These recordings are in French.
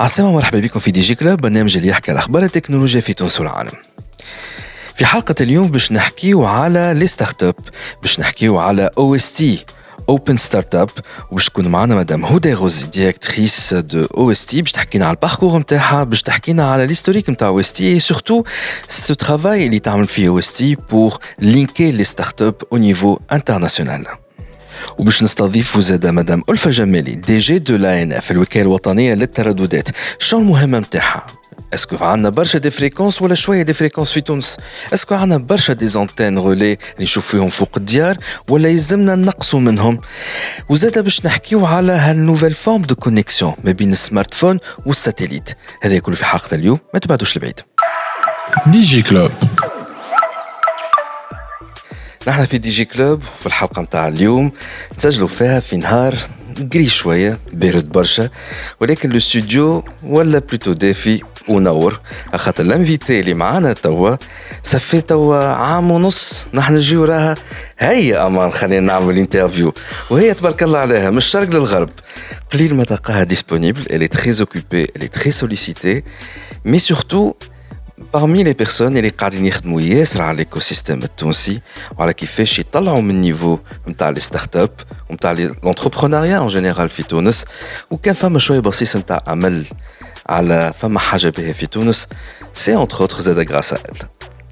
عسلامة مرحبا بكم في دي جي كلاب برنامج اللي يحكي على أخبار التكنولوجيا في تونس والعالم. في حلقة اليوم باش نحكيو على لي ستارت اب باش نحكيو على أو إس تي اوبن ستارت اب وباش تكون معنا مدام هدى غوزي ديريكتريس دو أو إس تي باش تحكينا على الباركور نتاعها باش تحكينا على ليستوريك نتاع أو إس تي اي سورتو سو ترافاي اللي تعمل فيه أو إس تي بور لينكي لي ستارت اب أو نيفو انترناسيونال وباش نستضيفوا زادة مدام ألفة جمالي دي جي دو لا إن إف الوكالة الوطنية للترددات. شنو المهمه نتاعها اسكو عندنا برشا دي فريكونس ولا شوية دي فريكونس في تونس؟ اسكو عندنا برشا دي زونتين اللي نشوف فيهم فوق الديار ولا يلزمنا نقصوا منهم؟ وزادا باش نحكيو على هالنوفيل فورم دو كونيكسيون ما بين السمارت فون والساتيليت هذا كله في حلقة اليوم ما تبعدوش لبعيد. ديجي كلوب. نحن في دي جي كلوب في الحلقة متاع اليوم. نسجلوا فيها في نهار قري شوية بارد برشا. ولكن الاستوديو ولا بلوتو دافي ونور. خاطر الانفيتي اللي معانا توا سفي توا عام ونص. نحن نجيو راها هيا أمان خلينا نعمل انترفيو وهي تبارك الله عليها من الشرق للغرب. قليل ما تلقاها est très occupée elle est très sollicitée. Mais surtout parmi les personnes اللي قاعدين يخدموا ياسر على الايكوسيستم التونسي وعلى كيفاش يطلعوا من النيفو نتاع لي ستارت اب ونتاع لونتربرونيا اون جينيرال في تونس وكان فما شويه بصيص نتاع امل على فما حاجه بها في تونس سي اونتر اوتر زاد غراس ال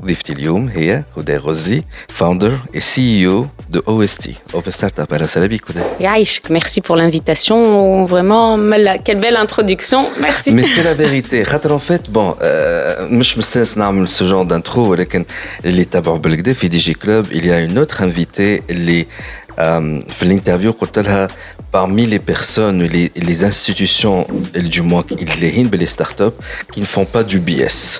ضيفتي اليوم هي هدى غزي فاوندر اي سي اي او دو او اس تي اوبن ستارت اب اهلا وسهلا بك هدى Yaïchk, merci pour l'invitation. Vraiment, Mala, quelle belle introduction. Merci. Mais c'est la vérité. خاطر en fait bon euh, مش مستانس نعمل ce genre d'intro ولكن اللي تابعوا بالكدا في دي جي كلوب il y a une autre invitée اللي euh, في الانترفيو قلت لها parmi les personnes les, les institutions du moins اللي هين باللي ستارت اب qui ne font pas du BS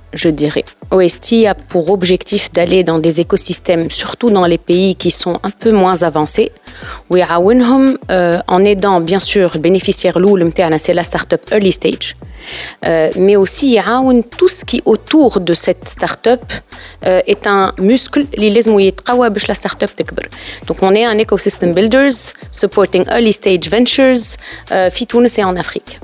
je dirais. OST a pour objectif d'aller dans des écosystèmes, surtout dans les pays qui sont un peu moins avancés. ويعاونهم euh, en aidant bien sûr le bénéficiaire الاول نتاعنا c'est la startup early stage euh, mais aussi يعاون tout ce qui autour de cette startup euh, est un muscle اللي لازم يتقوى باش la startup تكبر donc on est un ecosystem builders supporting early stage ventures euh, في تونس et en Afrique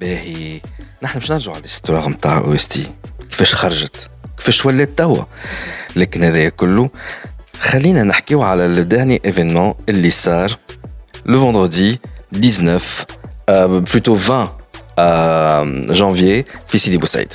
باهي نحن باش نرجعوا على الاستراغ نتاع او اس تي كيفاش خرجت كيفاش ولات توا لكن هذا كله خلينا نحكيو على لو داني ايفينمون اللي صار لو فوندردي 19 euh, plutôt 20 euh, janvier في سيدي بوسعيد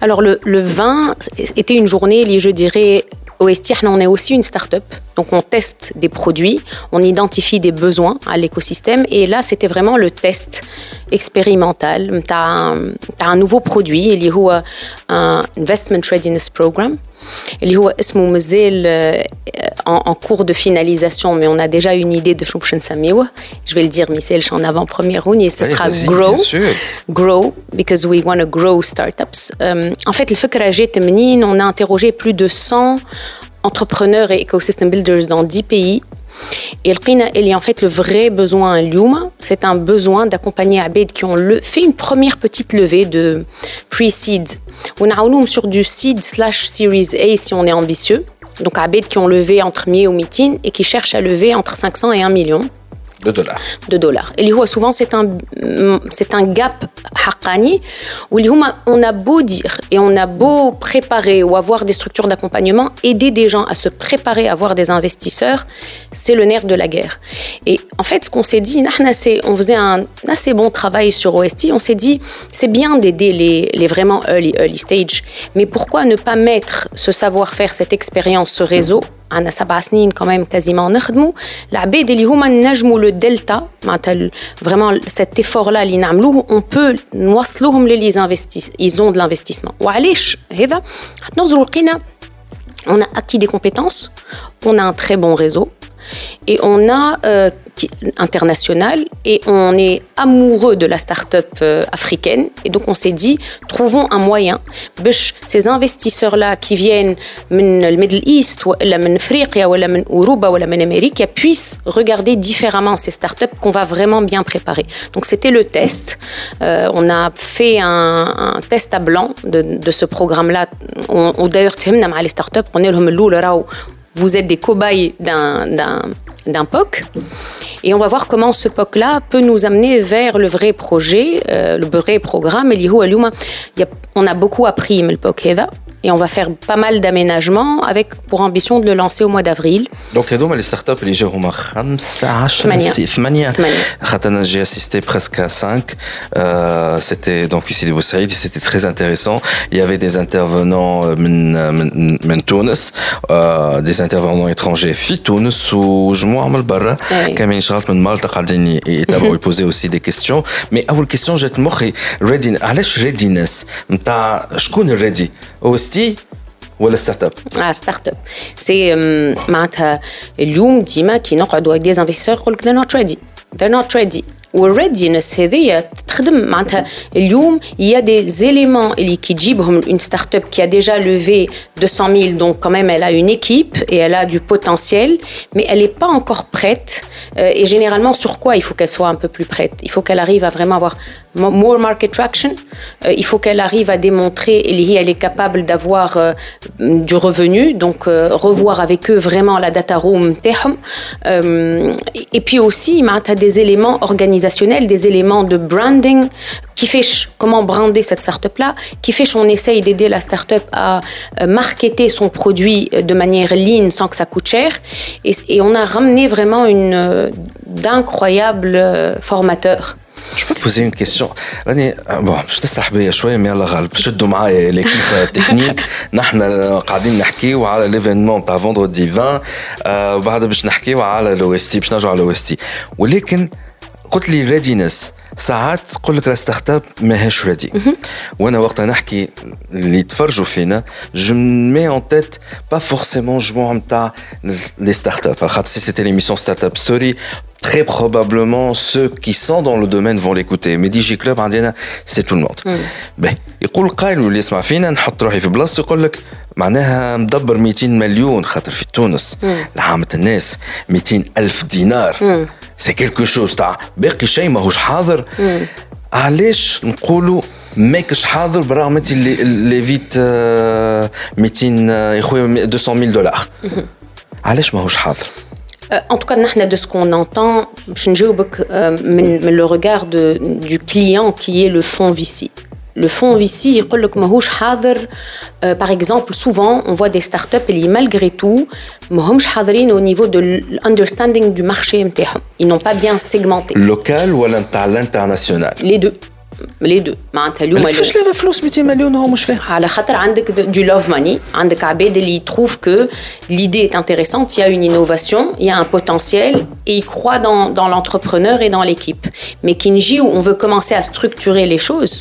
Alors le, le 20 était une journée, je dirais, OST, on est aussi une start-up. Donc on teste des produits, on identifie des besoins à l'écosystème. Et là, c'était vraiment le test expérimental. Tu as, as, un nouveau produit, il y a un Investment Readiness Program. اللي هو اسمه مازال en, en cours de finalisation mais on a déjà une idée de شو باش نسميوه je vais le dire Michel en avant première round et ce sera grow grow because we want to grow startups um, en fait الفكرة جات منين on a interrogé plus de 100 entrepreneurs et ecosystem builders dans 10 pays et il y a en fait le vrai besoin à c'est un besoin d'accompagner Abed qui ont fait une première petite levée de pre-seed. On a sur du seed slash series A si on est ambitieux. Donc Abed qui ont levé entre mi et au et qui cherchent à lever entre 500 et 1 million de dollars. De dollars. Et souvent c'est un, c'est un gap on a beau dire et on a beau préparer ou avoir des structures d'accompagnement, aider des gens à se préparer à avoir des investisseurs, c'est le nerf de la guerre. Et en fait, ce qu'on s'est dit, on faisait un assez bon travail sur OST, on s'est dit, c'est bien d'aider les, les, vraiment early, early stage, mais pourquoi ne pas mettre ce savoir-faire, cette expérience, ce réseau عندنا سبع سنين quand même quasiment نخدموا العباد اللي هما نجموا لو دلتا معناتها فريمون cet effort là اللي نعملوه on peut نوصلوهم للي انفستيس ils ont de l'investissement وعلاش هذا نظروا لقينا on a acquis des compétences on a un très bon réseau et on a euh, international et on est amoureux de la start-up euh, africaine. Et donc on s'est dit trouvons un moyen. Ces investisseurs là qui viennent du Middle East ou Europe ou d'Amérique puissent regarder différemment ces start-up qu'on va vraiment bien préparer. Donc c'était le test. Euh, on a fait un, test à blanc de, ce programme là d'ailleurs les start-up on est vous êtes des cobayes d'un POC. Et on va voir comment ce POC-là peut nous amener vers le vrai projet, euh, le vrai programme. On a beaucoup appris, mais le POC est là et on va faire pas mal d'aménagements avec pour ambition de le lancer au mois d'avril. Donc هذوما les startups اللي جاو هما 15 8 خاطر j'ai assisté presque à 5 euh, c'était donc ici de Boussaïd c'était très intéressant il y avait des intervenants من من, من تونس euh, des intervenants étrangers في تونس وجموعه من برا كاملين شغلت من مالطا قاعدين يتابعوا يبوزي aussi des questions mais اول question جات مخي ريدي علاش ريدينس نتاع شكون الريدي OST ولا ستارت اب؟ اه ستارت اب سي معناتها اليوم ديما كي نقعدوا دي انفستور يقول لك they're not ready they're not ready والريدينس هذيا تخدم معناتها اليوم il y a des éléments اللي كي تجيبهم une start-up qui a déjà levé 200 000 donc quand même elle a une équipe et elle a du potentiel mais elle n'est pas encore prête euh, et généralement sur quoi il faut qu'elle soit un peu plus prête il faut qu'elle arrive à vraiment avoir more market traction euh, il faut qu'elle arrive à démontrer elle est capable d'avoir euh, du revenu donc revoir avec eux vraiment la data room et puis aussi معناتها des éléments organisés des éléments de branding qui fait comment brander cette startup-là, qui fait qu'on essaye d'aider la startup à euh, marketer son produit euh, de manière lean sans que ça coûte cher. Et, on a ramené vraiment une euh, d'incroyables formateurs. Je peux te poser une question bon, je te سرح بيا شويه مي يلا غالب شدوا معايا ليكيب تكنيك نحن قاعدين نحكيو على ليفينمون تاع فوندردي 20 وبعد باش نحكيو على لو اس تي باش نرجعوا على لو اس تي ولكن قلت لي ريدينس ساعات تقول لك ستارت اب ماهيش ريدي وأنا وقت نحكي اللي تفرجوا فينا جو مي اون تيت با فورسيمون جموع نتاع لي ستارت اب خاطر سي سيتي ليميسيون ستارت اب ستوري très probablement ceux qui sont dans le domaine vont l'écouter. Mais DJ Club عندنا c'est tout le monde. باهي يقول قائل واللي يسمع فينا نحط روحي في بلاصته يقول لك معناها مدبر 200 مليون خاطر في تونس. لعامة الناس 200 ألف دينار. سي كيلكو شوز تاع باقي شيء ماهوش حاضر. علاش نقولوا ماكش حاضر برغم انت اللي فيت 200 يا خويا 200000 دولار؟ علاش ماهوش حاضر؟ En tout cas, de ce qu'on entend, ne le regard de, du client qui est le fonds VC. Le fonds VC, euh, par exemple, souvent, on voit des startups qui, malgré tout, au niveau de l'understanding du marché. Ils n'ont pas bien segmenté. Local ou à l'international? Les deux. les deux معناتها اليوم كيفاش لافا فلوس 200 مليون هو مش فاهم على خاطر عندك du love money عندك عباد اللي trouve que l'idée est intéressante il y a une innovation il y a un potentiel et ils croient dans, dans l'entrepreneur et dans l'équipe mais Kinji où on veut commencer à structurer les choses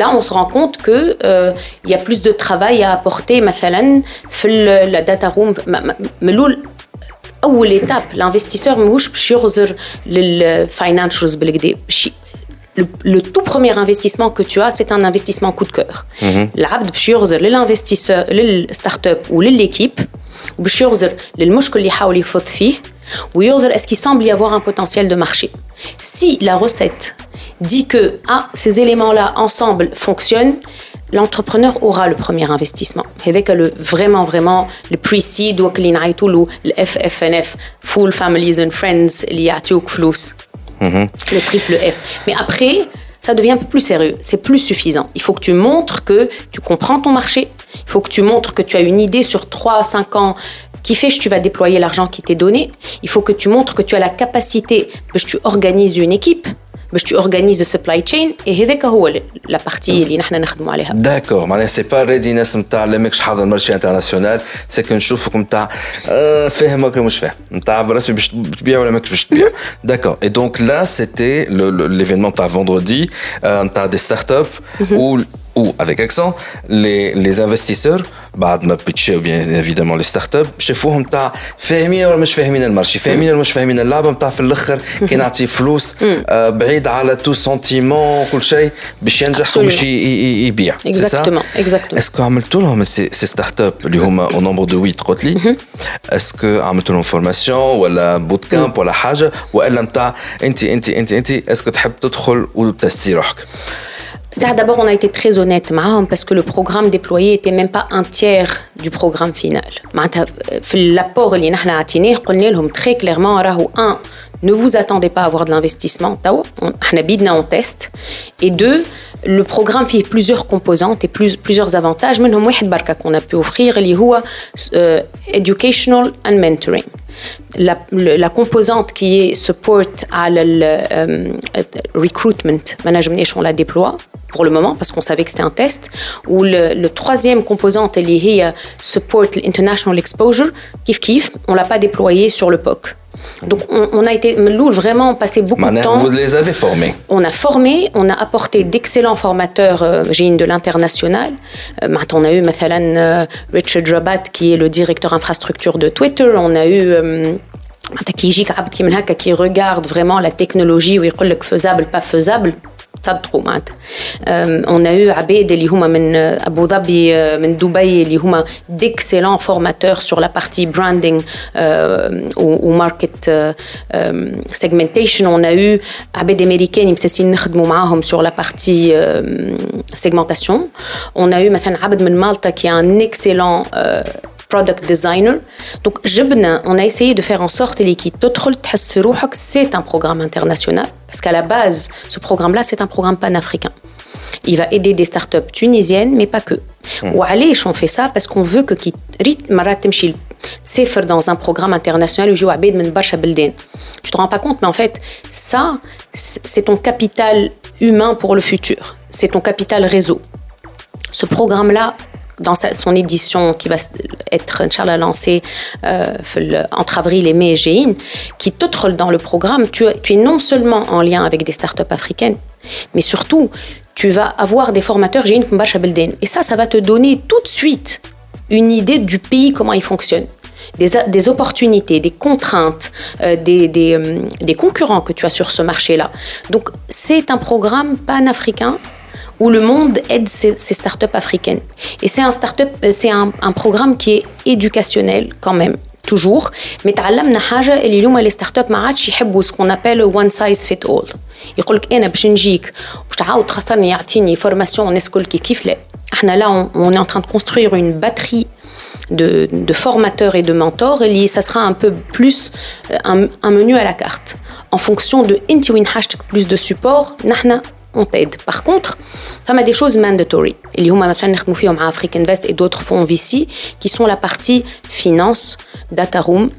là on se rend compte que euh, il y a plus de travail à apporter مثلا في la data room ملول اول étape l'investisseur ماهوش باش يغزر للفاينانشالز بالكدا le, tout premier investissement que tu as, c'est un investissement coup de cœur. العبد باش يغزر للانفستيسور للستارت ou l'équipe باش يغزر للمشكل اللي يحاول يفوت فيه ويغزر est-ce qu'il semble y avoir un potentiel de marché. Si la recette dit que ah, ces éléments-là ensemble fonctionnent, l'entrepreneur aura le premier investissement. avec le vraiment vraiment le pre-seed ou le FFNF, Full Families and Friends, اللي يعطيوك Mhm. le triple F. Mais après, ça devient un peu plus sérieux. C'est plus suffisant. Il faut que tu montres que tu comprends ton marché. Il faut que tu montres que tu as une idée sur 3 à 5 ans qui fait que tu vas déployer l'argent qui t'est donné. Il faut que tu montres que tu as la capacité, que tu organises une équipe. باش tu organises le supply chain et هذاك هو la partie اللي نحن نخدموا عليها داكور معناها سي با ريدينس نتاع لا ماكش حاضر مارشي انترناسيونال سي كو نشوفك نتاع فاهم ولا مش فاهم نتاع برسمي باش تبيع ولا ماكش باش تبيع داكور اي دونك لا سيتي ليفينمون تاع فوندردي نتاع دي ستارت اب où ou avec accent, les, les investisseurs, بعد ما بيتشيو بيان ايفيدامون لي ستارت اب شافوهم تاع فاهمين ولا مش فاهمين المارشي فاهمين ولا مش فاهمين اللعبه نتاع في الآخر كي نعطي فلوس آه بعيد على تو سونتيمون كل شيء باش ينجح وباش يبيع اكزاكتومون اكزاكتومون اسكو عملتوا لهم سي ستارت اب اللي هما أو نومبر دو 8 قلت لي اسكو عملتوا لهم فورماسيون ولا بوت كامب ولا حاجة والا نتاع انت انت انت انت اسكو تحب تدخل وتستي روحك D'abord, on a été très honnête parce que le programme déployé n'était même pas un tiers du programme final. L'apport que nous avons donné, très clairement, un, ne vous attendez pas à avoir de l'investissement, on a en test. Et deux, le programme fait plusieurs composantes et plusieurs avantages. Mais qu'on a pu offrir, c'est educational and mentoring. La, la, composante qui est support à le, euh, recruitment management, on la déploie pour le moment parce qu'on savait que c'était un test. Ou le, le troisième composante, elle est support international exposure, kif kif, on l'a pas déployé sur le POC. Donc on, on, a été vraiment passé beaucoup de temps. Vous les avez formés? On a formé, on a apporté d'excellents formateurs euh, de l'international. Euh, on a eu euh, Richard Rabat qui est le directeur infrastructure de Twitter. On a eu euh, qui regarde vraiment la technologie où il faisable pas faisable تصدقوا معناتها on a eu عباد اللي هما من ابو ظبي من دبي اللي هما d'excellents formateurs sur la partie branding ou market segmentation on a eu عباد امريكان مساسين نخدموا معاهم sur la partie segmentation on a eu مثلا عبد من مالطا qui est un product designer. Donc, on a essayé de faire en sorte que c'est un programme international. Parce qu'à la base, ce programme-là, c'est un programme panafricain. Il va aider des startups tunisiennes, mais pas que. Ou allez, on fait ça parce qu'on veut que c'est dans un programme international où tu te rends pas compte mais en fait ça c'est ton capital humain pour le futur c'est ton capital réseau ce programme là dans son édition qui va être Inch'Allah lancée euh, entre avril et mai Géine, qui te dans le programme, tu, es non seulement en lien avec des startups africaines, mais surtout, tu vas avoir des formateurs Géine Et ça, ça va te donner tout de suite une idée du pays, comment il fonctionne. Des, opportunités, des contraintes, euh, des, euh, des, concurrents que tu as sur ce marché-là. Donc c'est un programme pan-africain où le monde aide ces, ces startups africaines. Et c'est un, start-up, euh, c'est un, un programme qui est éducationnel quand même. toujours mais تعلمنا حاجه اللي اليوم لي ستارت اب ما عادش يحبوا سكون ابل وان سايز فيت اول يقول لك انا باش نجيك باش تعاود تخسرني يعطيني فورماسيون الناس الكل كيف لا احنا لا on est en train de construire une batterie de, de formateurs et de mentors et ça sera un peu plus un, un menu à la carte en fonction de انت وين حاجتك plus de support نحنا on t'aide. Par contre, il y a des choses mandatory. Il y a Afrique Invest et d'autres fonds VC qui sont la partie finance, data room,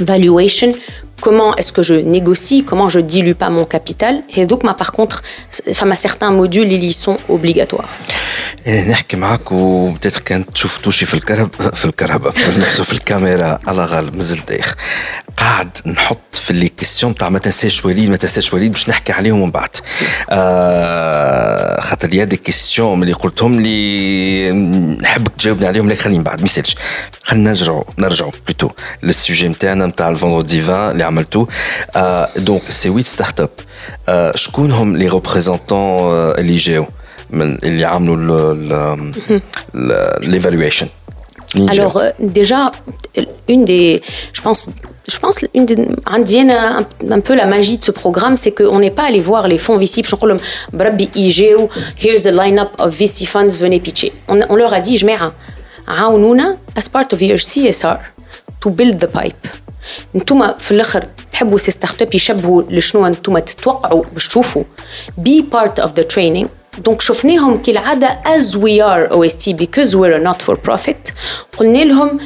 valuation, comment est-ce que je négocie, comment je dilue pas mon capital. Et donc, par contre, enfin, certains modules, ils y sont obligatoires. نحكي معك وبدات كانت تشوف توشي في الكهرب في الكهرباء في الكاميرا على غالب مازال دايخ قاعد نحط في لي كيستيون تاع ما تنساش وليد ما تنساش وليد باش نحكي عليهم من بعد. آه خاطر يا دي كيستيون اللي قلتهم لي نحبك تجاوبني عليهم لكن خليني بعد. ما يسالش خلينا نرجعوا نرجعوا بلوتو للسوجي نتاعنا نتاع الفوندردي 20 اللي عملتو. آه دونك سي 8 ستارت اب آه شكون هم لي ريبريزونتون اللي جاو من اللي عملوا l'évaluation Alors euh, déjà, une des, je pense, je pense une des, un, un peu la magie de ce programme, c'est qu'on n'est pas allé voir les fonds VC, here's a line-up of VC funds, venez pitcher. On, on leur a dit, je mets as part of your CSR to build the pipe. انتم في الاخر تحبوا سي ستارت اب يشبهوا لشنو انتم تتوقعوا باش تشوفوا بي بارت اوف ذا تريننج دونك شفناهم كالعاده as we are OST because we're a not for profit قلنا لهم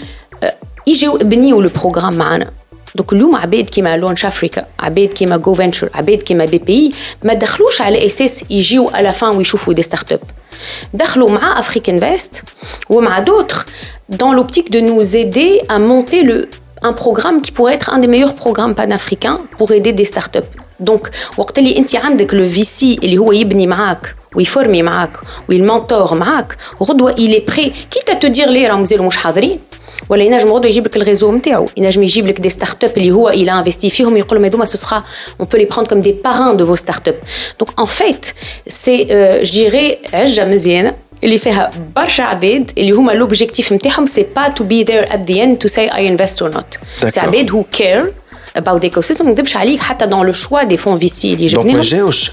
يجيو ابنيوا البروغرام معنا دونك اليوم عباد كيما لونش افريكا عباد كيما جو فينتشر عباد كيما بي بي ما دخلوش على اساس يجيو على فان ويشوفوا دي ستارت اب دخلوا مع افريك انفست ومع دوتر dans l'optique de nous aider à monter le, un programme qui pourrait être un des meilleurs programmes panafricains pour aider des startups. Donc, وقت اللي انت عندك le VC اللي هو يبني معاك ويفورمي معاك ويمونتور معاك غدوه il est prêt quitte à te dire ليه راهم مازالوا مش حاضرين ولا ينجم غدوه يجيب لك الريزو نتاعو ينجم يجيب لك دي ستارت اب اللي هو il a investi فيهم يقول لهم هذوما ce sera on peut les prendre comme des parrains de vos startups donc en fait c'est euh, je dirais عجه مزيانه اللي فيها برشا عباد اللي هما لوبجيكتيف نتاعهم سي با تو بي ذير ات ذا اند تو سي اي انفست اور نوت سي عباد هو كير about the ecosystem ما نكذبش عليك حتى dans le choix des fonds VC اللي دونك ما جبناهم جاوش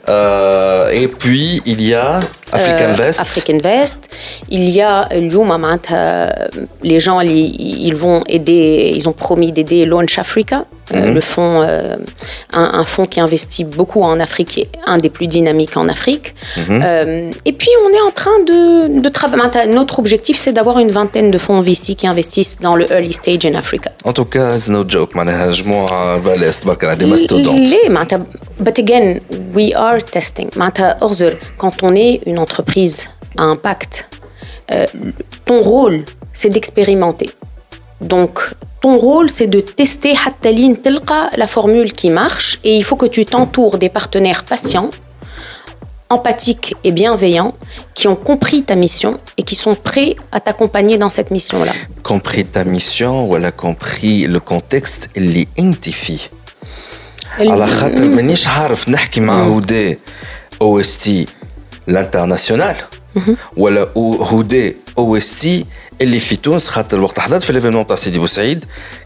Euh, et puis il y a African Vest Afrique Invest. Il y a اليوم معناتها les gens اللي ils vont aider ils ont promis d'aider Launch Africa euh, le fonds euh, un, un fonds qui investit beaucoup en Afrique et un des plus dynamiques en Afrique Euh, et puis on est en train de, de travailler notre objectif c'est d'avoir une vingtaine de fonds VC qui investissent dans le early stage in Africa En tout cas, c'est no joke معناها جموعة بالي تبارك الله des mastodontes. ليه معناتها but again we are Testing. Quand on est une entreprise à impact, euh, ton rôle, c'est d'expérimenter. Donc, ton rôle, c'est de tester la formule qui marche et il faut que tu t'entoures des partenaires patients, empathiques et bienveillants qui ont compris ta mission et qui sont prêts à t'accompagner dans cette mission-là. Compris ta mission ou elle a compris le contexte, les intifie. على خاطر مانيش عارف نحكي مع هودي او اس تي الانترناسيونال ولا أو- هودي او اس تي اللي في تونس خاطر وقت حضرت في الايفينمون تاع سيدي بوسعيد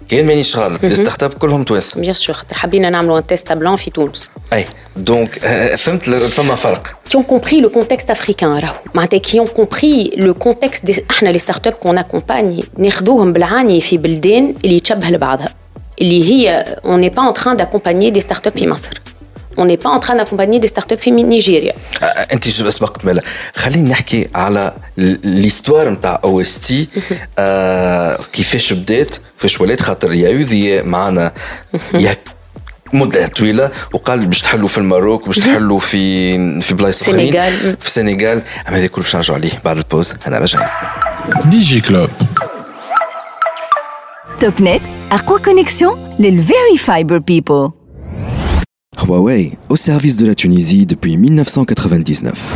كان مانيش غلط لي ستارت اب كلهم توانسه Bien sûr, خاطر حبينا نعملوا un test à blanc في تونس. اي دونك آه، فهمت ل- فما فرق qui ont compris le contexte africain راهو معناتها qui ont compris le contexte des احنا les startups qu'on accompagne ناخذوهم بالعاني في بلدان اللي تشبه لبعضها اللي هي on n'est pas en train d'accompagner des startups في مصر on n'est pas en train d'accompagner des startups في نيجيريا آه، انت جو سبقت مالا خليني نحكي على ليستوار نتاع او اس تي كيفاش بدات كيفاش ولات خاطر يا يوذي معنا يا مده طويله وقال باش تحلوا في الماروك باش تحلوا في في بلايص اخرين السنغال. في السنغال اما هذا كله باش نرجعوا عليه بعد البوز انا راجعين دي جي كلوب Topnet, Aqua Connexion, les Very Fiber People. Huawei, au service de la Tunisie depuis 1999.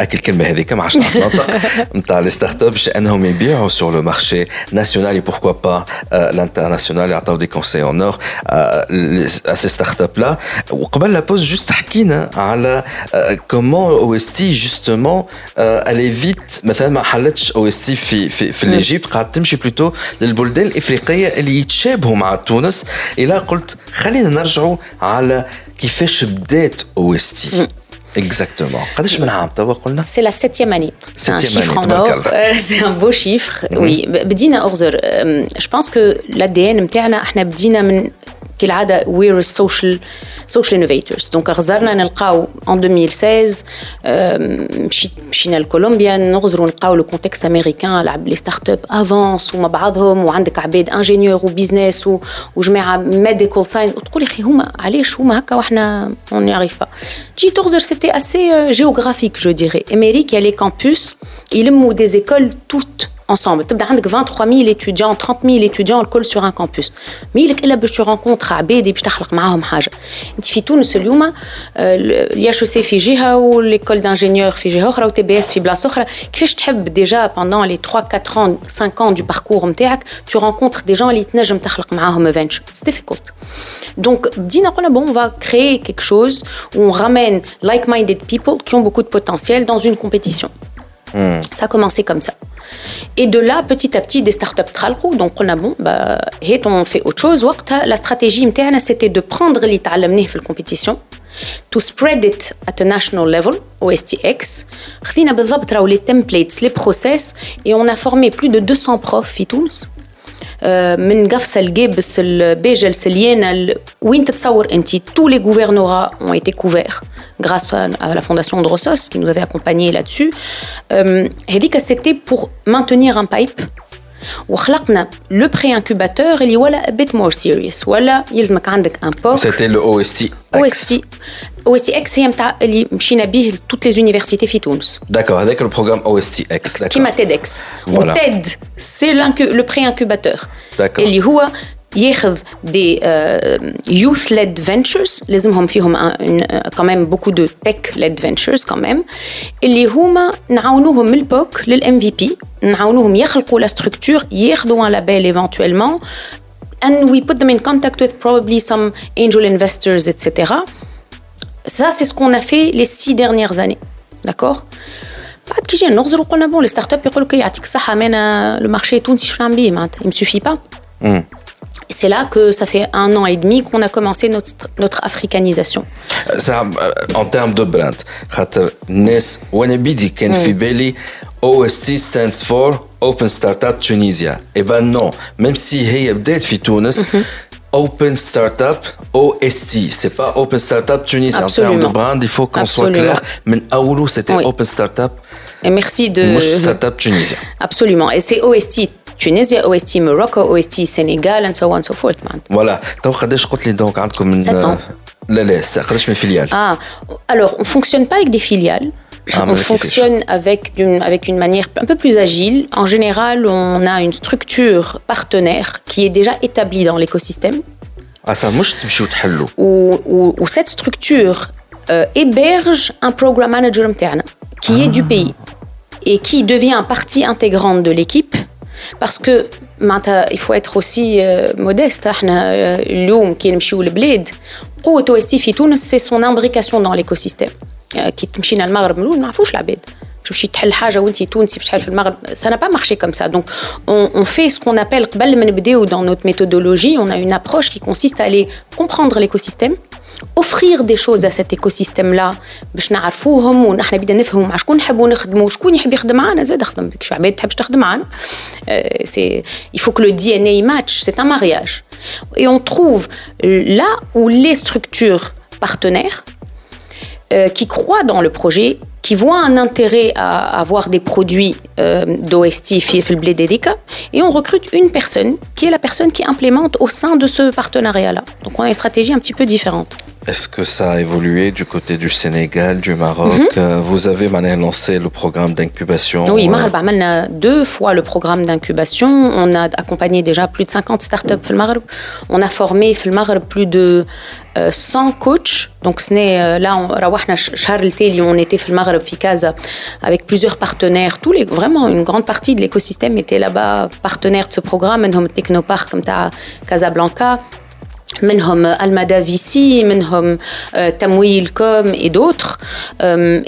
هاك الكلمة هذيك ما عادش نعرف ننطق نتاع لي ستارت اب أنهم يبيعوا سور لو مارشي ناسيونال بوركوا با لانترناسيونال يعطيو دي كونساي اون اور ا سي ستارت اب لا وقبل لا بوز جوست حكينا على كومون أو اس تي جوستومون الي فيت مثلا ما حلتش أو اس تي في في في ليجيبت قاعد تمشي بلوتو للبلدان الإفريقية اللي يتشابهوا مع تونس. إلى قلت خلينا نرجعوا على كيفاش بدات أو اس تي Exactement. C'est la septième année. C'est un chiffre en or. Euh, c'est un beau chiffre. Oui. Euh, je pense que l'ADN, nous avons كالعاده we're social social innovators دونك غزرنا نلقاو en 2016 مشيت مشينا لكولومبيا نغزروا نلقاو لو كونتكست امريكان لعب لي ستارت اب افونس ومع بعضهم وعندك عباد انجينيور وبيزنس وجماعه ميديكال ساينس وتقول يا اخي هما علاش هما هكا واحنا اون يعرف با جي تغزر سيتي اسي جيوغرافيك جو ديري امريكا لي كامبوس يلموا دي زيكول توت ensemble. Tu as 23 000 étudiants, 30 000 étudiants الكل sur un campus. ميلك إلا باش ترونكونتر عباد باش تخلق معاهم حاجة. أنت في تونس اليوم الياش سي في جهة والإيكول دانجينيور في جهة أخرى وتي بي اس في بلاصة أخرى. كيفاش تحب ديجا pendant les 3 4 ans 5 ans du parcours نتاعك tu rencontres des gens اللي تنجم تخلق معاهم venture. It's difficult. Donc بدينا قلنا bon on va créer quelque chose où on ramène like-minded people qui ont beaucoup de potentiel dans une compétition. Hmm. Ça a commencé comme ça. Et de là, petit à petit, des startups tralco. Donc, on a bon, bah, on fait autre chose. La stratégie, c'était de prendre les talents dans la compétition, to spread it at a national level, OSTX. On a les templates, les process, et on a formé plus de 200 profs, من قفصة الجبس البيجل سليانة وين تتصور انت tous les gouvernorats ont été couverts grâce à la fondation de Rossos qui nous avait accompagnés là-dessus هذيك c'était pour maintenir un pipe وخلقنا لو بري انكوباتور اللي ولا بيت مور سيريس ولا يلزمك عندك ان بوك سيتي لو او اس تي او اس تي او اس تي اكس هي نتاع اللي مشينا به توت لي زونيفرسيتي في تونس داكور هذاك البروغرام او اس تي اكس كيما تيد اكس وتيد سي لو بري انكوباتور اللي هو ياخذ دي يوث ليد فينتشرز لازمهم فيهم كمان بوكو دو تك ليد فينتشرز كمان اللي هما نعاونوهم من البوك للام في بي نعاونوهم يخلقوا لا ستركتور ياخذوا ان لابيل ايفونتويلمون and we put them in contact with probably some angel investors, etc. Ça, c'est ce qu'on a fait les six dernières années. D'accord بعد كي جينا نغزروا قلنا بون لي ستارت اب يقول لك يعطيك الصحه مانا لو مارشي التونسي شنو نعمل به معناتها ما سوفي با c'est là que ça fait un an et demi qu'on a commencé notre, notre africanisation. Ça, en termes de brand, Nes Wanabidi Ken Fibeli, OST stands for Open Startup Tunisia. Eh ben non, même si hey update fi Tunis, Open Startup OST, c'est pas Open Startup Tunisia. En termes de brand, il faut qu'on soit clair. Mais Aoulou, c'était Open Startup. Et merci de. Startup Tunisia. Absolument. Et c'est OST تونسيا او اس تي موروكو او اس تي سينيغال اند سو اون سو فورث معناتها فوالا تو قداش قلت لي دونك عندكم من لا لا قداش من فيليال اه alors on fonctionne pas avec des filiales Ah, on fonctionne avec une, avec une manière un peu plus agile. En général, on a une structure partenaire qui est déjà établie dans l'écosystème. Ah, ça, où, où, où cette structure euh, héberge un programme manager interne qui ah. est du pays et qui devient partie intégrante de l'équipe parce que il faut être aussi euh, modeste احنا اليوم كي نمشيو لبلاد قوة OST في تونس c'est son imbrication dans l'écosystème كي تمشينا المغرب من ما نعرفوش العباد تمشي تحل حاجه وانت تونسي باش تحل في المغرب ça n'a pas marché comme ça donc on, on fait ce qu'on appelle قبل ما نبداو dans notre méthodologie on a une approche qui consiste à aller comprendre l'écosystème offrir des choses à cet écosystème là باش نعرفوهم ونحن بدنا نفهموا مع شكون نحبوا نخدموا وشكون يحب يخدم معنا زاد خدم بك شو عباد تحبش تخدم معنا c'est il faut que le DNA match c'est un mariage et on trouve là où les structures partenaires euh, qui croient dans le projet qui voient un intérêt à avoir des produits euh, d'OST et on recrute une personne qui est la personne qui implémente au sein de ce partenariat-là. Donc on a une stratégie un petit peu différente. Est-ce que ça a évolué du côté du Sénégal, du Maroc? Mm -hmm. Vous avez maintenant lancé le programme d'incubation Oui, Maroc a deux fois le programme d'incubation. On a accompagné déjà plus de 50 startups au Maroc. On a formé au Maroc plus de 100 coachs. Donc ce n'est là, on, on était au Maroc avec plusieurs partenaires. Tous les, vraiment, une grande partie de l'écosystème était là-bas partenaire de ce programme. Technopark, comme Casablanca. منهم Almada Vici, منهم Tamwil.com et d'autres.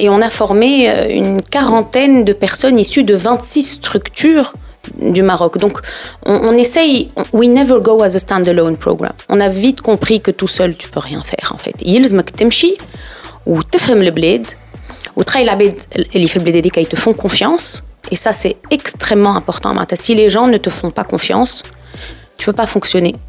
Et on a formé une quarantaine de personnes issues de 26 structures du Maroc. Donc, on, on essaye, we never go as a standalone program. On a vite compris que tout seul, tu peux rien faire, en fait. يلزمك تمشي وتفهم البلاد وتخيل العباد اللي في البلاد هذيك ils te font confiance et ça c'est extrêmement important si les gens ne te font pas confiance tu peux pas fonctionner آه،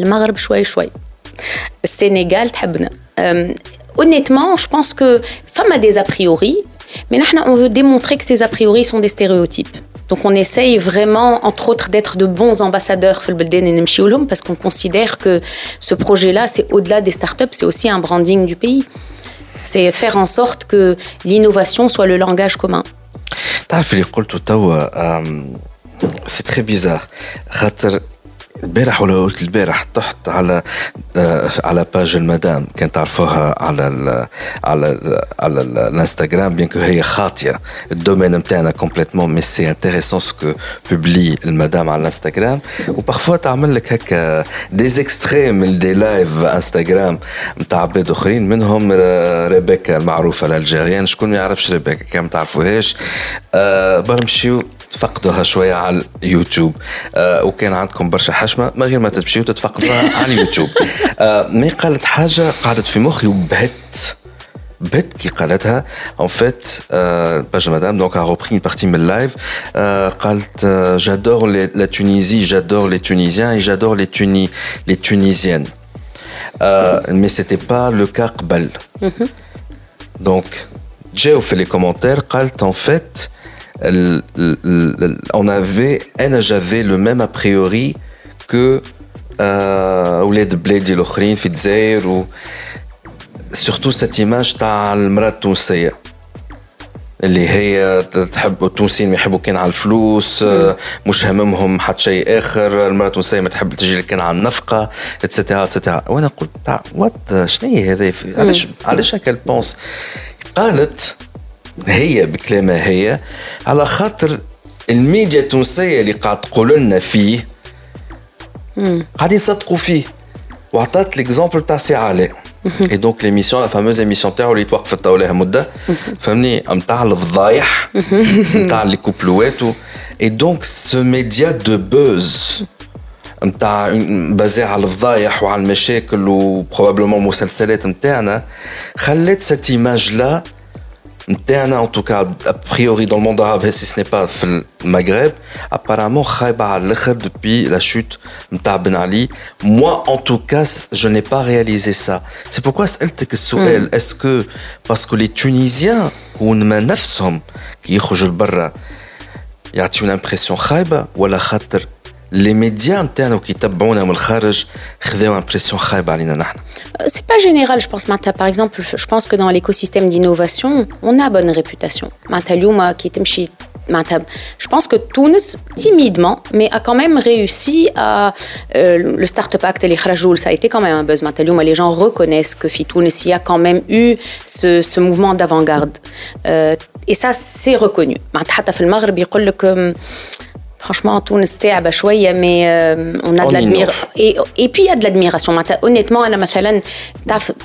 المغرب شوي شوي السنغال تحبنا honnêtement je pense que femme a des a priori mais نحن on veut démontrer que ces a priori sont des stéréotypes donc on essaye vraiment entre autres d'être de bons ambassadeurs في البلدان اللي نمشيو لهم parce qu'on considère que ce projet là c'est au-delà des startups c'est aussi un branding du pays c'est faire en sorte que l'innovation soit le langage commun تعرف اللي قلته البارح ولا قلت البارح تحت على آه، على باج المدام. كان تعرفوها على ال على ال على ال- الانستغرام بيان هي خاطية. الدومين نتاعنا كومبليتمون مي سي انتيريسون سكو بوبلي المدام على الانستغرام. وبارفوا تعمل لك هكا دي زيكستري من دي لايف انستغرام نتاع عباد أخرين. منهم ريبيكا المعروفة الألجيريان. شكون ما يعرفش ريبيكا كان ما تعرفوهاش. آه، برمشيو. تفقدوها شويه على اليوتيوب آه وكان عندكم برشا حشمه ما غير ما تمشيو تتفقدوها على اليوتيوب آه مي قالت حاجه قعدت في مخي وبهت بهت كي قالتها en fait euh, page madame donc a repris une partie de mon live euh, قالت euh, j'adore les- la Tunisie j'adore les Tunisiens et j'adore les Tuni les Tunisiennes euh, mais c'était pas le cas قبل donc جاو في les commentaires قالت en fait ال- ال- ال- on avait j'avais le même a priori que أولاد بلادي الاخرين في الجزائر و سورتو سيت ايماج تاع المراه التونسيه اللي هي تحب التونسيين ما يحبوا كان على الفلوس مش هممهم حتى شيء اخر المراه التونسيه ما تحب تجي لك كان على النفقه اتسيتيرا اتسيتيرا وأنا قلت وات شنو هي هذا علاش علاش هكا البونس قالت هي بكلامها هي على خاطر الميديا التونسية اللي قاعد تقول لنا فيه قاعدين يصدقوا فيه. وعطات ليكزومبل تاع سي علاء اي دونك ليميسيون لا فاموز ايميسيون تاعو اللي توقفت تو لها مده فهمني؟ نتاع الفضايح نتاع لي كوبلوات اي دونك سو ميديا دو بوز نتاع بازي على الفضايح وعلى المشاكل وبروبابلومون مسلسلات نتاعنا خلت سيت ايماج لا en tout cas a priori dans le monde arabe si ce n'est pas le Maghreb apparemment depuis la chute de Ben Ali moi en tout cas je n'ai pas réalisé ça c'est pourquoi mm. est-ce que parce que les Tunisiens ou qui ont l'impression ou la امبرسيون خايبة ولا خاطر لي ميديا نتاعنا وكي يتبعونا من الخارج خذاو امبرسيون خايبة علينا نحن Euh, C'est pas général, je pense. Martha, par exemple, je pense que dans l'écosystème d'innovation, on a bonne réputation. Martha Lyouma, qui est Mchi- Martha, Je pense que Tunis, timidement, mais a quand même réussi à. euh, le Startup Act et les Khrajoul, ça a été quand même un buzz. Martha Lyouma, les gens reconnaissent que Fi Tunis, il y a quand même eu ce, ce mouvement d'avant-garde. Euh, et ça, c'est reconnu. Martha, حتى في المغرب يقول لك euh, Franchement, Tunis, c'était à ah Bachouaya, mais euh, on a de l'admiration. Et, puis, il y a de l'admiration. Honnêtement,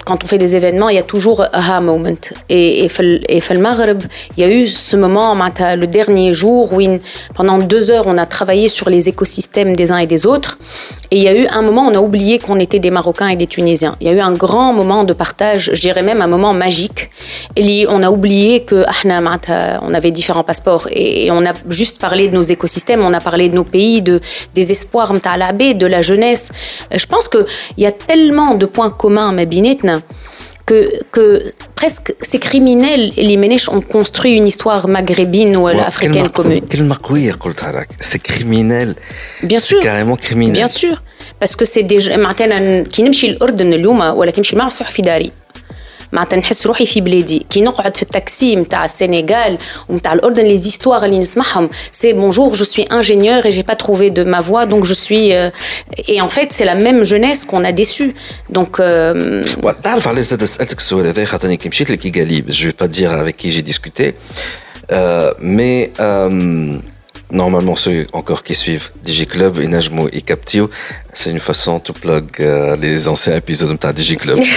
quand on fait des événements, il y a toujours aha moment. Et, et, et le Maghreb, il y a eu ce moment, le dernier jour, où pendant deux heures, on a travaillé sur les écosystèmes des uns et des autres. Et il y a eu un moment, on a oublié qu'on était des Marocains et des Tunisiens. Il y a eu un grand moment de partage, je dirais même un moment magique. On a oublié que ah, on avait différents passeports et on a juste parlé de nos écosystèmes on a parlé de nos pays, de, des espoirs mtalabé, de la jeunesse. Euh, je pense qu'il y a tellement de points communs Mabinetna que, que presque ces criminels, les Ménèches, ont construit une histoire maghrébine ou africaine commune. Quel C'est criminel. Bien sûr. C'est carrément criminel. Bien sûr. Parce que c'est des gens qui n'aiment pas l'ordre de l'homme, ou qui n'aiment pas le معناتها نحس روحي في بلادي كي نقعد في التاكسي نتاع السنغال ونتاع الأردن لي زيستوار اللي نسمعهم سي bonjour je suis ingénieur et j'ai pas trouvé de ma voie donc je suis euh, et en fait c'est la même jeunesse qu'on a déçu donc euh, تعرف علاش زاد سالتك السؤال هذا خاطرني كي مشيت لكيغالي جو با دير افيك كي جي ديسكوتي مي normalement ceux encore qui suivent DigiClub et Najmo et Captio, c'est une façon de plug euh, les anciens épisodes de DigiClub.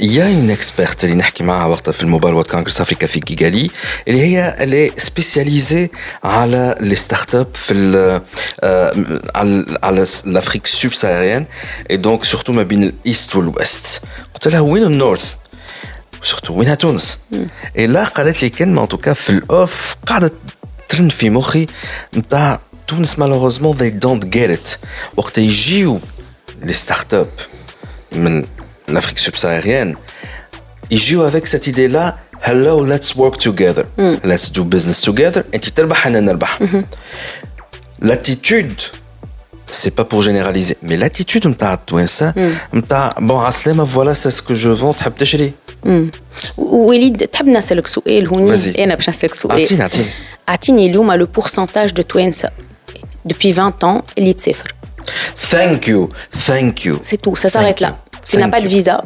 Il y a une experte اللي نحكي معها وقتها في الموبايل وورد كونغرس افريكا في كيغالي اللي هي اللي سبيسياليزي على لي ستارت اب في ال على على l'Afrique subsaharienne et donc surtout ما بين الايست والويست قلت لها وين النورث سورتو وينها تونس اي لا قالت لي كلمه ان توكا في الاوف قاعده ترن في مخي نتاع تونس مالوغوزمون they don't get it وقت يجيو لي ستارت اب من l'Afrique subsaharienne يجيو avec cette idée là hello let's work together let's do business together انت تربح انا نربح l'attitude c'est pas pour généraliser mais l'attitude نتاع التوانسه نتاع بون عسلامه voilà c'est ce que je vends تحب تشري وليد تحب نسالك سؤال هوني Vas-y. انا باش نسالك سؤال اعطيني اعطيني اعطيني اليوم لو بورسنتاج دو توانسه depuis 20 ans اللي تسافر thank you thank you C'est tout, ça s'arrête Thank là. you. Tu n'as Thank pas de you. visa,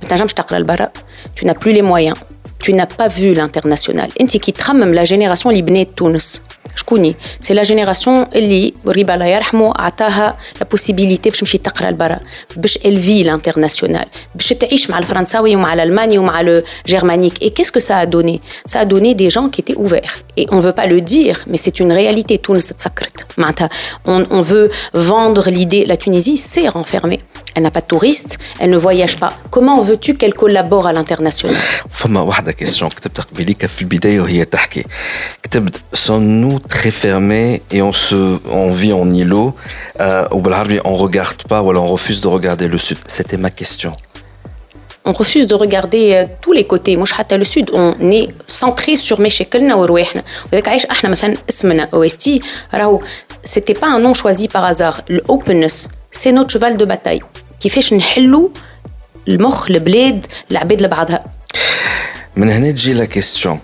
tu n'as jamais تقرا البرا, tu n'as plus les moyens, tu n'as pas vu l'international. انت كي تخمم la génération اللي بنات تونس شكوني؟ سي لا جينيراسيون اللي ريبا الله يرحمه عطاها لا بوسيبيليتي باش تمشي تقرا البرا باش الفي الانترناسيونال باش تعيش مع الفرنساوي ومع الالماني ومع لو جيرمانيك اي كيسكو سا ا دوني سا ا دوني دي جون كي étaient ouverts et on veut pas le dire mais c'est une réalité تونس تسكرت معناتها on, on veut vendre l'idée la Tunisie c'est renfermé elle n'a pas de touristes elle ne voyage pas comment veux-tu qu'elle collabore à l'international فما واحدة كيسيون كتبتها قبيليك في البداية وهي تحكي كتبت سون نو تري فيرمي اي اون سو اون في اون îlot euh, وبالعربي اون regarde pas ولا on refuse de regarder le sud c'était ma question on refuse de regarder euh, tous les côtés مش حتى le sud on est centré sur مشاكلنا ورواحنا وذاك عايش احنا مثلا اسمنا او اس تي راهو c'était pas un nom choisi par hasard الاوبنس c'est notre cheval de bataille كيفاش نحلوا المخ البلاد العباد لبعضها. من هنا تجي لا كيستيون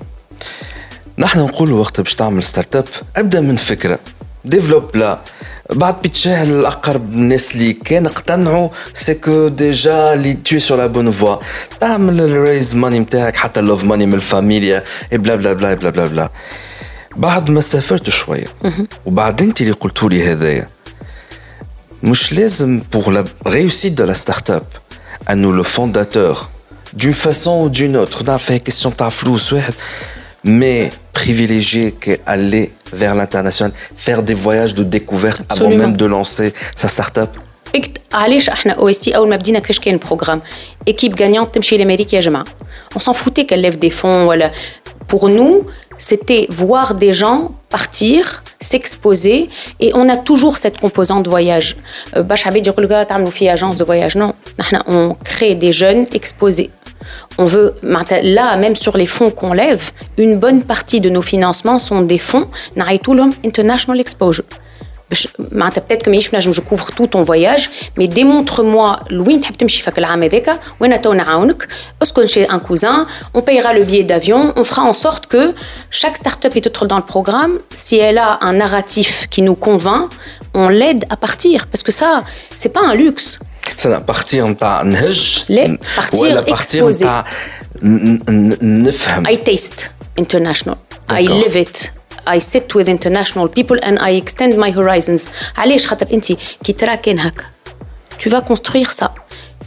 نحن نقولوا وقت باش تعمل ستارت اب ابدأ من فكرة. ديفلوب لا. بعد بتشاه الأقرب الناس اللي كان اقتنعوا سي كو ديجا اللي تو سور لا بون فوا تعمل الريز ماني نتاعك حتى اللوف ماني من الفاميليا بلا بلا بلا بلا بلا بلا بعد ما سافرت شوية وبعد انت اللي قلتوا لي هذايا. مش لازم pour la réussite de la start-up انه le fondateur d'une façon ou d'une autre نعرف هي question تاع فلوس واحد mais privilégier qu'aller vers l'international faire des voyages de découverte avant Absolument. même de lancer sa start-up قلت علاش احنا او اس تي اول ما بدينا كيفاش كان البروغرام ايكيب غانيون تمشي لامريكا يا جماعه on s'en foutait qu'elle lève des fonds ولا pour nous c'était voir des gens partir, s'exposer, et on a toujours cette composante voyage. Euh, Bachabé dit que agence de voyage. Non, on crée des jeunes exposés. On veut, là, même sur les fonds qu'on lève, une bonne partie de nos financements sont des fonds, International Exposure. معناتها peut-être que مانيش نجم جو كوفر تو ton voyage mais démontre-moi لوين تحب تمشي فك العام هذاك وانا تو نعاونك اسكن chez un cousin on payera le billet d'avion on fera en sorte que chaque start-up qui te dans le programme si elle a un narratif qui nous convainc on l'aide à partir parce que ça c'est pas un luxe سنة partir نتاع نهج لا، partir ولا partir exposé. نتاع ن- ن- نفهم I taste international. I D'accord. live I sit with international people and I extend my horizons. علاش؟ خاطر انت كي ترى كان هكا. Tu vas construire ça.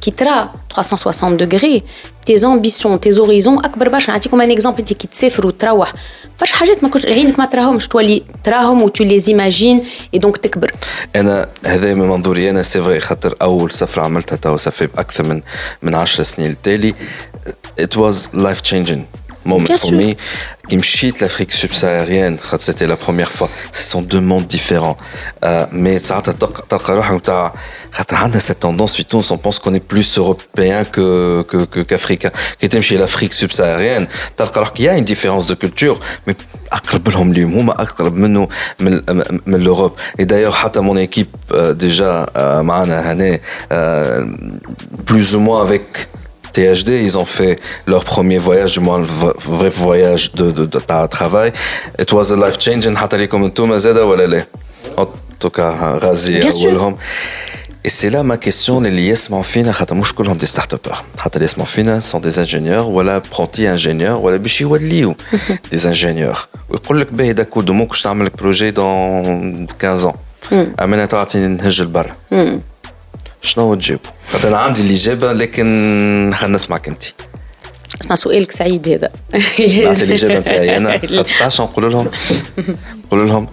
كي ترى 360 degrés tes ambitions tes horizons أكبر برشا نعطيكم ان اكزومبل انت كي تسافر وتروح برشا حاجات ما كنتش عينك ما تراهمش. تولي تراهم و tu les imagines et donc تكبر. أنا هذا من منظوري. أنا سي فري خاطر أول سفرة عملتها تو سافي أكثر من من 10 سنين. التالي it was life changing moment Bien for sûr. me. Qui me cheat l'Afrique subsaharienne, c'était la première fois. Ce sont deux mondes différents. Euh, mais on a cette tendance, on pense qu'on est plus européen que, que, qu'africain. Qui était chez l'Afrique subsaharienne, alors qu'il y a une différence de culture, mais l'Europe. Et d'ailleurs, mon équipe, euh, déjà, euh, euh, plus ou moins avec THD, ils ont fait leur premier voyage, du moins le vrai voyage de, de, de, de travail. It was a life changing. En tout cas, hein, Razi, euh, et c'est là ma question, les liés Manfina, Khatamouch, comme hum des start-upers. Khatalies Manfina sont des ingénieurs, ou apprentis ingénieurs, ou bichi wadliou, des ingénieurs. Ou ils disent, d'accord, demain que je t'amène le projet dans 15 ans. Hmm. Amène-toi à Tinhej le bar. Hmm. شنو تجيبوا؟ أنا عندي الاجابه لكن خلينا نسمعك أنت. اسمع سؤالك صعيب هذا. نعطي الاجابه نتاعي أنا خاطر تعرف نقول لهم نقول لهم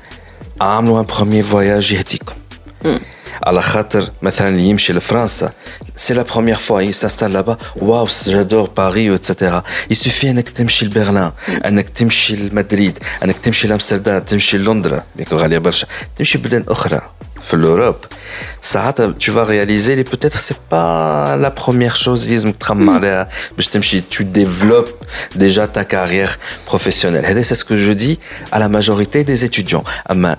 عملوا ان بروميير فواياج يهديكم على خاطر مثلا اللي يمشي لفرنسا سي لا بروميير فوا يسانستال لابا واو جادور باري اتسيتيرا يسوفي انك تمشي لبرلين انك تمشي لمدريد انك تمشي لأمستردام تمشي لندن غاليه برشا. تمشي بلدان أخرى. l'Europe, ça, tu vas réaliser, les peut-être c'est pas la première chose, mais tu développes déjà ta carrière professionnelle. C'est ce que je dis à la majorité des étudiants. Mais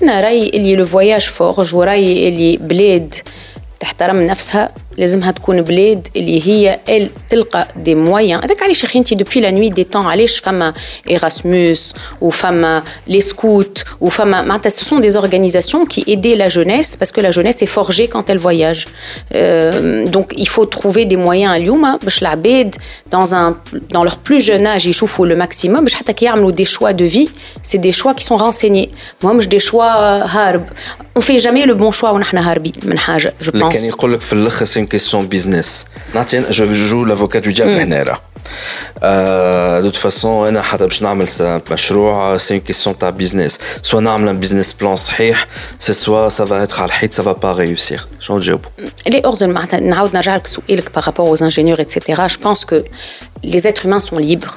le voyage forge, le voyage اللي لو فواياج فورج ورايي اللي بلاد تحترم نفسها لازمها تكون بلاد اللي هي ال تلقى دي مويان هذاك علاش اخي انت دوبوي لا نوي دي طون علاش فما ايراسموس وفما لي سكوت وفما معناتها سو سون دي اورغانيزاسيون كي ايدي لا جونيس باسكو لا جونيس اي فورجي كونت ال فواياج دونك il faut trouver des moyens اليوم باش العباد dans un dans leur plus jeune âge يشوفوا le maximum باش حتى كي يعملوا des choix de vie c'est des choix qui sont renseignés moi مش des choix هارب on fait jamais le bon choix ونحن هاربين من حاجه je pense كان يقول لك في الاخر une question business. Je joue l'avocat du diable. Hmm. Euh, de toute façon, c'est une question de business. Soit on a un business plan, c'est soit ça va être à ça va pas réussir. J'en Les par rapport aux ingénieurs, etc. Je pense que les êtres humains sont libres.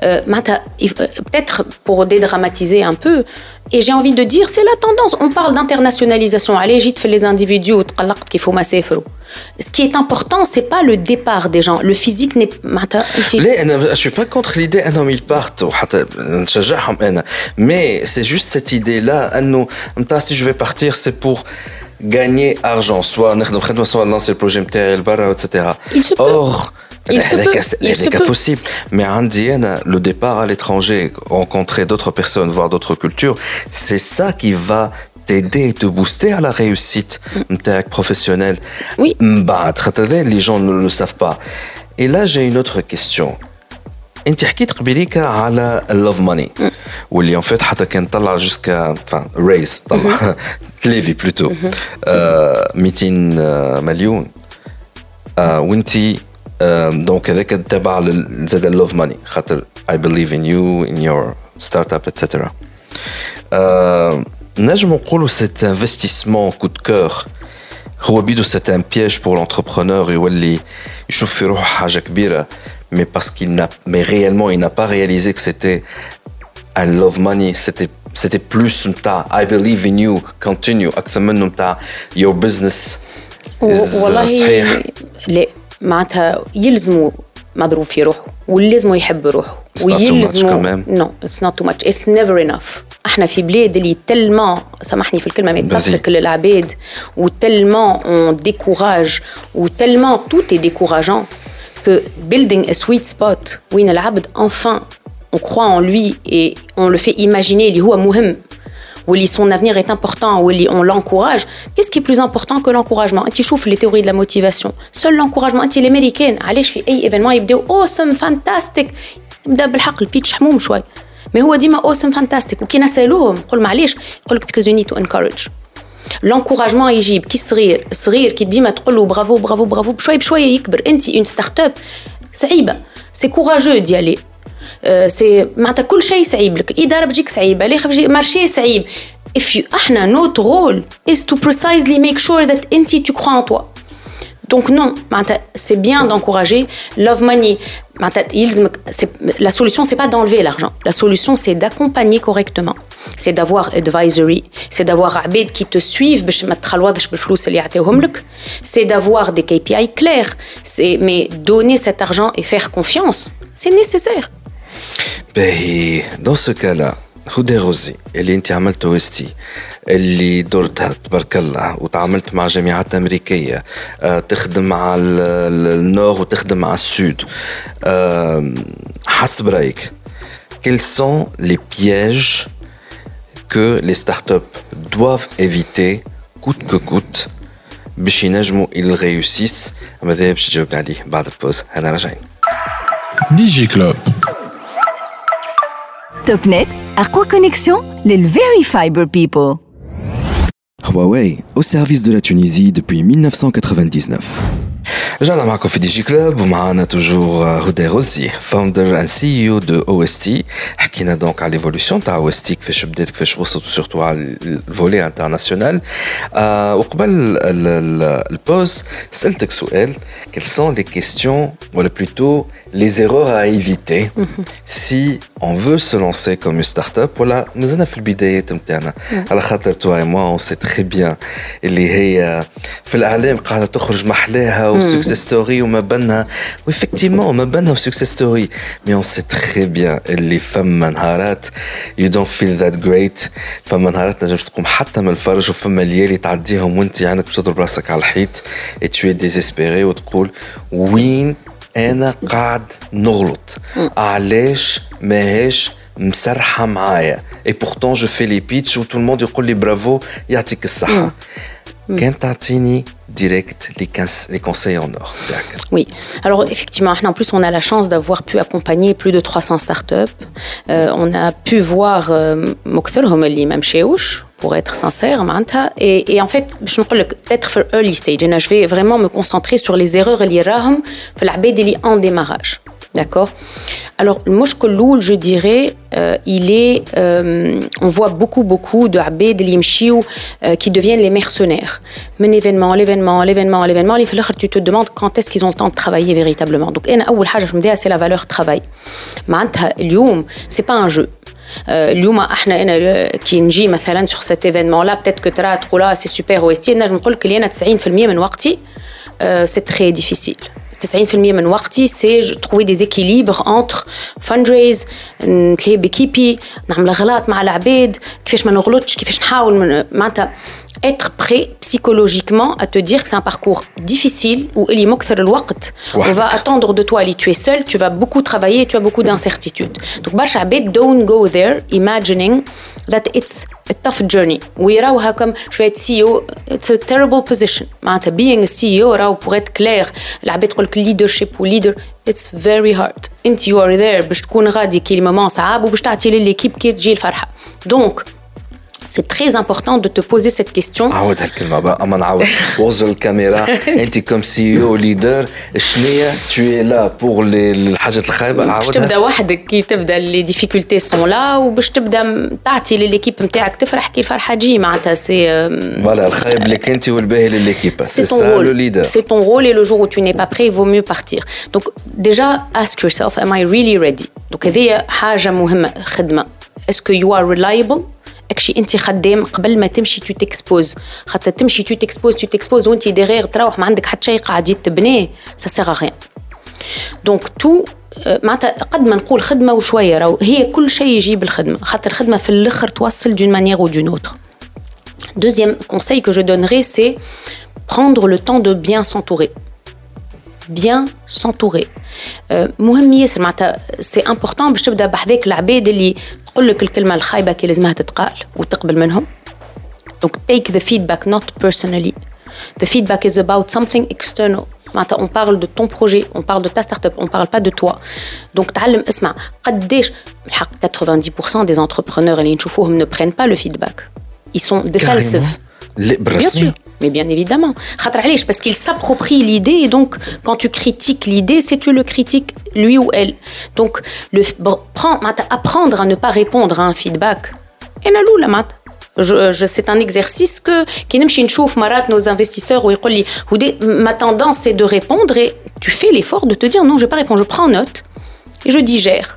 peut-être pour dédramatiser un peu, et j'ai envie de dire, c'est la tendance. On parle d'internationalisation. Allez, j'y fais les individus qu'il faut Ce qui est important, c'est pas le départ des gens. Le physique n'est pas. Je suis pas contre l'idée homme ils partent, mais c'est juste cette idée-là. Si je vais partir, c'est pour gagner argent, soit soit lancer le projet etc. Or, il se peut. Il se peut. possible. Mais Indienne, le départ à l'étranger, rencontrer d'autres personnes, voir d'autres cultures, c'est ça qui va t'aider, te booster à la réussite mm. professionnelle. Oui. Bah, les gens ne le savent pas. Et là, j'ai une autre question. انت حكيت قبيليك على اللوف ماني واللي ان فيت حتى كان طلع جوسكا enfin ريز طلع تليفي بلوتو 200 مليون وانتي دونك هذاك تبع زاد اللوف ماني خاطر I believe in you in your startup etc نجم نقولوا cet investissement coup de cœur هو بيدو c'est un piège pour l'entrepreneur يولي يشوف في روحه حاجه كبيره mais parce qu'il n'a mais réellement il n'a pas réalisé que c'était un love money c'était c'était plus نتاع I believe in you continue اكثر منه نتاع your business والله لا معناتها يلزموا مضروب في روحه ولازموا يحب روحه ويلزموا نو اتس نوت تو ماتش اتس نيفر انف احنا في بلاد اللي تلمون سامحني في الكلمه ما يتصفلك للعباد وتلمون اون ديكوراج وتلمون توت اي ديكوراجون que building a sweet spot وين العبد enfin on croit en lui et on le fait imaginer اللي هو مهم واللي son avenir est important واللي on l'encourage qu'est-ce qui est plus important que l'encouragement انت شوف les théories de la motivation seul l'encouragement انت الامريكان علاش في اي ايفينمون يبداو awesome fantastic يبدا بالحق البيتش حموم شوي مي هو ديما awesome fantastic وكي نسالوهم نقول معليش يقول لك because you need to encourage لونكوراجمون يجيب كي صغير صغير كي ديما تقول له برافو برافو برافو بشوي بشويه يكبر انت اون ستارت اب صعيبه سي كوراجو ديالي سي معناتها كل شيء صعيب لك الاداره بتجيك صعيبه الاخر بيجي مارشي صعيب if you احنا notre rôle is to precisely make sure that انت tu crois en toi donc non c'est bien d'encourager love money la solution c'est pas d'enlever l'argent la solution c'est d'accompagner correctement c'est d'avoir advisory c'est d'avoir عباد qui te suivent باش ما تخلوضش بالفلوس اللي يعطيوهم لك c'est d'avoir des KPI clairs c'est mais donner cet argent et faire confiance c'est nécessaire ben, dans ce cas-là هدى غزي اللي انت عملت او اس تي اللي درتها تبارك الله وتعاملت مع جامعات امريكيه أه تخدم مع النور وتخدم مع السود أه حسب رايك quels sont les pièges que les startups doivent éviter coûte que coûte باش ينجموا ils réussissent ماذا باش تجاوبني عليه بعد البوز انا راجعين دي جي كلوب Topnet, Arqua Connexion, les Very Fiber People. Huawei, au service de la Tunisie depuis 1999. رجعنا معكم في دي جي كلوب ومعنا توجور هدى غزي فاوندر اند سي او دو او اس تي حكينا دونك على ليفولوسيون تاع او اس تي كيفاش بدات كيفاش وصلت سورتو على الفولي انترناسيونال آه وقبل البوز سالتك سؤال quelles sont les questions ولا plutôt les erreurs à éviter si on veut se lancer comme une start-up ولا مازلنا في البدايات نتاعنا على خاطر توا اي موا اون سي تري بيان اللي هي في الاعلام قاعده تخرج محلاها وسكسيس ستوري وما بينها وافكتيمون ما بينها وسكسيس ستوري مي اون سي تري بيان اللي فما نهارات يو دونت فيل ذات جريت فما نهارات نجمش تقوم حتى من الفرج وفما ليالي تعديهم وانت عندك باش تضرب راسك على الحيط اي تو ديزيسبيري وتقول وين انا قاعد نغلط علاش ماهيش مسرحه معايا اي بورتون جو في لي بيتش وتو الموند يقول لي برافو يعطيك الصحه Mm. Kentatini direct les, les conseils en or. Oui, alors effectivement, en plus on a la chance d'avoir pu accompagner plus de 300 startups. Euh, on a pu voir euh, Mokhtar Homeli, même chez Ouch, pour être sincère, et, et en fait, je ne parle peut-être early stage. Je vais vraiment me concentrer sur les erreurs liées à la en démarrage. D'accord Alors, le moshkolou, je dirais, euh, il est. Euh, on voit beaucoup, beaucoup de abed, euh, qui deviennent les mercenaires. Mais l'événement, l'événement, l'événement, l'événement, tu te demandes quand est-ce qu'ils ont le temps de travailler véritablement. Donc, c'est la valeur travail. C'est pas un jeu. اليوم احنا انا كي نجي مثلا sur cet événement là peut-être que ترى تقول c'est super OST نجم نقول لك اللي انا 90% من وقتي c'est très difficile 90% من وقتي سي trouver des équilibres entre fundraise نتلاقي بكيبي نعمل غلط مع العباد كيفاش ما نغلطش كيفاش نحاول معناتها être prêt psychologiquement à te dire que c'est un parcours difficile où on va attendre de toi aller tu es seul tu vas beaucoup travailler tu as beaucoup d'incertitudes donc don't go there imagining that it's a tough journey ويراوها comme je vais être CEO it's a terrible position being a CEO pour être clair العباد تقول لك leadership ou leader it's very hard انت you are there باش تكون غادي كي المومون صعاب وباش تعطي لليكيب كي تجي الفرحه donc c'est très important de te poser cette question. عاود هالكلمة بقى أما نعاود وغزر الكاميرا أنت كم سي او ليدر شنية tu es là pour الحاجات الخايبة عاودها باش تبدا وحدك كي تبدا لي ديفيكولتي سون لا وباش تبدا تعطي لليكيب نتاعك تفرح كي الفرحة تجي معناتها سي فوالا الخايب لك أنت والباهي لليكيب سي ton rôle c'est ton rôle et le jour où tu n'es pas prêt il vaut mieux partir donc déjà ask yourself am I really ready donc هذه حاجة مهمة خدمة est-ce que you are reliable اكشي انت خدام قبل ما تمشي تو تكسبوز خاطر تمشي تو تكسبوز تو تكسبوز وانت ديغيغ تروح ما عندك حتى شيء قاعد يتبناه سا سيغ غيان دونك تو معناتها قد ما نقول خدمه وشويه راهو هي كل شيء يجيب الخدمه خاطر الخدمه في الاخر توصل دون مانيير او دون اوتر Deuxième conseil que je donnerais, c'est prendre le temps de bien s'entourer. Bien s'entourer. مهم ياسر معناتها سي امبورطون باش تبدا بحذاك العباد اللي تقول لك الكلمه الخايبه كي لازمها تتقال وتقبل منهم دونك take the feedback not personally the feedback is about something external معناتها on parle de ton projet on parle de ta startup on parle pas de toi donc تعلم اسمع قداش الحق 90% des entrepreneurs اللي نشوفوهم ne prennent pas le feedback ils sont defensive bien sûr mais bien évidemment. Parce qu'il s'approprie l'idée et donc quand tu critiques l'idée, c'est tu le critiques lui ou elle. Donc le, apprendre à ne pas répondre à un feedback. Et je, c'est un exercice que marat nos investisseurs ou ma tendance c'est de répondre et tu fais l'effort de te dire non je vais pas répondre je prends note et je digère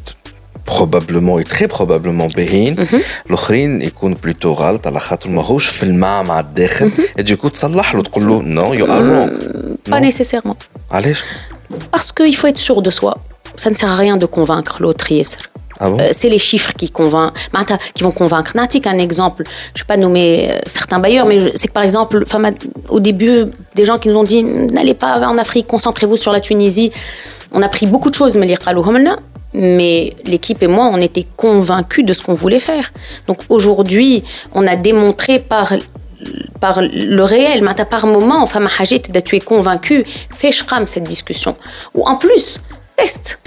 بروبابلمون اي تري بروبابلمون باهيين الاخرين يكون بلوتو غلط على خاطر ماهوش في الماء مع الداخل دوكو تصلح له تقول له نو يو ار رونغ با نيسيسيرمون علاش؟ Parce qu'il faut être sûr de soi. Ça ne sert à rien de convaincre l'autre, Yesser. Ah bon Euh, c'est les chiffres qui, convainc, Mata, qui vont convaincre. Natik, un exemple, je ne vais pas nommer euh, certains bailleurs, mais je- c'est que par exemple, enfin, ma- au début, des gens qui nous ont dit n'allez pas en Afrique, concentrez-vous sur la Tunisie. On a pris beaucoup de choses, mais les Khalouhamna, mais l'équipe et moi, on était convaincus de ce qu'on voulait faire. Donc aujourd'hui, on a démontré par par le réel, Mata, par moment, enfin, ma hajit, tu es convaincu, fais shkam cette discussion. Ou en plus, teste.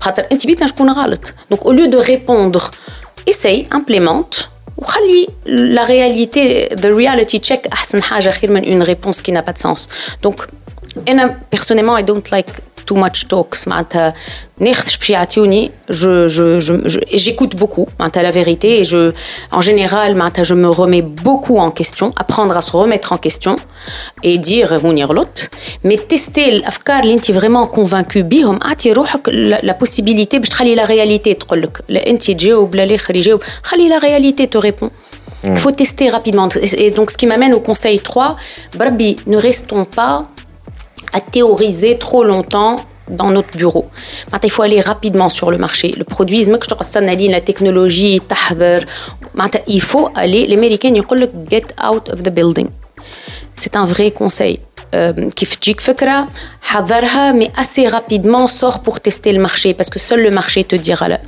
خاطر انت بيتنا شكون غلط دونك au lieu de répondre essaye implémente وخلي la réalité the reality check احسن حاجه خير من une réponse qui n'a pas de sens donc انا personnellement I don't like too much talks je, j'écoute beaucoup la vérité et je, en général je me remets beaucoup en question apprendre à se remettre en question et dire l'autre mais tester l'afkar l'inti vraiment convaincu bihom ah, la possibilité de la réalité la réalité te répond. Il faut tester rapidement. Et donc ce qui m'amène au conseil 3 ne restons pas à théoriser trop longtemps dans notre bureau. Maintenant, Il faut aller rapidement sur le marché. Le produit, la technologie, il faut aller. Les Américains disent « get out of the building ». C'est un vrai conseil. Euh, كيف تجيك فكرة حذرها mais assez rapidement sors pour tester le marché parce que seul le marché te dira la-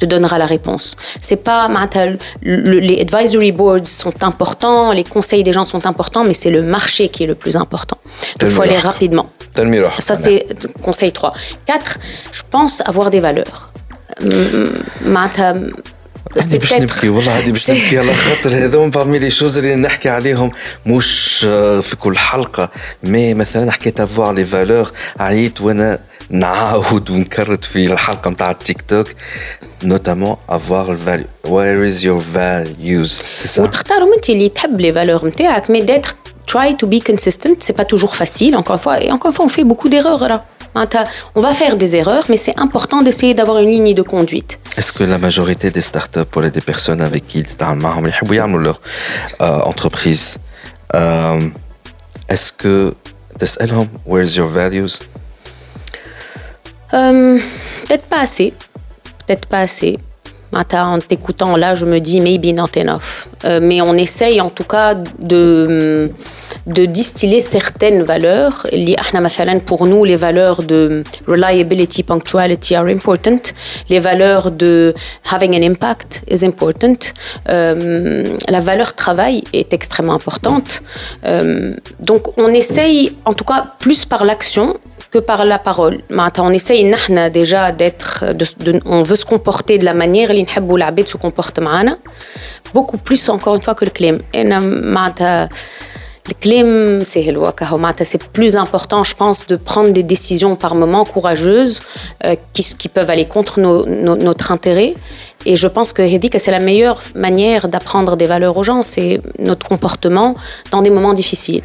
te donnera la réponse c'est pas معناتها le- le- les advisory boards sont importants les conseils des gens sont importants mais c'est le marché qui est le plus important donc il faut aller Tellement. rapidement تنمي روحك ça c'est conseil 3 4 je pense avoir des valeurs Hum, معناتها هادي c'est باش نبكي والله هادي باش c'est- نبكي على خاطر هذوما بارمي لي شوز اللي نحكي عليهم مش آه، في كل حلقه مي مثلا حكيت افوار لي فالور عييت وانا نعاود ونكرت في الحلقه نتاع التيك توك نوتامون افوار الفاليو وير از يور فاليوز سي سا وتختارهم انت اللي تحب les valeurs نتاعك mais d'être try to be consistent c'est pas toujours facile encore une fois et encore une fois on fait beaucoup d'erreurs là معناتها Hein, on va faire des erreurs, mais c'est important d'essayer d'avoir une ligne de conduite. Est-ce que la majorité des startups ou des personnes avec qui ils leur euh, entreprise, euh, est-ce que where's your values? Euh, Peut-être pas assez. Peut-être pas assez en t'écoutant là, je me dis maybe not enough. Euh, mais on essaye en tout cas de, de distiller certaines valeurs. Pour nous, les valeurs de reliability, punctuality are important. Les valeurs de having an impact is important. Euh, la valeur travail est extrêmement importante. Euh, donc on essaye en tout cas plus par l'action que par la parole. On essaye déjà d'être, on veut se comporter de la manière où les se comportent beaucoup plus encore une fois que le clim. Le clim, c'est C'est plus important, je pense, de prendre des décisions par moments courageuses euh, qui, peuvent aller contre notre intérêt. Et je pense que c'est la meilleure manière d'apprendre des valeurs aux gens, c'est notre comportement dans des moments difficiles.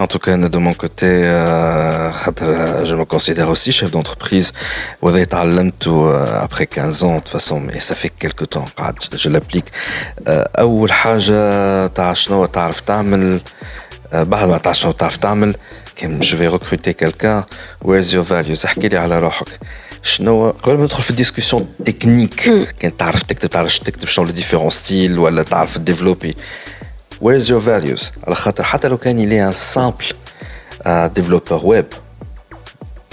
En tout cas, de mon côté, euh, خاطر, euh, je me considère aussi chef d'entreprise. وهذا تعلمته euh, après 15 ans, de toute façon, mais ça fait quelques temps قاعد je l'applique. Euh, أول حاجة تاع شنو تعرف تعمل euh, بعد ما تعرف شنو تعرف تعمل كان je vais recruter quelqu'un where's your values احكي لي على روحك شنو قبل ما ندخل في الديسكسيون تكنيك كان تعرف تكتب تعرف تكتب شنو لي ديفيرون ستيل ولا تعرف ديفلوبي Where's your values على خاطر حتى لو كان il est un simple euh, développeur web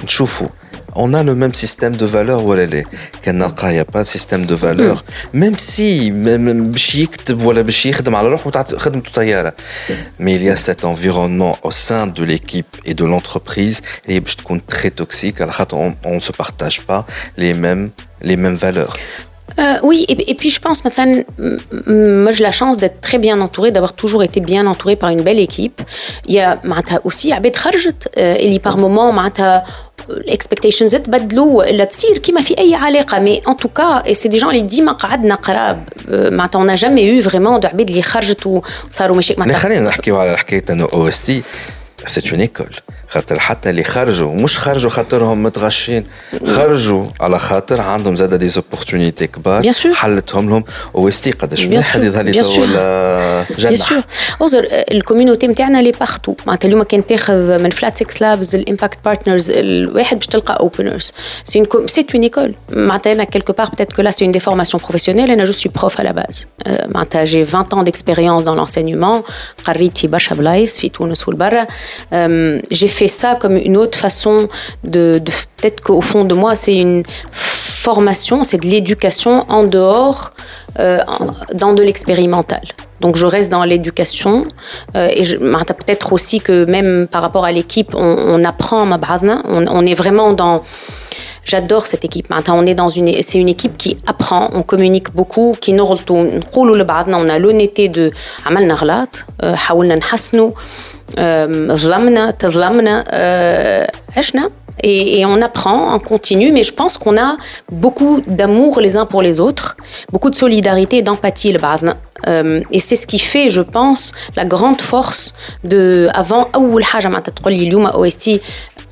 نشوفوا on a le même système de valeurs ولا لا كان نلقاه y a pas de système de valeurs même si même باش يكتب ولا باش يخدم على روحه تاع خدمته طياره mais il y a cet environnement au sein de l'équipe et de l'entreprise اللي باش تكون très toxique على خاطر on, on se partage pas les mêmes les mêmes valeurs Euh, oui, et, puis je pense, maintenant, moi j'ai la chance d'être très bien entourée, d'avoir toujours été bien entourée par une belle équipe. Il y a aussi Abed Kharjet, et par moment, l'expectation تبدلوا ولا تصير كيما في اي علاقه مي ان توكا اي سي دي جون اللي ديما قعدنا قراب معناتها اون جامي يو فريمون دو عباد اللي خرجت وصاروا ماشي معناتها خلينا نحكيو على حكايه انه او اس تي سي اون ايكول خاطر حتى اللي خرجوا مش خرجوا خاطرهم متغشين خرجوا على خاطر عندهم زاد دي زوبورتونيتي كبار حلتهم لهم وستي قداش واحد يظهر لي تو بيان سور اوزر الكوميونيتي نتاعنا لي بارتو معناتها اليوم كان تاخذ من فلات 6 لابز الامباكت بارتنرز الواحد باش تلقى اوبنرز سي اون سي اون ايكول معناتها انا كيلكو بار بتيت كو لا سي اون دي فورماسيون بروفيسيونيل انا جو سوي بروف على باز معناتها جي 20 ans d'expérience dans l'enseignement قريت في برشا بلايص في تونس والبرا جي في ça comme une autre façon de, peut-être qu'au fond de moi, c'est une formation, c'est de l'éducation en dehors, euh, dans de l'expérimental. Donc je reste dans l'éducation euh, et peut-être aussi que même par rapport à l'équipe, on, apprend on, on est vraiment dans J'adore cette équipe. On est dans une, c'est une équipe qui apprend, on communique beaucoup, qui nous on a l'honnêteté de عملنا غلط, حاولنا نحسنوا, ظلمنا, تظلمنا, عشنا et, et, on apprend, on continue, mais je pense qu'on a beaucoup d'amour les uns pour les autres, beaucoup de solidarité et d'empathie le euh, et c'est ce qui fait, je pense, la grande force de avant أول حاجة معناتها تقول لي اليوم OST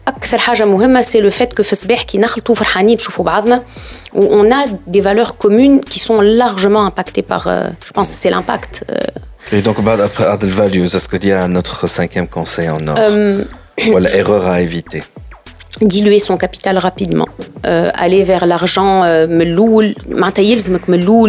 اكثر حاجه مهمه سي لو فيت كو في الصباح كي نخلطوا فرحانين نشوفوا بعضنا و on a des valeurs communes qui sont largement impactées par euh, je pense c'est l'impact euh. et donc après Adel Values est-ce qu'il y a un autre cinquième conseil en or euh, ou l'erreur à éviter diluer son capital rapidement euh, aller vers l'argent euh,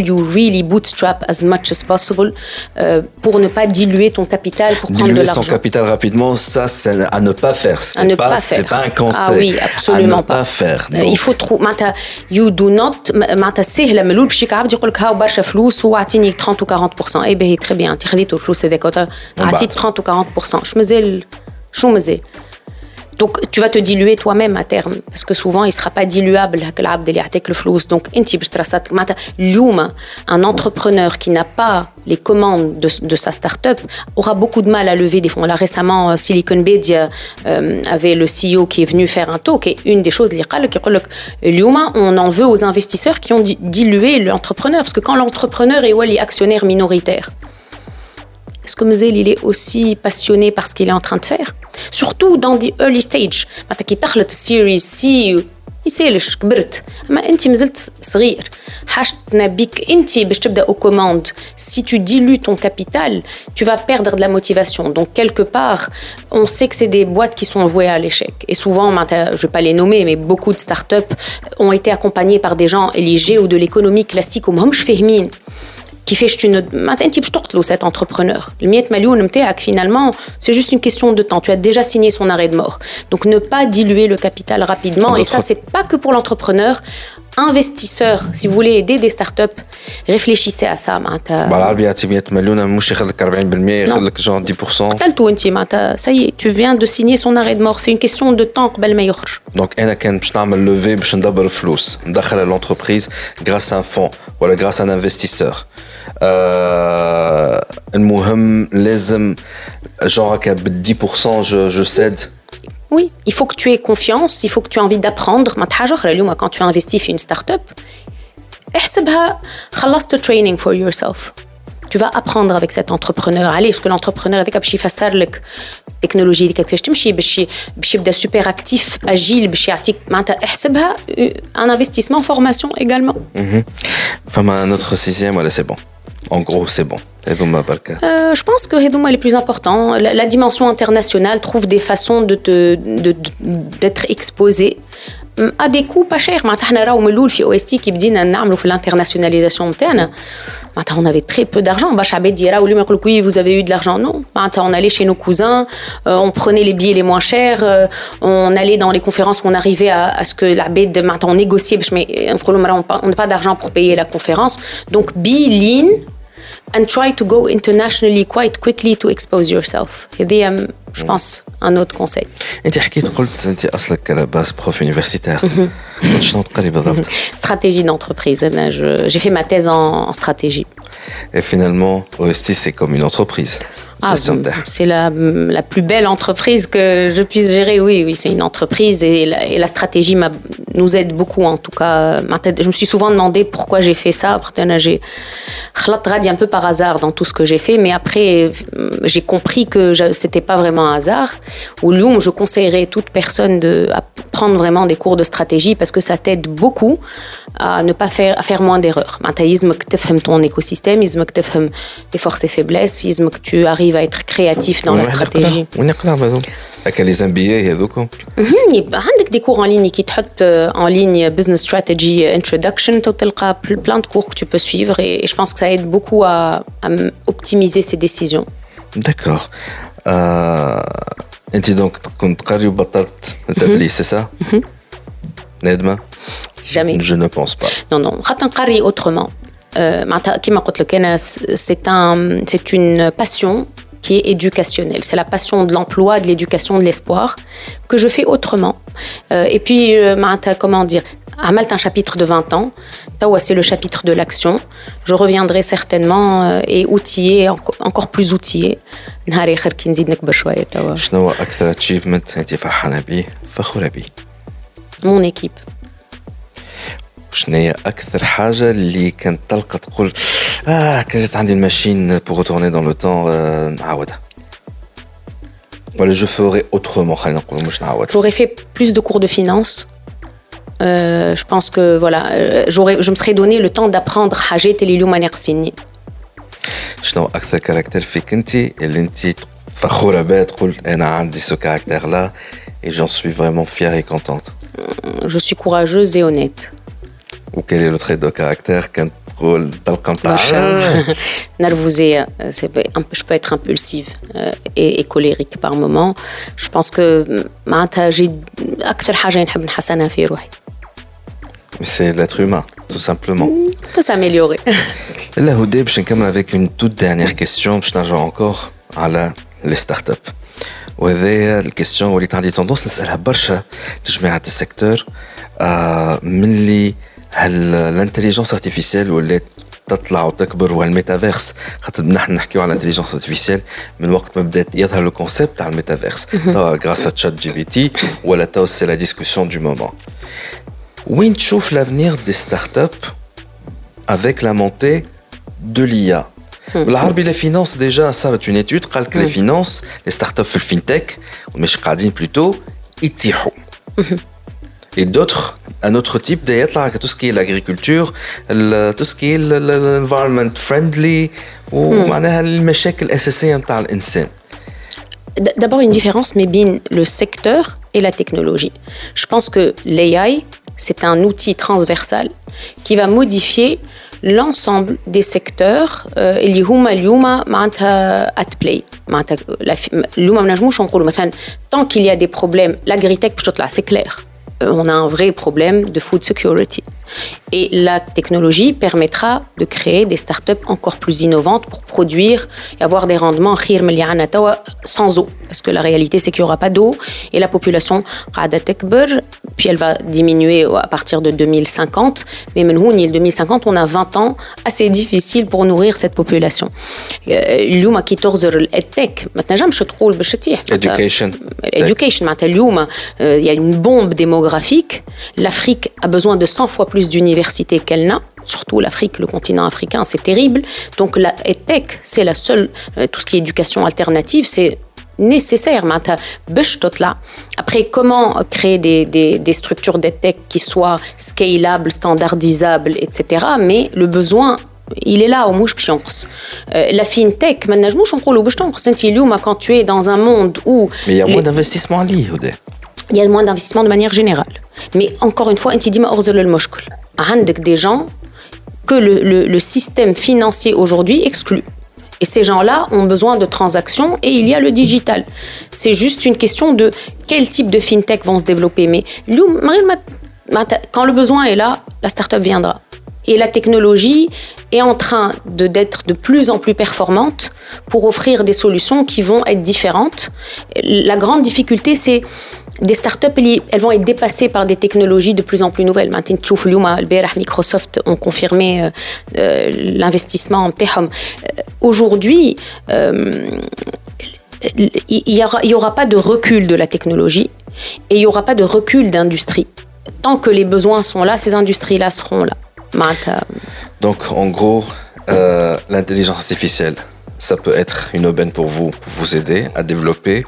you really bootstrap as much as possible euh, pour ne pas diluer ton capital pour prendre de l'argent son capital rapidement ça c'est à ne pas faire c'est ne pas, c'est pas un conseil ah oui absolument à ne pas, faire il faut trop you do not معناتها سهله ملول باش يقعد يقول لك هاو برشا فلوس واعطيني 30 ou 40% اي باهي très bien انت خذيتوا الفلوس هذاك عطيت 30 ou 40% شو مازال شو مازال donc tu vas te diluer toi-même à terme parce que souvent il sera pas diluable le flou donc un entrepreneur qui n'a pas les commandes de, sa start-up aura beaucoup de mal à lever des fonds. Là récemment euh, Silicon Media euh, avait le CEO qui est venu faire un talk et une des choses on en veut aux investisseurs qui ont dilué l'entrepreneur parce que quand l'entrepreneur est actionnaire minoritaire est-ce que Mzel, il est aussi passionné par ce qu'il est en train de faire Surtout dans des early stage. معناتها كي تخلط series C يسالش كبرت اما انت مازلت صغير حاجتنا بك انت باش تبدا au commande si tu dilues ton capital tu vas perdre de la motivation donc quelque part on sait que c'est des boîtes qui sont vouées à l'échec et souvent je vais pas les nommer mais beaucoup de startups ont été accompagnées par des gens éligés ou de l'économie classique ومهمش فاهمين كيفاش tu ne معناتها انت باش تقتلوا cet entrepreneur ال 100 مليون نتاعك finalement c'est juste une question de temps tu as déjà signé son arrêt de mort donc ne pas diluer le capital rapidement et ça c'est pas que pour l'entrepreneur investisseur si vous voulez aider des startups réfléchissez à ça معناتها بالعربي يعطي 100 مليون مش ياخذ لك 40% ياخذ لك genre 10% قتلتو انت معناتها ça y est tu viens de signer son arrêt de mort c'est une question de temps قبل ما يخرج donc انا كان باش نعمل لوفي باش ندبر فلوس ندخل l'entreprise grâce à un fonds ولا grâce à un investisseur euh, المهم لازم genre qu'à 10% je, je cède oui, il faut que tu aies confiance, il faut que tu aies envie d'apprendre. Quand tu investis dans une start-up, le training for yourself. Tu vas apprendre avec cet entrepreneur. Allez, parce que l'entrepreneur avec باش يفسر لك التكنولوجيا اللي كيفاش تمشي باش باش يبدا سوبر اكتيف اجيل باش يعطيك معناتها احسبها ان انفستيسمون فورماسيون également. فما notre sixième voilà c'est bon. En gros, c'est bon. Euh, je pense que Hedouma est le plus important. La, dimension internationale trouve des façons d'être de d'être exposée hum, à des coûts pas chers. Maintenant, on a au Meloul, au OST, qui dit que l'internationalisation interne, on avait très peu d'argent. Bah, oui, vous avez eu de l'argent. Non. Maintenant, On allait chez nos cousins, euh, on prenait les billets les moins chers, euh, on allait dans les conférences on arrivait à, ce que la BED, maintenant on négociait, mais on n'a pas d'argent pour payer la conférence. Donc, biline, and try to go internationally quite quickly to expose yourself. هذه je pense un autre conseil. انت حكيت قلت انت اصلك على باس بروف يونيفرسيتير شنو تقري بالضبط؟ Stratégie d'entreprise. أنا je- J'ai fait ma thèse en, en stratégie. Et finalement, OST, c'est comme une entreprise. Ah, c'est la, la, plus belle entreprise que je puisse gérer. Oui, oui, c'est une entreprise et la, stratégie nous aide beaucoup. En tout cas, euh, je me suis souvent demandé pourquoi j'ai fait ça. J'ai dit un peu par hasard dans tout ce que j'ai fait, mais après, euh, j'ai compris que c'était pas vraiment un hasard. Au Lyon, je conseillerais toute personne de à prendre vraiment des cours de stratégie parce que ça t'aide beaucoup à ne pas faire, faire moins d'erreurs. Maintenant, ton écosystème, que tu les forces et faiblesses, que tu arrives à être créatif dans la وين stratégie. نقرا؟ وين نقرا هذوك؟ هكا لي زامبيي هذوكم مهم، يبقى عندك دي كور en ligne qui تحط en ligne business strategy introduction تلقى plein de cours que tu peux suivre et, et je pense que ça aide beaucoup à, à m- optimiser ses décisions. داكور آه... انت دونك كنت قاري وبطلت التدريس سي سا؟ نادمه؟ Jamais. Je ne pense pas. Non, non. خاطر نقري autrement. Euh, معناتها كيما قلت لك أنا c'est un c'est une passion qui est éducationnelle. C'est la passion de l'emploi, de l'éducation, de l'espoir que je fais autrement. Euh, et puis euh, معناتها comment dire عملت un chapitre de 20 ans. توا c'est le chapitre de l'action. Je reviendrai certainement euh, et outillé enco- encore plus outillé. نهار آخر كي نزيد نكبر شوية توا. شنو هو اكثر اتشيفمنت انت فرحانه به فخوره به؟ Mon équipe. شنو هي اكثر حاجه اللي كانت تلقى تقول اه كان جات عندي الماشين بور ريتورني دون لو تون نعاودها ولا جو فوري اوترومون خلينا نقول مش نعاود J'aurais fait plus de cours de finance. Euh, je pense que voilà, euh, j'aurais, je me serais donné le temps d'apprendre حاجات اللي اليوم ناقصيني. شنو اكثر كاركتير فيك انت اللي انت فخوره به تقول انا عندي سو كاركتير لا et j'en suis vraiment fière et contente. Je suis courageuse et honnête. Ou quel est le trait de caractère كانت تقول تلقى نتاع برشا. Nervosée, euh, c'est un peu- je peux être impulsive euh, et, et colérique par moment. Je pense que معناتها j'ai أكثر حاجة نحب نحسنها في روحي. Mais c'est l'être humain, tout simplement. Ça peut s'améliorer. لا هدى باش نكمل avec une toute dernière question باش نرجع encore على les startups وهذايا الكيستيون وليت عندي توندونس نسالها برشا لجماعه السيكتور آه ملي هل الانتليجنس ارتيفيسيال ولات تطلع وتكبر والميتافيرس خاطر نحن نحكيو على الانتليجنس ارتيفيسيال من وقت ما بدات يظهر لو كونسيبت تاع الميتافيرس توا غراس تشات جي بي تي ولا توا سي لا ديسكوسيون دو مومون وين تشوف لافنير دي ستارت اب avec la montée de l'IA. بالعربي les finances déjà صارت une étude قال que les finances les startups في الفينتك مش قاعدين plutôt يتيحوا. Et d'autres un autre type de يطلع tout ce qui est l'agriculture, ال- tout ce qui est ال- ال- l'environment friendly ومعناها المشاكل الأساسية نتاع الإنسان. D- D'abord, une différence, mais bien le secteur et la technologie. Je pense que l'AI, c'est un outil transversal qui va modifier l'ensemble des secteurs euh, اللي هما اليوم معناتها at play معناتها لا في- اليوم ما نجموش نقولوا مثلا tant qu'il y a des problèmes l'agritech باش تطلع c'est clair Euh, on a un vrai problème de food security. Et la technologie permettra de créer des startups encore plus innovantes pour produire et avoir des rendements khir من اللي عنا توا sans eau. Parce que la réalité, c'est qu'il n'y aura pas d'eau et la population قاعدة تكبر, puis elle va diminuer à partir de 2050. Mais من هوني 2050, on a 20 ans assez difficiles pour nourrir cette population. Euh, اليوم كي تغزر التك ما تنجمش تقول باش تتيح. Education. Education, معناتها اليوم, euh, il y a une bombe démographique. L'Afrique a besoin de 100 fois plus d'universités qu'elle n'a. Surtout l'Afrique, le continent africain, c'est terrible. Donc la EdTech, c'est la seule, euh, tout ce qui est éducation alternative, c'est nécessaire. Après, comment créer des, des, structures d'EdTech qui soient scalables, standardisables, etc. Mais le besoin il est là au mouche pense euh, la fintech maintenant je mouche on quand tu es dans un monde où mais il y a moins d'investissement à l'IOD il y a moins d'investissement de manière générale. Mais encore une fois, des gens que le, le, système financier aujourd'hui exclut. Et ces gens-là ont besoin de transactions et il y a le digital. C'est juste une question de quel type de fintech vont se développer. Mais quand le besoin est là, la start-up viendra. Et la technologie est en train d'être de, plus en plus performante pour offrir des solutions qui vont être différentes. La grande difficulté, c'est des startups, elles vont être dépassées par des technologies de plus en plus nouvelles. Maintenant, Microsoft ont confirmé euh, euh, l'investissement en Tehom. Euh, aujourd'hui, il n'y aura, pas de recul de la technologie et il n'y aura pas de recul d'industrie. Tant que les besoins sont là, ces industries-là seront là. Donc, en gros, l'intelligence artificielle, ça peut être une aubaine pour vous, pour vous aider à développer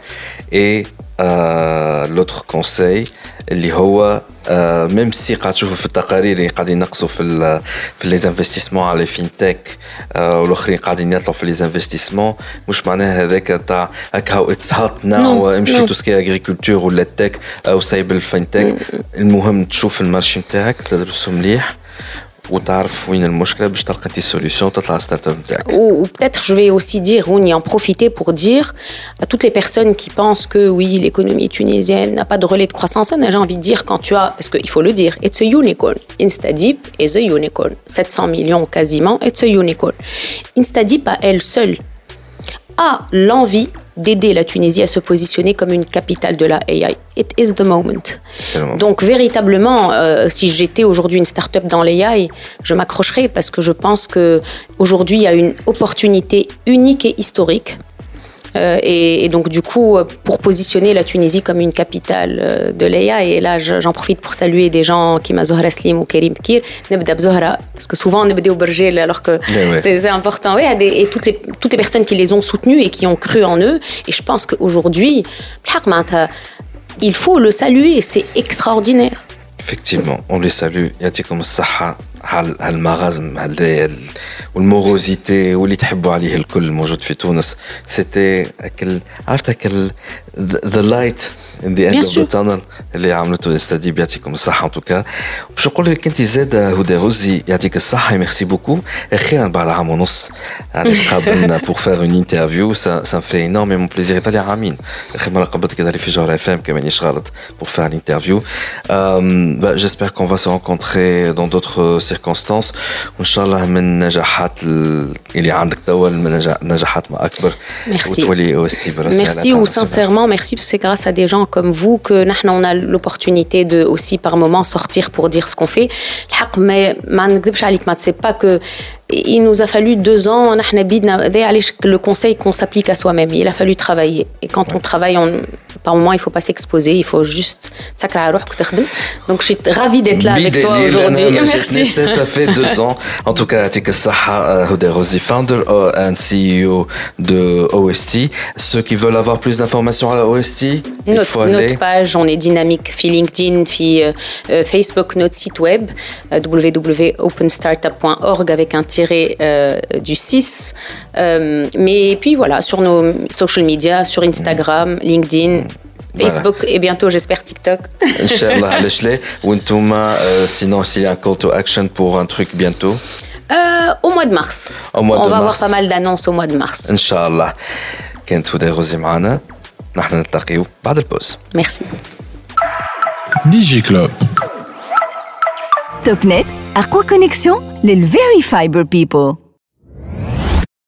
et l'autre conseil اللي هو ميم سي قاعد تشوفوا في التقارير اللي قاعدين ينقصوا في في لي انفستيسمون على فينتك والآخرين قاعدين يطلعوا في لي انفستيسمون مش معناها هذاك تاع هكا هاو اتس هات ناو امشي تو سكي اغريكولتور ولا التك أو سايب الفينتك. المهم تشوف المارشي نتاعك تدرسه مليح. Ou peut-être je vais aussi dire ou en profiter pour dire à toutes les personnes qui pensent que oui l'économie tunisienne n'a pas de relais de croissance j'ai envie de dire quand tu as parce qu'il faut le dire it's a unicorn. Instadeep is a unicorn. 700 millions quasiment it's a unicorn. Instadeep à elle seule a l'envie d'aider la Tunisie à se positionner comme une capitale de la AI. It is the moment. Donc véritablement, euh, si j'étais aujourd'hui une start-up dans l'AI, je m'accrocherais parce que je pense que aujourd'hui il y a une opportunité unique et historique euh, et, donc, du coup, pour positionner la Tunisie comme une capitale euh, de l'EIA, et là, j'en profite pour saluer des gens qui Zohra Slim ou Karim Kir, parce que souvent on est au Berger alors que c'est important. et toutes les, toutes les personnes qui les ont soutenus et qui ont cru en eux. Et je pense qu'aujourd'hui, il faut le saluer, c'est extraordinaire. Effectivement, on les salue. Yatikum Saha. هالمغازم هذايا والموروزيتي واللي تحبوا عليه الكل موجود في تونس. سيتي اكل عرفت أكل ذا لايت ان ذا اند اوف ذا تانل اللي عملته استاديب يعطيكم الصحه ان توكا باش نقول لك انت زاد هدى غزي يعطيك الصحه ميرسي بوكو اخيرا بعد عام ونص يعني قابلنا بور فير اون انترفيو سا سا في انورميمون بليزير ايطاليا عامين اخر مره قبلت كذا في جوهر اف ام كمان مانيش غلط بور فير الانترفيو جيسبر كون فا سو رونكونتري دون دوتر سيركونستانس وان شاء الله من نجاحات اللي عندك توا نجاحات ما اكبر ميرسي وتولي او اس تي ميرسي وسانسيرمون ميرسي سي غراس ا دي جون comme vous que nous on a l'opportunité de aussi par moment sortir pour dire ce qu'on fait. Mais c'est pas que il nous a fallu deux ans le conseil qu'on s'applique à soi-même. Il a fallu travailler. Et quand on travaille on par moment, il ne faut pas s'exposer, il faut juste Donc, je suis ravie d'être là avec toi aujourd'hui. Merci. Ça fait deux ans. En tout cas, Atik Saha Rosie, founder and CEO de OST. Ceux qui veulent avoir plus d'informations à OST, notre, notre page, on est dynamique, fi LinkedIn, fi euh, euh, Facebook, notre site web, euh, www.openstartup.org avec un tiré du 6. mais puis voilà, sur nos social media, sur Instagram, LinkedIn, Facebook et bientôt, j'espère, TikTok. Inch'Allah, Ou euh, sinon, s'il y a un call to action pour un truc bientôt euh, Au mois de mars. Au mois On va avoir pas mal d'annonces au mois de mars. Inch'Allah. كانت هدى غزي معنا نحن نلتقيو بعد البوز ميرسي دي جي كلوب توب نت اقوى كونيكسيون للفيري فايبر بيبل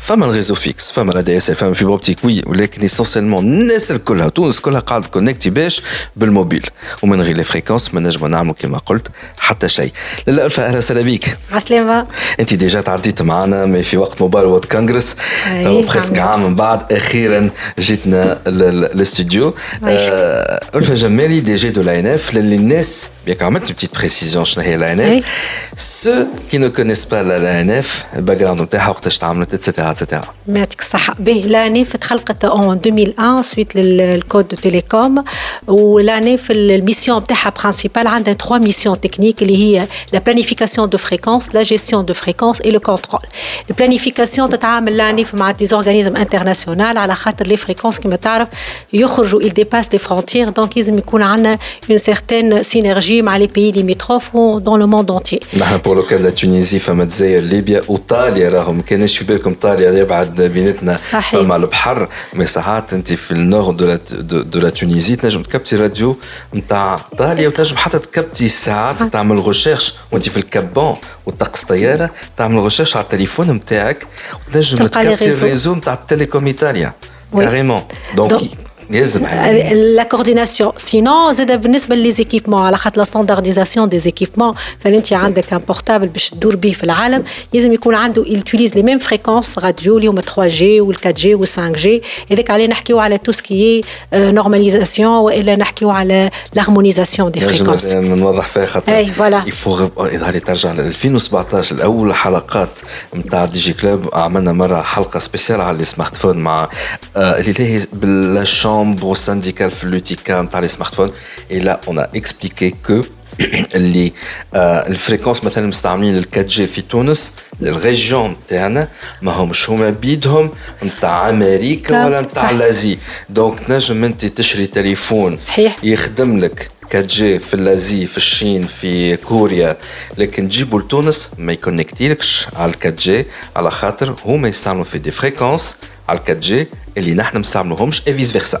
فما الريزو فيكس فما لا دي اس ال فما فيبر اوبتيك وي ولكن اسونسيلمون الناس الكلها تونس كلها قاعدة كونكتي باش بالموبيل. ومن غير لي فريكونس ما نجموا نعملوا كما قلت حتى شيء. لاله الفا أهلا وسهلا بيك. عسلامة. أنت ديجا تعديت معنا مي في وقت موبايل وورد كونغرس بريسك عام من بعد أخيرا جيتنا للاستوديو الفا جمالي دي جي دو لا ان اف للي الناس بيك عملت بتيت بريسيزيون شنو هي لا ان اف سو كي نو كونيس با لا ان اف الباك جراوند نتاعها وقتاش تعملت اتسيتيرا نتاعها اتسيتيرا يعطيك الصحة به لانيف تخلقت اون 2001 سويت للكود دو تيليكوم ولانيف الميسيون نتاعها برانسيبال عندها 3 ميسيون تكنيك اللي هي لا بلانيفيكاسيون دو فريكونس لا جيستيون دو فريكونس اي لو كونترول البلانيفيكاسيون تتعامل لانيف مع دي زورغانيزم انترناسيونال على خاطر لي فريكونس كما تعرف يخرجوا il dépasse les frontières donc لازم يكون عندنا une certaine synergie مع les pays limitrophes dans le monde entier. نحن بور لو كان تونيزي فما الجزائر ليبيا وايطاليا راهم ما كانش في بالكم ايطاليا يبعد بيناتنا. فما البحر مي ساعات انت في النور دو لا دو لا تونيزي تنجم تكبتي راديو نتاع إيطاليا وتنجم حتى تكبتي ساعات تعمل غوشيرش وانت في الكابون وتقص طياره تعمل غوشيرش على التليفون نتاعك وتنجم تكبتي ريزو. الريزو نتاع التليكوم إيطاليا. كاريمون دونك لازم لا كورديناسيون سينون زاد بالنسبة ليزيكيبمون على خاطر لا ستاندارديزاسيون دي زيكيبمون فانت عندك ان بورتابل باش تدور به في العالم. لازم يكون عنده يوتيليز لي ميم فريكونس راديو اللي هما 3 جي وال 4 جي وال 5 جي هذاك عليه نحكيو على تو سكي نورماليزاسيون والا نحكيو على لارمونيزاسيون دي فريكونس نوضح فيها خاطر أي، فوالا. يفو يظهر لي ترجع ل 2017 الأول حلقات نتاع دي جي كلوب عملنا مرة حلقة سبيسيال على السمارت فون مع آه، اللي هي بالشامبر سانديكال في لوتيكا نتاع لي سمارت فون اي لا اون اكسبليكي كو اللي الفريكونس مثلا مستعملين ال 4 جي في تونس الريجيون تاعنا ما همش هما بيدهم نتاع أمريكا كا- ولا نتاع. لازي دونك تنجم انت تشري تليفون صحيح. يخدم لك 4 جي في الازي في الصين في كوريا لكن تجيبوا لتونس ما يكونكتيلكش على 4 جي على خاطر هما يستعملوا في دي فريكونس على 4 جي اللي نحن ما نستعملوهمش اي فيس فيرسا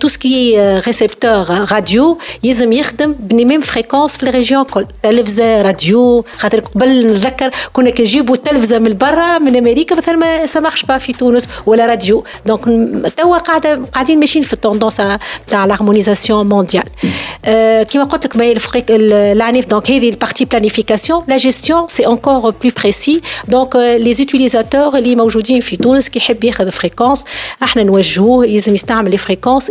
تو سكي ريسبتور راديو يلزم يخدم بني ميم فريكونس في الريجيون كل تلفزه راديو خاطر قبل نتذكر كنا كي نجيبوا التلفزه من برا من امريكا مثلا ما سمحش با في تونس ولا راديو دونك توا قاعده قاعدين ماشيين في التوندونس تاع لارمونيزاسيون مونديال كيما قلت لك ما هي الفريق العنيف دونك هذه البارتي بلانيفيكاسيون لا جيستيون سي انكور بلو بريسي دونك لي زوتيليزاتور اللي موجودين في تونس كي يحب ياخذ فريكونس احنا نوجهوه يلزم يستعمل لي فريكونس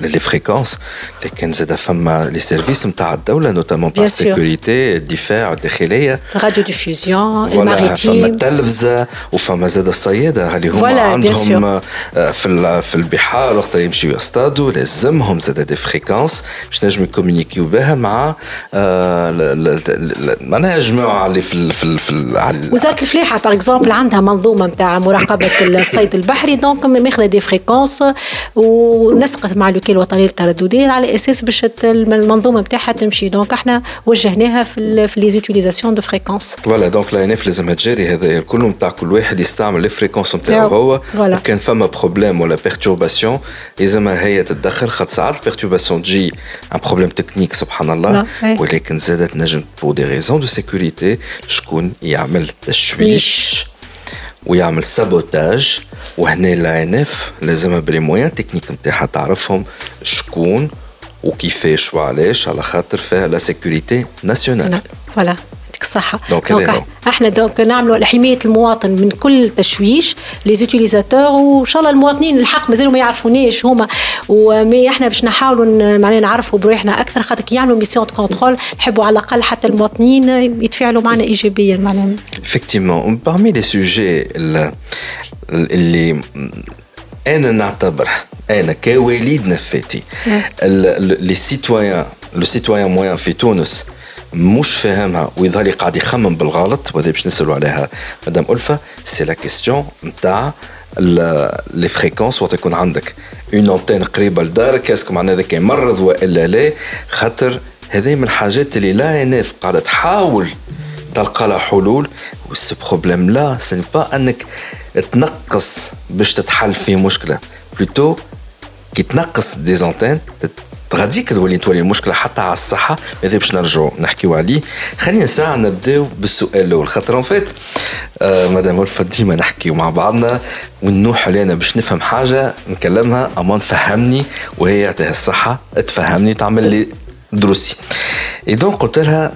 لي فريكونس لكن زاد فما لي سيرفيس نتاع الدولة نوتامون تاع. السيكوريتي الدفاع الداخليه radio diffusion فوالا فما الماريتيم التلفزه وفما زاد الصياده اللي هما عندهم في في البحار وقت يمشيو يصطادوا لازمهم زاد دي فريكونس باش نجموا يكومونيكيو بها مع معناها الجماعه اللي في في في وزاره الفلاحه باغ اكزومبل عندها منظومه نتاع مراقبه الصيد البحري دونك ماخذه دي فريكونس ونسقط مع الوكاله الوطنيه للترددات على أساس باش المنظومة نتاعها تمشي دونك إحنا وجهناها في في لي زوتيليزاسيون دو فريكونس فوالا دونك لا انف لازمها تجاري هذا الكل نتاع كل واحد يستعمل لي فريكونس نتاعو. هو. وكان فما بروبليم ولا بيرتورباسيون لازمها هي تتدخل خاطر ساعات البيرتورباسيون تجي ان بروبليم تكنيك سبحان الله أي. ولكن زادت نجم بور دي ريزون دو سيكوريتي شكون يعمل تشويش ويعمل سابوتاج. وهنا إف لازمها بري مويان تكنيك نتاعها تعرفهم شكون وكيفاش وعلاش على خاطر فيها لا سيكوريتي ناسيونال. فوالا. الصحة. دونك دونك إحنا دونك نعملوا حماية المواطن من كل تشويش لي زوتيليزاتور وان شاء الله المواطنين الحق مازالوا ما يعرفونيش هما. ومي إحنا باش نحاولوا معناها نعرفوا بروحنا أكثر خاطر كي يعملوا ميسيون دو كونترول نحبوا على الأقل حتى المواطنين يتفاعلوا معنا ايجابيا معناها. Effectivement, parmi les sujets ال- اللي أنا نعتبر؟ أنا كوليد نفاتي لي سيتويان لو سيتويان مويان في تونس مش فاهمها ويظهر لي قاعد يخمم بالغلط وهذا باش نسألوا عليها. مدام ألفا سي لا كيستيون نتاع لي فريكونس وقت يكون عندك اون انتين قريبة لدارك اسكو معناها هذاك يمرض وإلا لا؟ خاطر هذه من الحاجات اللي لا ان اف قاعدة تحاول تلقى لها حلول وسو بروبليم لا سي با انك تنقص باش تتحل فيه مشكلة. بلوتو كي تنقص دي زونتين غاديك تولي تولي المشكلة حتى على الصحة هذا باش نرجعوا نحكيو عليه. خلينا ساعة نبداو بالسؤال الأول. خاطر اون فيت آه مدام ولفة ديما نحكيو مع بعضنا ونوح علينا باش نفهم حاجة نكلمها. اما فهمني وهي يعطيها الصحة تفهمني تعمل لي دروسي. اي دونك قلت لها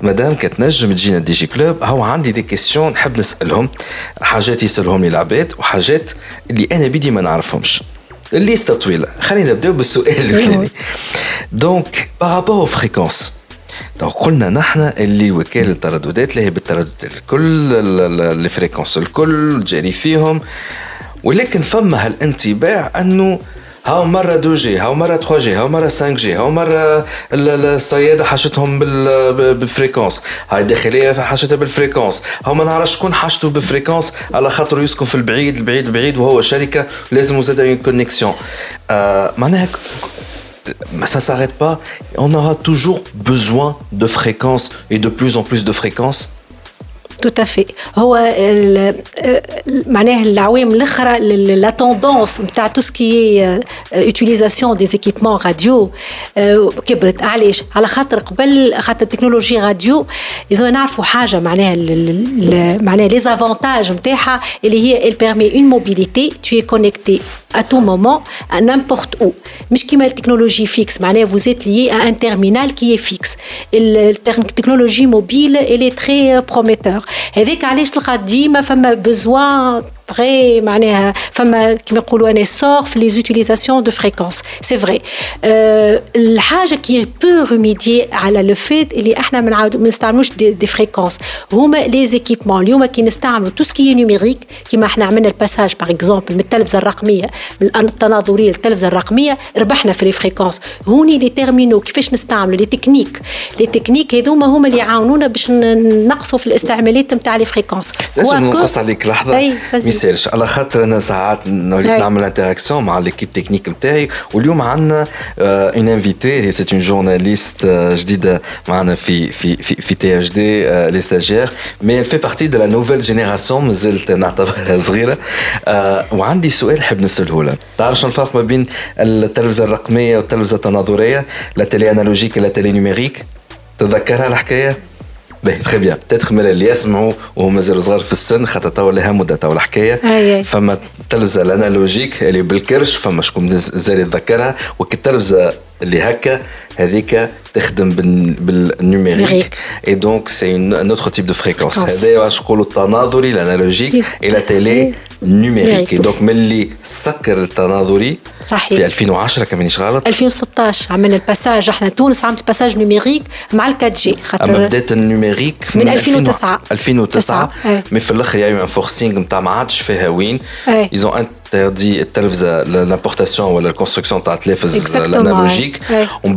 مدام كتنجم تجينا دي جي كلوب هو عندي دي كيستيون نحب نسألهم. حاجات يسألهم لي العباد وحاجات اللي أنا بدي ما نعرفهمش. الليسته طويله خلينا نبداو بالسؤال الاولاني دونك بارابور فريكونس دونك قلنا نحن اللي وكاله الترددات اللي هي بالترددات الكل الفريكونس الكل جاري فيهم ولكن فما هالانطباع انه هاو مرة 2 جي هاو مرة 3 جي هاو مرة 5 جي هاو مرة الصيادة حاشتهم بالفريكونس هاي الداخلية حاشتها بالفريكونس. هاو ما نعرفش شكون حاشته بالفريكونس على خاطر يسكن في البعيد البعيد البعيد وهو شركة لازم زاد اون كونيكسيون. آه معناها ça s'arrête pas. On aura toujours besoin de fréquences et de plus en plus de fréquences tout à fait هو معناه العوامل الاخرى لا توندونس نتاع تو سكي utilisation des équipements radio كبرت علاش على خاطر قبل خاطر التكنولوجيا راديو لازم نعرفوا حاجه معناها معناها لي زافونتاج نتاعها اللي هي elle permet une mobilité tu es connecté à tout moment, à n'importe où. Mais qui la technologie fixe, vous êtes lié à un terminal qui est fixe. La technologie mobile, elle est très euh, prometteur. Avec Alish Khadi, ma femme a besoin تغي معناها فما كما يقولوا أنا سور في لي زوتيليزاسيون دو فريكونس سي فري الحاجة كي بو ريميدي على لو فيت اللي إحنا ما ما نستعملوش دي, دي فريكونس هما لي زيكيبمون اليوم كي نستعملوا تو سكي نيميريك كيما إحنا عملنا الباساج باغ اكزومبل من التلفزه الرقميه من التناظريه للتلفزه الرقميه ربحنا في لي فريكونس هوني لي تيرمينو كيفاش نستعملوا لي تكنيك لي تكنيك هذوما هما اللي يعاونونا باش نقصوا في الاستعمالات نتاع لي فريكونس نقص عليك لحظه يسالش على خاطر أنا ساعات وليت نعمل انتراكسيون مع ليكيب تكنيك نتاعي واليوم عندنا اون انفيتي سي اون جورناليست جديدة معنا في في في في تي اش دي لي ستاجير مي في بارتي دو لا نوفيل جينيراسيون مازلت نعتبرها صغيرة. وعندي سؤال حاب نسأله لها تعرف شنو الفرق ما بين التلفزة الرقمية والتلفزة التناظرية؟ لا تيلي انالوجيك لا تيلي نيميريك تتذكرها الحكاية؟ باهي تخي بيان بتاتخ من اللي يسمعوا وهم مازالوا صغار في السن خاطر توا لها مده توا الحكاية فما التلفزه الانالوجيك اللي بالكرش فما شكون زال يتذكرها والتلفزه اللي هكا هذيك تخدم بالنيميريك اي دونك سي ان اوتر تيب دو فريكونس هذايا واش نقولوا التناظري الانالوجيك إلى تيلي نيميريك دونك ملي سكر التناظري صحيح. في 2010 كان مانيش غلط 2016 عملنا الباساج. إحنا تونس عملت الباساج نيميريك مع الكات جي خاطر أما بدات النيميريك من, من 2009 2009 مي في الآخر يا ان فورسينغ نتاع ما عادش فيها وين. ايزون interdit التلفزة لامبورتاسيون ولا الكونستركسيون تاع التلفز الأنالوجيك. ومن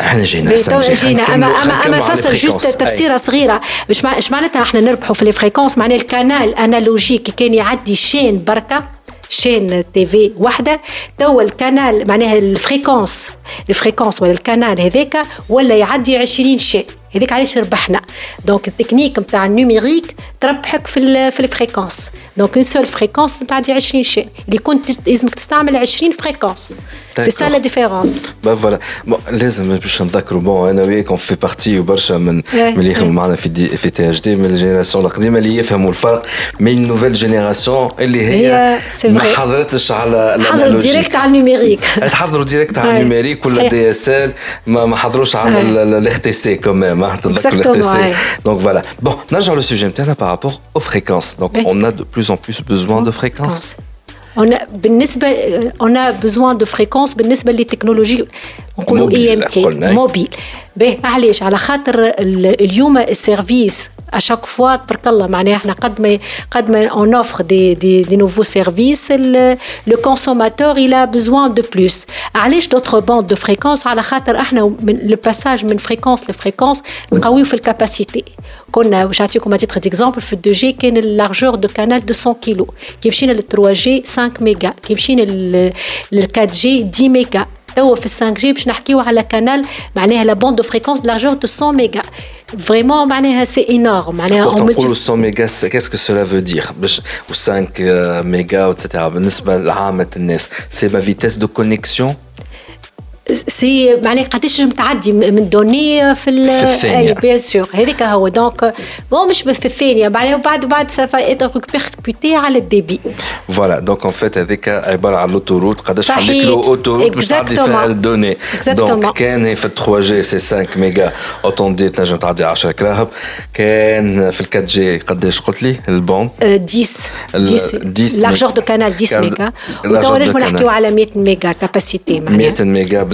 إحنا جينا. جينا اما اما أما فصل جوست تفسيرة صغيرة. مش مش معناتها إحنا نربحوا في لي فريكونس معناها الكانال. انالوجيك كان يعدي شين بركة شين تي في وحده توا الكانال معناها الفريكونس. الفريكونس ولا الكانال هذاك ولا يعدي 20 شين هذيك علاش ربحنا؟ دونك التكنيك نتاع النيميريك تربحك في في الفريكونس دونك اون سول فريكونس تعدي 20 شيء. اللي كنت لازمك تستعمل 20 فريكونس سي سا لا ديفيرونس با فوالا بون لازم باش نذكروا بون أنا وياك اون في بارتي وبرشا من من اللي يخدموا معنا في دي في تي اش دي من الجينيراسيون القديمة اللي يفهموا الفرق بين نوفيل جينيراسيون اللي هي ما حضرتش على حضروا ديريكت على النيميريك تحضروا ديريكت على النيميريك ولا دي اس ال ما حضروش على الاخ تي سي كوميم Exactement. Donc voilà. Bon, نرجع للسوجي نتاعنا rapport aux fréquences. Donc on a de plus en plus besoin de fréquences. On a, بالنسبة, on a besoin de fréquences بالنسبة للتكنولوجي نقولوا اي ام تي موبيل باهي علاش على خاطر اليوم السيرفيس à chaque fois تبارك الله معناها احنا قد ما قد ما on offre des des des nouveaux services le, le consommateur il a besoin de plus علاش d'autres bandes de fréquences على خاطر احنا من le passage من fréquence لفريكونس نقويو في الكاباسيتي كنا باش نعطيكم تيتر ديكزومبل في 2 جي كان اللارجور دو كانال 200 كيلو كي مشينا لل 3 جي 5 ميجا كي مشينا لل 4 جي 10 ميجا توا في 5 جي باش نحكيو على كانال معناها لا بوند دو فريكونس لارجور دو 100 ميجا vraiment c'est énorme. On multiplie 100 mégas qu'est-ce que cela veut dire ou 5 euh, mégas etc c'est ma vitesse de connexion سي معناها قداش تعدي من دوني في, الثانية. أي بيان سور هذاك هو. دونك بون مش في الثانية. بعد بعد بعد سافا اتر ريكبيركوتي على الديبي فوالا دونك اون فيت هذاك عبارة على لوتوروت قداش عندك له اوتوروت باش تعدي فيها الدوني دونك كان في 3 جي سي 5 ميجا اوتون دي تنجم تعدي 10 كراهب. كان في 4 جي قداش قلت لي؟ البون 10 10 لارجور دو كانال 10 ميجا. وتوا نحكيو على 100 ميجا. كاباسيتي معناها 100 ميجا.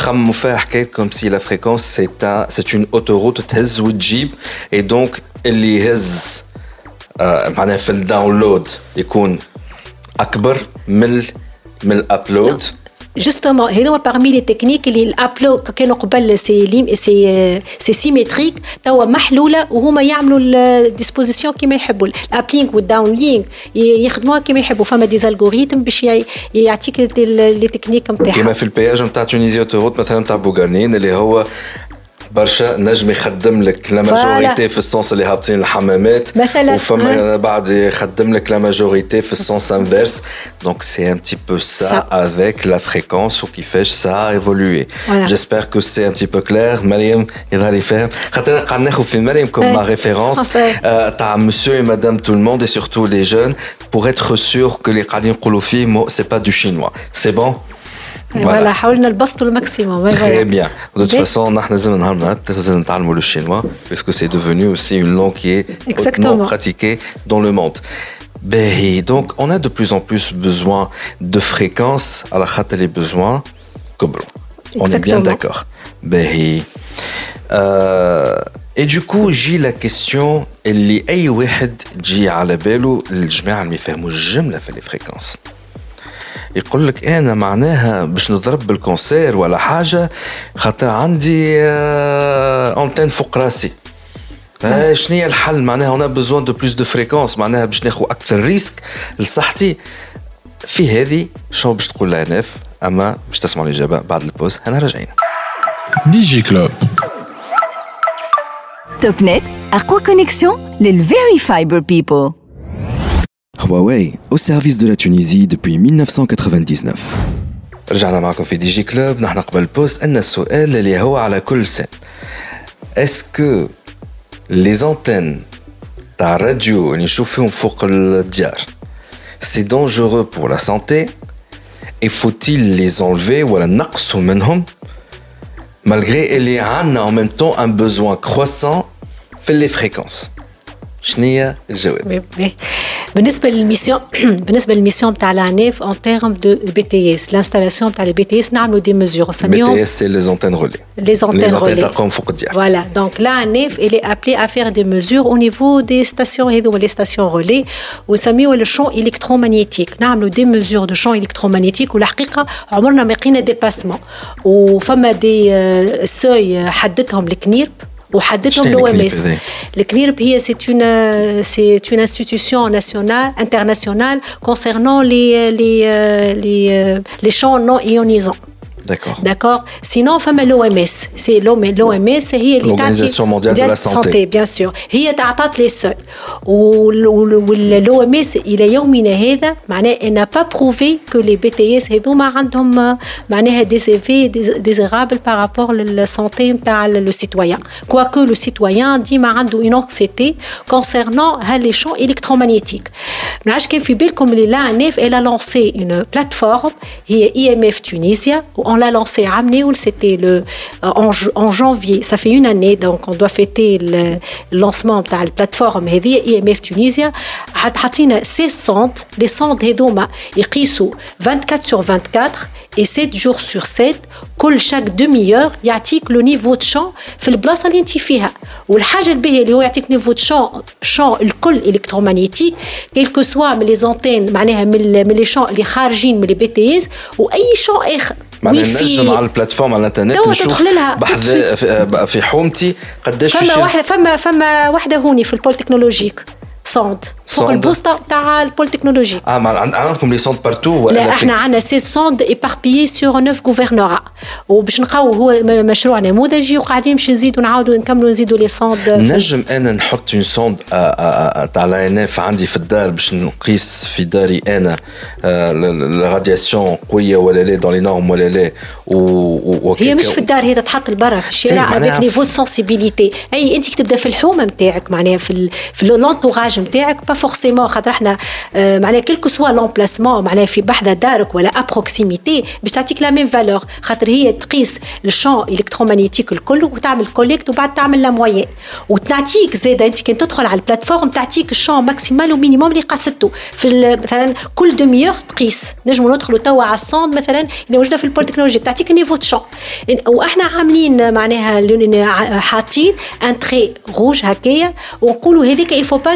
نخمموا فيها حكايه كوم سي لا فريكونس سي سي اون اوتوروت تهز وتجيب اي دونك اللي يهز معناها في الداونلود يكون اكبر من من الابلود جوستومون هذوما بارمي لي تكنيك اللي الابلود كانوا قبل سي ليم سي سي سيمتريك توا محلوله وهما يعملوا الديسبوزيسيون كيما يحبوا الابلينغ والداون لينك يخدموها كيما يحبوا فما دي الجوريتم باش يعطيك لي تكنيك نتاعها كيما في البياج نتاع تونيزي اوتوروت مثلا نتاع بوغارنين اللي هو برشا نجم يخدم لك لا ماجوريتي في السونس اللي هابطين الحمامات مثلا وفما بعد يخدم لك لا ماجوريتي في السونس انفيرس دونك سي ان بتي بو سا افيك لا فريكونس وكيفاش سا ايفولوي جيسبر كو سي ان بتي بو كلير مريم يظهر يفهم خاطر قاعد ناخذ في مريم كوم ما ريفيرونس تاع مسيو اي مدام تو الموند اي سورتو لي جون pour être sûr que les قاعدين يقولوا فيه c'est pas du chinois c'est bon Voilà, حاولنا نبسطوا الماكسيموم Très bien. De toute façon, nous avons le chinois, puisque c'est devenu aussi une langue qui est hautement pratiquée dans le monde. Donc, on a de plus en plus besoin de fréquences à la khat les besoins. On est bien d'accord. Et du coup, j'ai la question اللي أي واحد جي على باله الجماعة اللي ما يفهموش الجملة في les fréquences. يقول لك أنا معناها باش نضرب بالكونسير ولا حاجة خاطر عندي انتين فوق راسي. شنو هي الحل؟ معناها أنا بزوان دو بلوس دو فريكونس معناها باش ناخذ أكثر ريسك لصحتي. في هذه شنو باش تقول لها ناف أما باش تسمعوا الإجابة بعد البوز أنا راجعين دي جي كلوب توب نت اقوى كونيكسيون للفيري فايبر بيبل Huawei, au service de la Tunisie depuis 1999. رجعنا معكم في دي جي كلوب نحن قبل بوست ان السؤال اللي هو على كل سن اسكو لي زونتين تاع الراديو اللي نشوف فيهم فوق الديار سي دونجورو بور لا سانتي اي فوتيل لي زونلفي ولا نقصوا منهم malgré اللي عندنا en même temps un besoin croissant في لي فريكونس شنو هي الجواب؟ بالنسبه للميسيون بالنسبه للميسيون تاع لانيف ان تيرم دو بي تي اس لانستالاسيون تاع لي بي تي اس نعملوا دي ميزور نسميهم بي تي اس سي لي زونتين رولي لي زونتين رولي تاعهم فوق الديار فوالا دونك لانيف الي ابلي ا فير دي ميزور او نيفو دي ستاسيون هذوما لي ستاسيون رولي ونسميوه لو شون الكترومagnétique نعملوا دي ميزور دو شون الكترومagnétique والحقيقه عمرنا ما لقينا ديباسمون وفما دي سوي حددهم الكنيرب وحددهم لو ام اس الكليرب هي سي اون سي اون انستيتيوشن ناسيونال انترناسيونال كونسيرنون لي لي لي لي شون نون ايونيزون D'accord. D'accord Sinon, femme l'OMS. C'est l'OMS, هي اللي L'Organisation mondiale de la santé. bien sûr. هي تعطت لي سول. والOMS إلى يومنا هذا معناه elle n'a pas prouvé que les BTS هذوما عندهم معناها des effets désirables par rapport للسانتي نتاع le citoyen. Quoique le citoyen ديما عنده une anxiété concernant les champs électromagnétiques. ما نعرفش كان في بالكم اللي لا نيف elle a lancé une plateforme هي IMF Tunisia on l'a lancé à Amnéoul, c'était le en, en, janvier. Ça fait une année, donc on doit fêter le lancement de la plateforme IMF Tunisia. حطينا 6 sondes, les sondes هذوما يقيسوا 24 sur 24 et 7 jours sur 7 كل chaque demi-heure يعطيك لو نيفو دو شون في البلاصه اللي انت فيها والحاجه الباهيه اللي هو يعطيك نيفو دو شون شون الكل الكترومagnétique كيلكو سوا من لي زونتين معناها من لي شون اللي خارجين من لي بي تي اس واي شون اخر معناها نجم على البلاتفورم على الإنترنت نشوف لها في حومتي قداش فما واحدة فما فما واحدة هوني في البول تكنولوجيك. سوند فوق البوسطه تاع البول تكنولوجي آه عندكم لي سوند بارتو لا إحنا عندنا سي سوند ايباربيي سور نوف غوفرنورا وباش نقاو هو مشروع نموذجي وقاعدين باش نزيدوا نعاودوا نكملوا نزيدوا لي سوند نجم أنا نحط اون سوند تاع لا ان اف عندي في الدار باش نقيس في داري أنا الرادياسيون قويه ولا لا دون لي نورم ولا لا هي مش في الدار هي تتحط لبرا في الشارع افيك نيفو دو سونسيبيليتي أي أنت تبدأ في الحومة نتاعك معناها في في لونتوراج نتاعك با فورسيمون خاطر إحنا معناها كيلكو سوا لومبلاسمون معناها في بحذا دارك ولا ابروكسيميتي باش تعطيك لا ميم فالور خاطر هي تقيس الشون الكترومagnétique الكل وتعمل كوليكت وبعد تعمل لا موين وتعطيك زاده انت كي تدخل على البلاتفورم تعطيك الشون ماكسيمال ومينيموم اللي قاسته في مثلا كل دميور تقيس. نجموا ندخلوا توا على السوند مثلا اللي موجوده في البول تكنولوجي تعطيك نيفو دو شون وإحنا عاملين معناها حاطين ان تري روج هكايا. ونقولوا هذيك il faut pas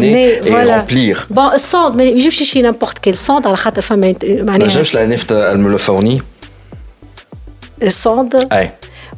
nez, et voilà. remplir. Bon, centre, mais je vais chez n'importe quel centre, à la. Je euh, la elle me le fournit. Euh, Sonde.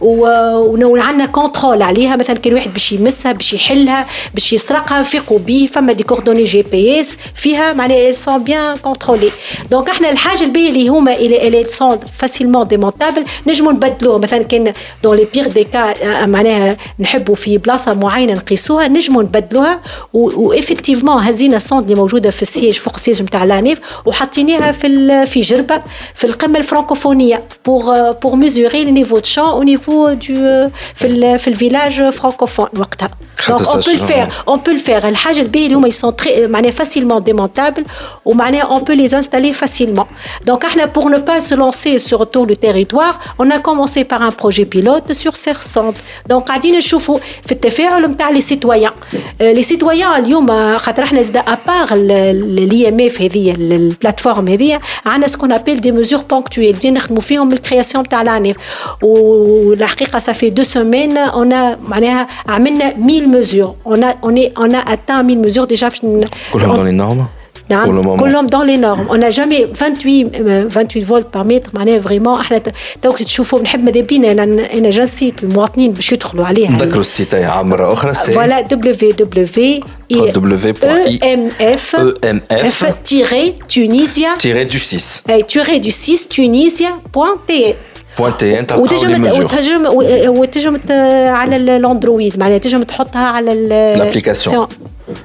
وعندنا كونترول عليها. مثلا كان واحد باش يمسها باش يحلها باش يسرقها نفيقوا به فما دي كوردوني جي بي إس فيها معناها سون بيان كونترولي دونك إحنا الحاجة الباهيه اللي هما اللي سون فاسيلمون ديمونتابل نجموا نبدلوها. مثلا كان دون لي بيغ دي كا معناها نحبوا في بلاصة معينة نقيسوها نجموا نبدلوها. وافكتيفمون هزينا السوند اللي موجودة في السيج فوق السيج نتاع لانيف وحطيناها في في جربة في القمة الفرنكوفونية بور بور ميزوري لي نيفو دو شون او نيفو دو في ال في الفيلاج فرانكوفون وقتها دونك اون بو الفير اون بو الفير الحاجه الباهيه اللي هما يسون تري معناها فاسيلمون ديمونتابل ومعناها اون بو لي انستالي فاسيلمون دونك احنا بور نو با سو لانسي سور تور لو تيريتوار اون ا كومونسي بار ان بروجي بيلوت سور سير سونت دونك قاعدين نشوفوا في التفاعل نتاع لي سيتويان لي سيتويان اليوم خاطر احنا زاد ابار الاي ام اف هذه البلاتفورم هذه عندنا سكون ابيل دي ميزور بونكتويل بدينا نخدموا فيهم الكرياسيون تاع لانيف والحقيقه صافي دو سومين اون معناها عملنا 1000 mesures. On a, on, est, on a atteint 1000 mesures déjà. كلهم dans les normes نعم كلهم دون لي نورم اون جامي 28 28 فولت بار متر معناها فريمون احنا توك تشوفوا نحب ماذا بينا انا انا جنسيت المواطنين باش يدخلوا عليها نذكروا السيت تاعها مره اخرى سي فوالا دبليو دبليو ام اف ام اف تيري تونيزيا تيري دو 6 اي تيري دو 6 تونيزيا بوان تي بوان تي انت وتنجم وتنجم وتنجم على الاندرويد معناها تنجم تحطها على الابليكاسيون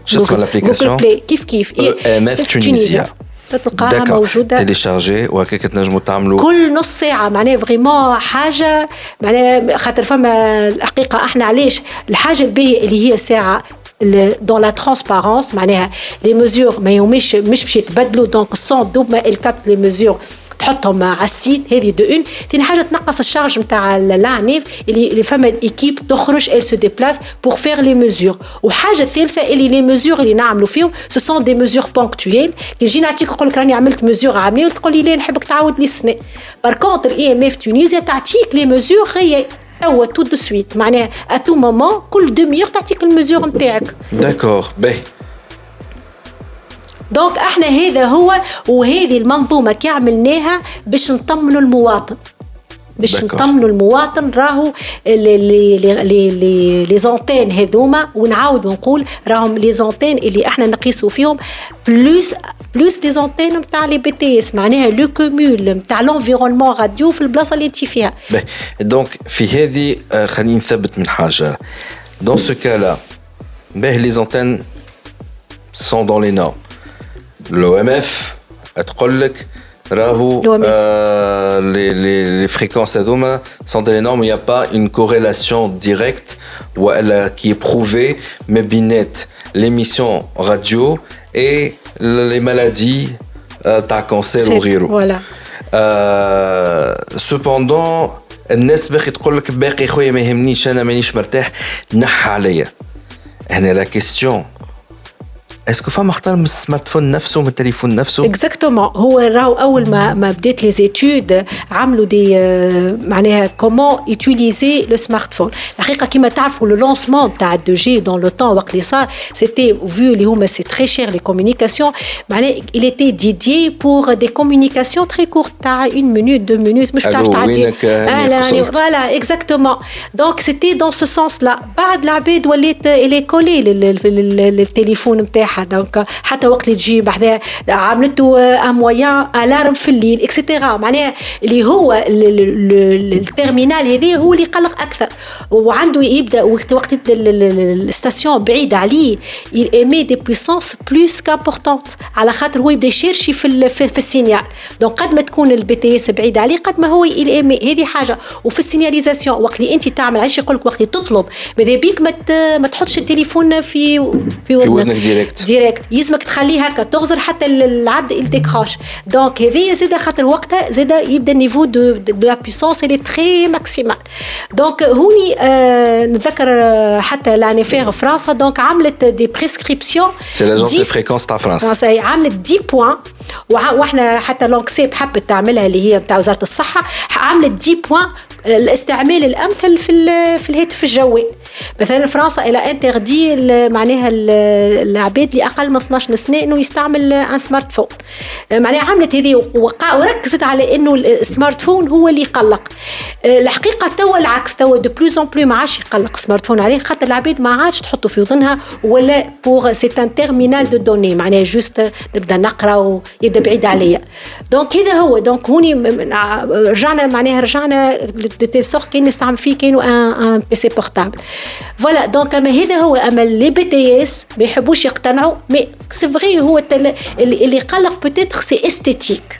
شو اسمها الابليكاسيون كيف كيف؟ ام اف تونيزيا تلقاها موجودة. تيليشارجي وهكاك تنجموا تعملوا كل نص ساعة معناها فريمون حاجة معناها خاطر فما الحقيقة إحنا علاش الحاجة الباهية اللي هي ساعة دون لا ترانسبارونس معناها لي ميزور ما يومش مش باش يتبدلوا دونك السون دوب ما الكاب لي ميزور تحطهم على السيت هذه دو اون. ثاني حاجة تنقص الشارج نتاع لانيف اللي فما ايكيب تخرج ال سو ديبلاس بور فير لي ميزور وحاجة ثالثة اللي لي ميزور اللي نعملوا فيهم سو سون دي ميزور بونكتويل كي نجي نعطيك نقول لك راني عملت ميزور عامية وتقول لي لا نحبك تعاود لي السنة. بار كونتر الاي ام اف تونيزيا تعطيك لي ميزور هي توا تو دو سويت معناها ا تو مومون كل دوميور تعطيك الميزور نتاعك داكور باهي دونك إحنا هذا هو وهذه المنظومة كي عملناها باش نطمنوا المواطن. باش نطمنوا المواطن راهو لي زونتين هذوما ونعاود ونقول راهم لي زونتين اللي إحنا نقيسوا فيهم بلوس بلوس لي زونتين نتاع لي بي تي إس معناها لو كومول نتاع لونفيرونمون راديو في البلاصة اللي انت فيها. دونك في هذه خليني نثبت من حاجة. دون سو كالا باهي لي زونتين سون دون لي نورم l'OMF تقول لك راهو euh, les, les, les fréquences هذوما sont des normes il n'y a pas une corrélation directe ou elle, qui est prouvée mais بينات l'émission radio et les maladies تاع كونسير وغيره voilà. euh, cependant الناس باقي تقول لك باقي خويا ما يهمنيش انا مانيش مرتاح نح عليا هنا لا كيستيون اسكو فما اختار من السمارت فون نفسه من التليفون نفسه اكزاكتومون هو راهو اول ما ما بدات لي زيتود عملوا دي معناها كومون يوتيليزي لو سمارت فون الحقيقه كما تعرفوا لو لونسمون تاع دو جي دون لو طون وقت اللي صار سيتي فيو اللي هما سي تري شير لي كومونيكاسيون معناها il était dédié pour des communications très courtes تاع 1 minute 2 minutes مش تعرف تعدي فوالا اكزاكتومون دونك سيتي دون سو سونس لا بعد العباد ولات الي كولي للتليفون نتاعها دونك حتى وقت اللي تجي بحذا عملته ان مويان الارم في الليل اكسيتيرا معناها اللي هو التيرمينال هذا هو اللي يقلق أكثر. وعنده يبدأ وقت وقت الستاسيون بعيدة عليه ايمي دي بويسونس بلوس كامبورتونت على خاطر هو يبدأ يشيرشي في في, في السينيال. دونك قد ما تكون البي تي إس بعيد عليه قد ما هو ايمي هذه حاجة. وفي السينياليزاسيون وقت اللي أنت تعمل علاش يقول لك وقت تطلب؟ ماذا بيك ما تحطش التليفون في في ودنك. ديريكت ديريكت. يلزمك تخليه هكا تغزر حتى العبد الديكروش دونك هذايا زاد خاطر وقتها زاد يبدا النيفو دو دو لا بيسونس اللي تري ماكسيمال دونك هوني آه نتذكر حتى لانيفير فرنسا. دونك عملت دي بريسكريبسيون سي لاجونس دو فريكونس تاع فرنسا عملت 10 بوان وإحنا حتى لونكسيب حبت تعملها اللي هي نتاع وزارة الصحة. عملت 10 بوان الاستعمال الأمثل في في الهاتف الجوي. مثلا فرنسا إلى انتردي معناها العباد اللي أقل من 12 سنة إنه يستعمل أن سمارت فون. معناها عملت هذه وركزت على إنه السمارت فون هو اللي يقلق. الحقيقة توا العكس توا دو بلوز اون بلو ما عادش يقلق سمارت فون عليه خاطر العباد ما عادش تحطه في وطنها ولا بوغ سي ان تيرمينال دو دوني معناها جوست نبدأ نقرأ ويبدأ بعيد عليا. دونك هذا هو. دونك هوني رجعنا معناها رجعنا دو تيل سورت كاين نستعمل فيه كاينو ان بي سي بورتابل فوالا دونك اما هذا هو اما لي بي تي اس ما يحبوش يقتنعوا مي سي فري هو اللي يقلق بوتيتر سي استيتيك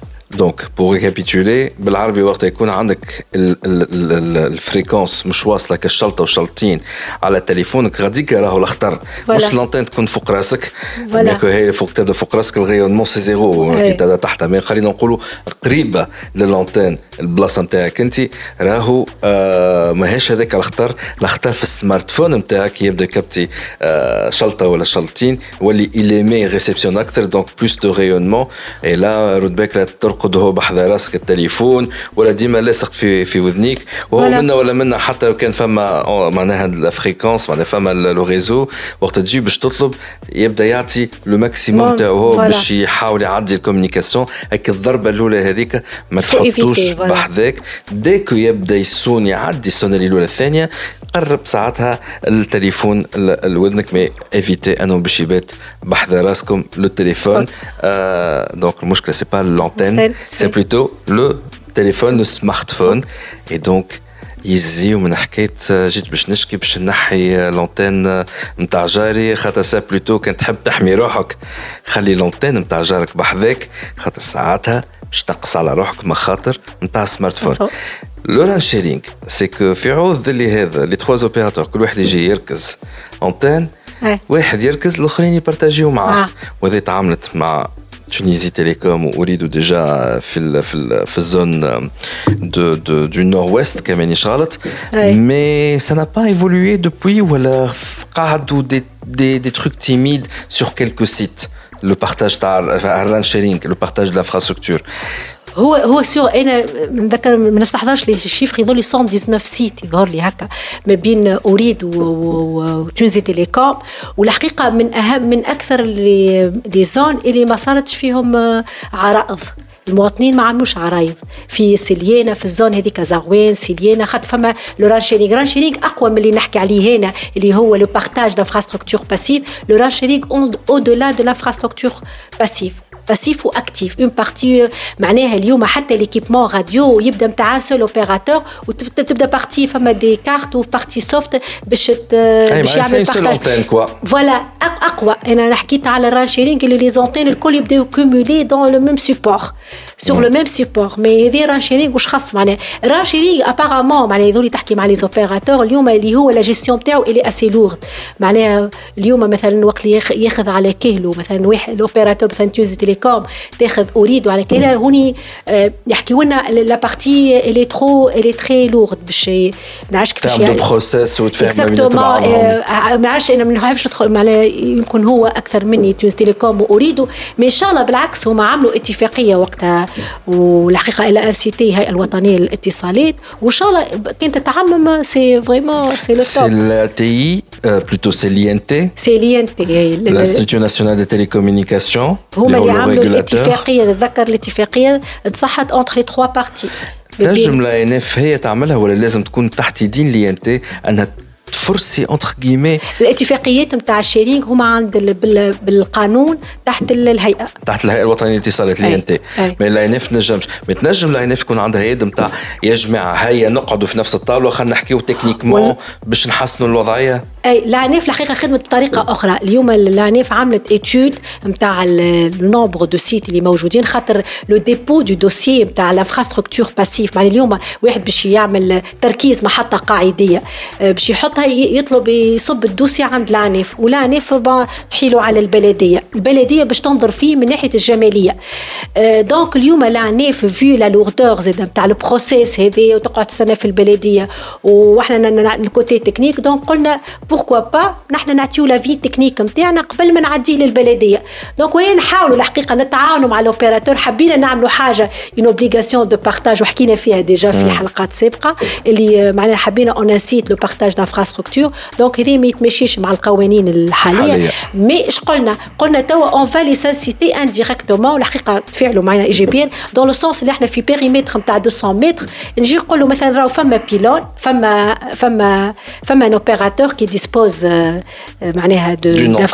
دونك بور ريكابيتولي بالعربي وقت يكون عندك الفريكونس مش واصله كالشلطه وشلطين على تليفونك غاديك راهو الأخطر. مش لونتين تكون فوق راسك ماكو هي فوق تبدأ فوق راسك الغيونمون سي زيرو كي تبدأ تحتها. مي خلينا نقولوا قريبة للونتين البلاصة نتاعك أنت. راهو آه ماهيش هذاك الخطر الخطر في السمارت فون نتاعك يبدأ كابتي آه شلطة ولا شلطين واللي إليمي ريسبسيون أكثر دونك بلوس دو ريونمون اي لا رود باك ترقد هو بحذا راسك التليفون ولا ديما لاصق في في وذنيك وهو ولا. منا ولا منا حتى لو كان فما معناها الفريكونس معناها فما لو ريزو وقت تجي باش تطلب يبدأ يعطي لو ماكسيموم Bon, تاعو هو. باش يحاول يعدي الكوميونيكاسيون هيك الضربة الأولى هذيك ما تحطوش. بحذاك ديكو يبدأ يسون يعدي السونري الأولى الثانية قرب ساعتها التليفون لودنك مي ايفيتي انه باش يبات بحذا راسكم لو تليفون. آه دونك المشكلة سي با لونتين سي بلوتو لو تليفون لو سمارت فون اي دونك يزيو من حكاية آه، جيت باش نشكي باش نحي لونتين نتاع جاري خاطر سا بلوتو كان تحب تحمي روحك. خلي لونتين نتاع جارك بحذاك خاطر ساعتها باش تنقص على روحك مخاطر نتاع سمارت فون صح. لوران شيرينغ سي كو في عوض اللي هذا لي تخوا اوبيراتور كل واحد يجي يركز اونتين أي. واحد يركز الاخرين يبارتاجيو معاه آه. وهذه تعاملت مع تونيزي تيليكوم واريدوا ديجا في ال في ال في الزون دو دو دو نور ويست كمانيش غلط أي. مي سا n'a pas évolué depuis ولا قعدوا دي دي دي تروك تيميد سور كيلكو سيت le partage, le partage de l'infrastructure. هو هو سيغ أنا نذكر ما نستحضرش لي الشيفر يظهر لي 119 سيت يظهر لي هكا ما بين أوريد و- و- وتونسي تيليكوم. والحقيقة من اهم من أكثر لي زون اللي ما صارتش فيهم آه، عرائض. المواطنين ما عملوش عرايض في سليانة في الزون هذيك زغوين سليانة خاطر فما لو ران شيرينغ ران شيرينغ أقوى من اللي نحكي عليه هنا اللي هو لو بارتاج دانفراستركتور باسيف لو ران شيرينغ أو دولا دو لانفراستركتور باسيف باسيف واكتيف اون بارتي معناها اليوم حتى ليكيبمون راديو يبدا نتاع سول اوبيراتور وتبدا بارتي فما دي كارت وبارتي سوفت باش ت- باش يعمل سول بارتاج antenne كوا فوالا أق- اقوى انا حكيت على الران شيرينغ اللي لي زونتين الكل يبداو كومولي دون لو ميم سيبور سور لو ميم سيبور مي هذه ران شيرينغ واش خاص معناها ران شيرينغ ابارامون معناها يظهر لي تحكي مع لي زوبيراتور اليوم اللي هو لا جيستيون تاعو اللي اسي لورد معناها اليوم مثلا وقت اللي ياخ- ياخذ على كهلو مثلا واحد الاوبيراتور مثلا تيوزي تيليكوم تاخذ أريد على كهلا هوني آه، يحكيوا لنا لا بارتي اللي ترو اللي تري لورد باش ما نعرفش كيفاش يعني- بروسيس وتفهم ما اكزاكتومون بعضهم ما نعرفش أنا ما نحبش ندخل معناها يمكن هو أكثر مني تونس تيليكوم واريدو مي إن شاء الله بالعكس هما عملوا اتفاقية وقتها والحقيقة إلى أن سي تي الهيئه الوطنية للاتصالات وإن شاء الله كانت تتعمم سي فريمون سي لو توب la TI, euh, plutôt c'est l'INT, لي تي l'Institut national des télécommunications, هما اللي عملوا. الاتفاقيه نتذكر الاتفاقيه تصحت اونتر لي تخوا بارتي تنجم لا ان اف هي تعملها ولا لازم تكون تحت يدين لي ان تي انها تفرسي انتر كيمي الاتفاقيات نتاع الشيرينغ هما عند ال- بال- بالقانون تحت ال- الهيئه تحت الهيئه الوطنيه للاتصالات لي أي. ان تي أي. مي لا ان اف تنجمش ما تنجم لا ان اف يكون عندها يد نتاع يا جماعة هيا نقعدوا في نفس الطاوله خلينا نحكيو تكنيكمون باش نحسنوا الوضعيه أي لعناف الحقيقة خدمت بطريقة أخرى. اليوم لعناف عملت اتيود نتاع النومبر دو سيت اللي موجودين خاطر لو ديبو دو دوسيي نتاع الانفراستركتور باسيف يعني اليوم واحد باش يعمل تركيز محطة قاعدية آه، باش يحطها يطلب يصب الدوسي عند لعناف ولعناف با تحيله على البلدية. البلدية باش تنظر فيه من ناحية الجمالية. آه، دونك اليوم لعناف فيو لا لوردور زاد نتاع البروسيس هذه وتقعد تستنى في البلدية. وإحنا الكوتي تكنيك دونك قلنا بوركوا با نحن نعطيو لا في تكنيك نتاعنا قبل ما نعديه للبلدية. دونك وين نحاولوا الحقيقة نتعاونوا مع الاوبيراتور حبينا نعملوا حاجة اون اوبليغاسيون دو بارتاج وحكينا فيها ديجا في حلقات سابقة اللي معناها حبينا اون سيت لو بارتاج دانفراستركتور دونك هذه ما يتمشيش مع القوانين الحالية. مي اش قلنا؟ قلنا توا اون فا لي سانسيتي انديريكتومون والحقيقة تفاعلوا معنا ايجابيا دون لو سونس اللي إحنا في بيريمتر نتاع 200 متر. نجي نقول له مثلا راهو فما بيلون فما فما فما ان اوبيراتور كي ديسبوز معناها دو voilà,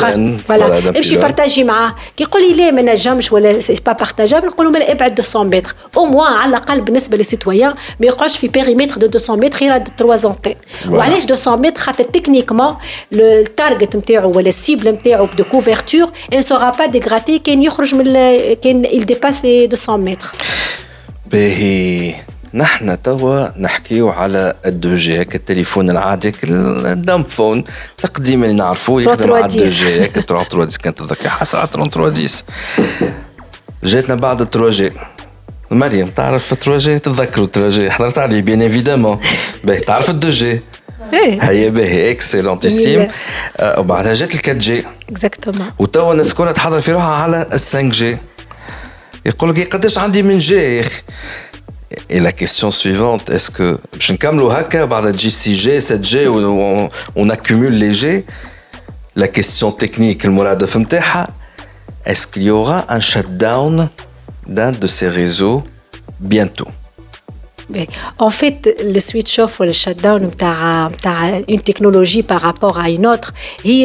فوالا امشي. بارتاجي معاه كي يقول لي لا ما نجمش ولا سي با بارتاجابل نقول له ابعد 200 متر أو موان على الاقل بالنسبة للسيتويان ما يقعدش في بيريمتر دو 200 متر يرد 3 انتين وعلاش 200 متر خاطر تكنيكمون التارجت نتاعو ولا السيبل نتاعو دو كوفرتور ان سورا با ديغراتي كان يخرج من كان dépasse les 200 متر باهي نحن توا نحكيو على الدو جي هيك التليفون العادي الدم فون القديم اللي نعرفوه يخدم على الدو 3310. جي هيك 3310 كانت تذكر حاسة على 3310 جاتنا بعد 3 جي مريم تعرف 3 جي تتذكروا 3 جي حضرت عليه بيان إيفيدامون. باهي تعرف الدو جي إيه. هيا باهي اكسلونتيسيم. آه، وبعدها جات ال 4 جي اكزاكتومون وتوا الناس كلها تحضر في روحها على ال 5 جي يقول لك قداش عندي من جي يا أخي Et la question suivante, est-ce que je ne 6G, 7G, on, on accumule les G La question technique, est-ce qu'il y aura un shutdown d'un de ces réseaux bientôt? En fait, le switch off ou le shutdown, une technologie par rapport à une autre,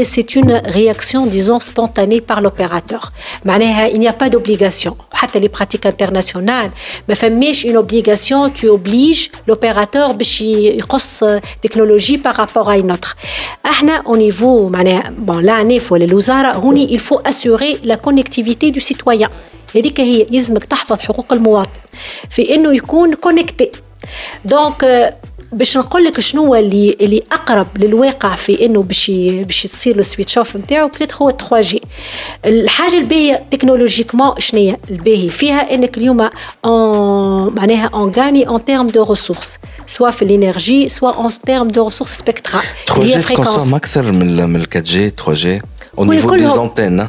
c'est une réaction, disons, spontanée par l'opérateur. Il n'y a pas d'obligation. Les pratiques internationales, mais une obligation, tu obliges l'opérateur à technologie par rapport à une autre. Au niveau, bon, là, il faut assurer la connectivité du citoyen. هذيك هي يلزمك تحفظ حقوق المواطن في إنه يكون كونكتي دونك باش نقول لك شنو اللي اللي أقرب للواقع في إنه باش باش تصير السويتش اوف نتاعو بتيت هو 3 جي الحاجة الباهية تكنولوجيكمون شنو هي الباهي فيها إنك اليوم معناها اون غاني اون تيرم دو ريسورس سوا في الانرجي سوا اون تيرم دو ريسورس سبيكترال 3 جي تكونسوم أكثر من من 4 جي 3 جي au niveau des antennes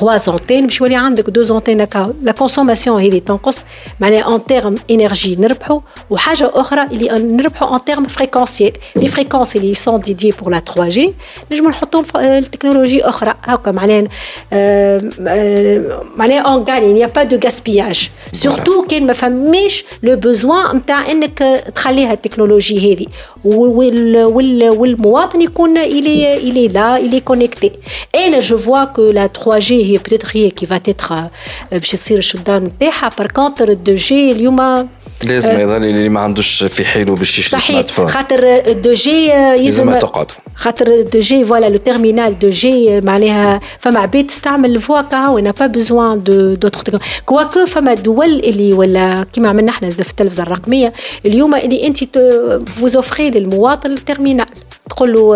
3 انتين باش يولي عندك 2 انتين هكا لا كونسوماسيون هذه تنقص معناها ان تيرم انرجي نربحوا وحاجه اخرى اللي نربحوا ان تيرم فريكونسيال لي فريكونس اللي سون ديدي بور لا 3 جي نجموا نحطوهم في التكنولوجي اخرى هكا معناها معناها اون غاني نيا با دو غاسبياج سورتو كان ما فماش لو بوزوان نتاع انك تخليها التكنولوجي هذه والمواطن يكون الي الي لا الي كونيكتي انا جو فوا كو لا 3 جي هي بتيتر هي كي فاتيتر باش يصير الشدان نتاعها بار كونتر الدو جي اليوم لازم يظل اللي ما عندوش في حيله باش يشري سمارت فون. خاطر دو جي يلزم تقعد خاطر دو جي فوالا لو تيرمينال دو جي معناها فما عباد تستعمل فوا كا نا با بوزوان دو دوتر كواكو فما دول اللي ولا كيما عملنا إحنا في التلفزه الرقمية اليوم اللي أنت فوز اوفري للمواطن التيرمينال تقول له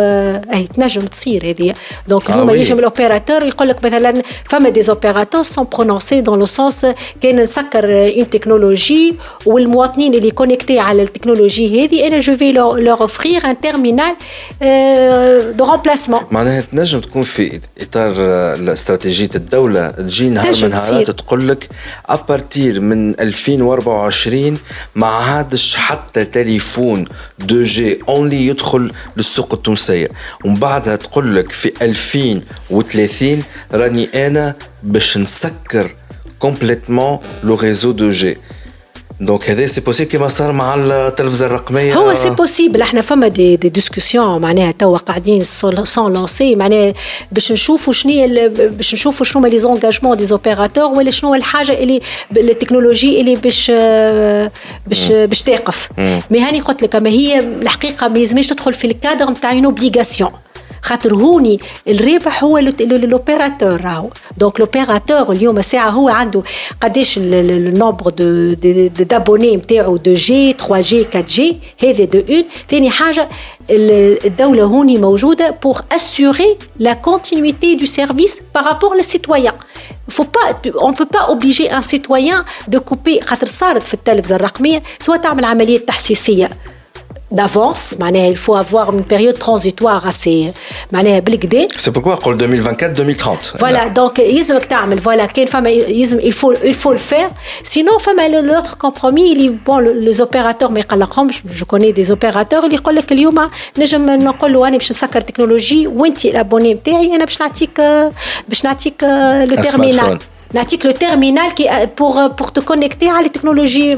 اي تنجم تصير هذه. دونك اليوم يجم الاوبيراتور يقول لك مثلا فما دي اوبيراتور سون برونونسي دون لو سونس كان نسكر اون تكنولوجي والمواطنين اللي كونيكتي على التكنولوجي هذه أنا جو في لور اوفرير ان تيرمينال دو رومبلاسمون معناها تنجم تكون في إطار استراتيجية الدولة تجي نهار من نهارات تقول لك ابارتير من 2024 ما عادش حتى تليفون دو جي اونلي يدخل للسوق التونسية. ومن بعدها تقول لك في 2030 راني أنا باش نسكر كومبليتمون لو ريزو دو جي دونك هذا سي بوسيبل كيما صار مع التلفزة الرقمية. هو سي بوسيبل إحنا فما دي, دي ديسكسيون معناها توا قاعدين سون لونسي معناها باش نشوفوا شنو باش نشوفوا شنو لي زونجاجمون دي زوبيراتور ولا شنو الحاجة اللي التكنولوجي اللي باش باش باش تقف. مي هاني قلت لك أما هي الحقيقة ما يلزمش تدخل في الكادر نتاع اون اوبليغاسيون خاطر هوني الربح هو لوبيراتور راهو. دونك لوبيراتور اليوم ساعه هو عنده قداش النومبر دو دابوني نتاعو دو جي 3 جي 4 جي هذا دو اون. ثاني حاجة الدولة هوني موجودة بور اسيوري لا كونتينيتي دو سيرفيس بارابور للسيتويان faut pas on peut pas obliger un citoyen de couper خاطر صارت في التلفزة الرقمية سواء تعمل عملية تحسيسية. d'avance il faut avoir une période transitoire assez c'est pourquoi on 2024 2030 voilà donc voilà il faut il faut le faire sinon l'autre compromis il bon les opérateurs mais je connais des opérateurs اللي يقول لك اليوم نجم نقول له انا باش نسكر تكنولوجي وانت الابوني نتاعي انا باش نعطيك باش نعطيك لو تيرمينال نعطيك لو terminal qui pour pour te connecter à les technologies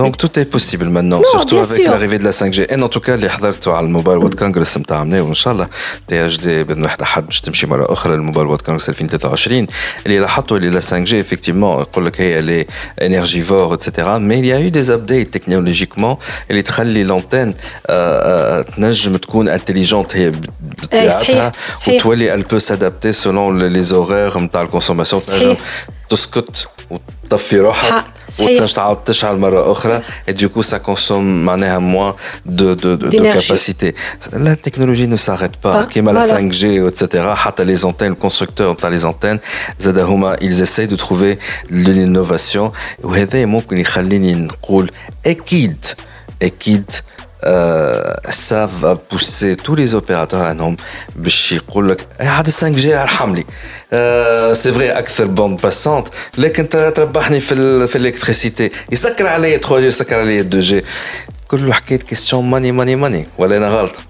donc tout est possible maintenant non, surtout avec l'arrivée de la 5G et en tout cas اللي حضرتوا على الموبايل وورد كونغرس نتاع وان شاء الله تي اتش دي باذن واحد احد باش تمشي مره اخرى للموبايل وورد كونغرس 2023 اللي لاحظتوا اللي لا 5G effectivement يقول لك هي لي انرجيفور اتسيتيرا مي il y a eu des updates technologiquement اللي تخلي لونتين تنجم تكون انتليجنت هي بطبيعتها وتولي elle peut s'adapter selon les horaires نتاع الكونسوماسيون تنجم تسكت وتطفي روحها وتنجم تعاود تشعل مره اخرى et du coup ça consomme معناها moins de de de, de capacité la technologie ne s'arrête pas كيما la 5G etc حتى les antennes le constructeur تاع les antennes زاد هما ils essayent de trouver l'innovation وهذا ممكن يخليني نقول اكيد اكيد ça va pousser tous les opérateurs انهم باش يقول لك هذا 5 جي ارحم لي سي فري اكثر بوند باسونت لكن تربحني في في الالكتريسيتي يسكر عليا 3 جي يسكر عليا 2 جي كله حكايه كيستيون ماني ماني ماني ولا انا غلط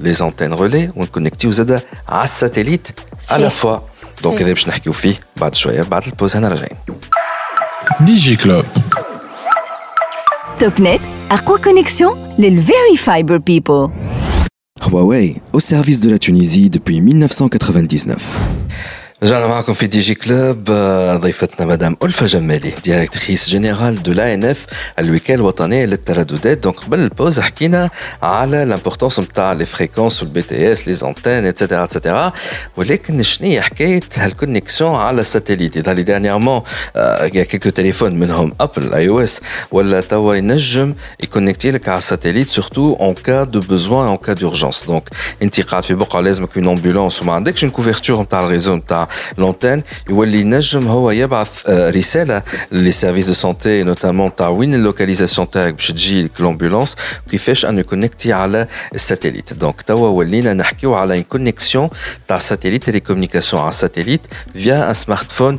لي زونتين رولي ونكونكتيو زاده على الساتيليت على فوا دونك هذا باش نحكيو فيه بعد شويه بعد البوز هنا راجعين دي جي كلوب توب نت اقوى كونيكسيون للفيري فايبر بيبل Huawei, au service de la Tunisie depuis 1999. رجعنا معكم في دي جي كلوب ضيفتنا مدام ألفة جمالي ديريكتريس جينيرال دو لا ان اف الوكاله الوطنيه للترددات دونك قبل البوز حكينا على لامبورتونس نتاع لي فريكونس والبي تي اس لي زونتين اتسيتيرا اتسيتيرا ولكن شنو هي حكايه هالكونيكسيون على الساتيليت اذا لي دانييرمون يا كيكو تليفون منهم ابل اي او اس ولا توا ينجم يكونكتي لك على الساتيليت سورتو اون كا دو بوزوان اون كا دورجونس دونك انت قاعد في بقعه لازمك اون امبولونس وما عندكش اون كوفرتور نتاع الريزو نتاع لونتين يولي ينجم هو يبعث رساله لي سيرفيس دو سونتي نوتامون تاع وين اللوكاليزاسيون تاعك باش تجي لومبولونس كيفاش ان يكونكتي على الساتيليت دونك توا ولينا نحكيو على ان كونيكسيون تاع ساتيليت تيلي كومونيكاسيون على الساتيليت فيا ان سمارت فون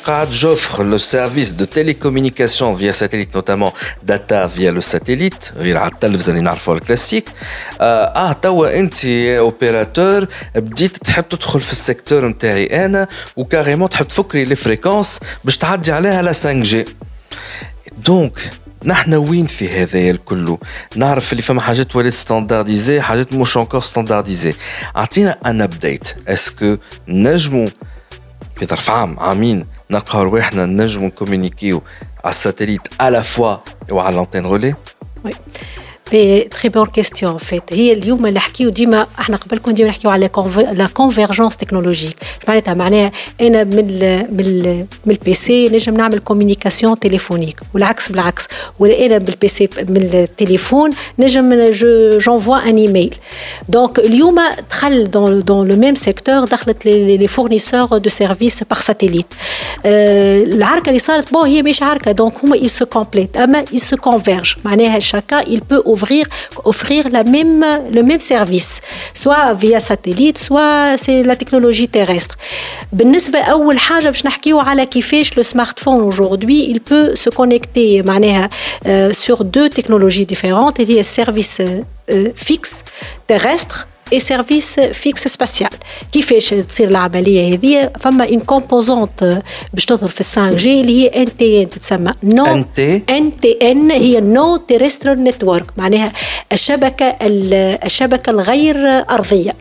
j'offre le service de télécommunication via satellite, notamment data via le satellite, vous allez le classique. Ah, توا انت اوبيراتور بديت تحب تدخل في السيكتور نتاعي انا وكاريمون تحب تفكري لي فريكونس باش تعدي عليها لا 5 جي دونك نحن وين في هذايا الكل نعرف اللي فما حاجات ولات ستاندارديزي حاجات مش انكور ستاندارديزي اعطينا ان ابديت اسكو نجمو في ظرف عام عامين نلقاو رواحنا نجمو نكومونيكيو على الساتellite à la fois وعلى l'antenne relais Oui. تري بون كيستيون فيت هي اليوم نحكيو ديما احنا قبل كنا ديما نحكيو على لا كونفيرجونس تكنولوجيك معناتها معناها انا من ال من ال من البي سي نجم نعمل كوميونيكاسيون تليفونيك والعكس بالعكس ولا انا بالبي سي من التليفون نجم جونفوا ان ايميل دونك اليوم دخل دون دون لو ميم سيكتور دخلت لي فورنيسور دو سيرفيس بار ساتيليت العركه اللي صارت بون هي مش عركه دونك هما يل سو كومبليت اما يل سو كونفيرج معناها شاكا يل بو offrir, offrir la même, le même service, soit via satellite, soit c'est la technologie terrestre. بالنسبة أول حاجة باش نحكيو على كيفاش le smartphone aujourd'hui il peut se connecter معناها euh, sur deux technologies différentes il y a service euh, fixe terrestre et service fixe spatial. كيفاش تصير العملية هذه؟ فما ان كومبوزونت باش تظهر في 5 جي اللي هي ان تي ان تتسمى. نو ان تي ان تي ان هي نو تيرسترال نتورك معناها الشبكة الشبكة الغير أرضية.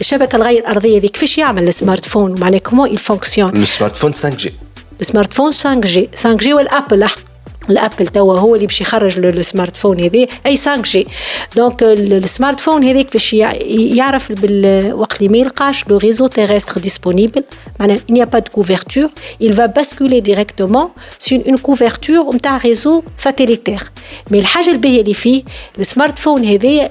الشبكة الغير أرضية هذه كيفاش يعمل السمارت فون معناها كومون يفونكسيون السمارت فون 5 جي السمارت فون 5 جي 5 جي والابل الأبل توا هو اللي باش يخرج السمارت فون هذا أي 5 جي دونك السمارت فون هذاك باش يعرف وقت اللي ما يلقاش لو ريزو تيرستر ديسپونيبل معناها il n'y a pas de couverture. Il va basculer directement sur une couverture نتاع ريزو ساتيليتير مي الحاجة الباهية اللي فيه السمارت فون هذايا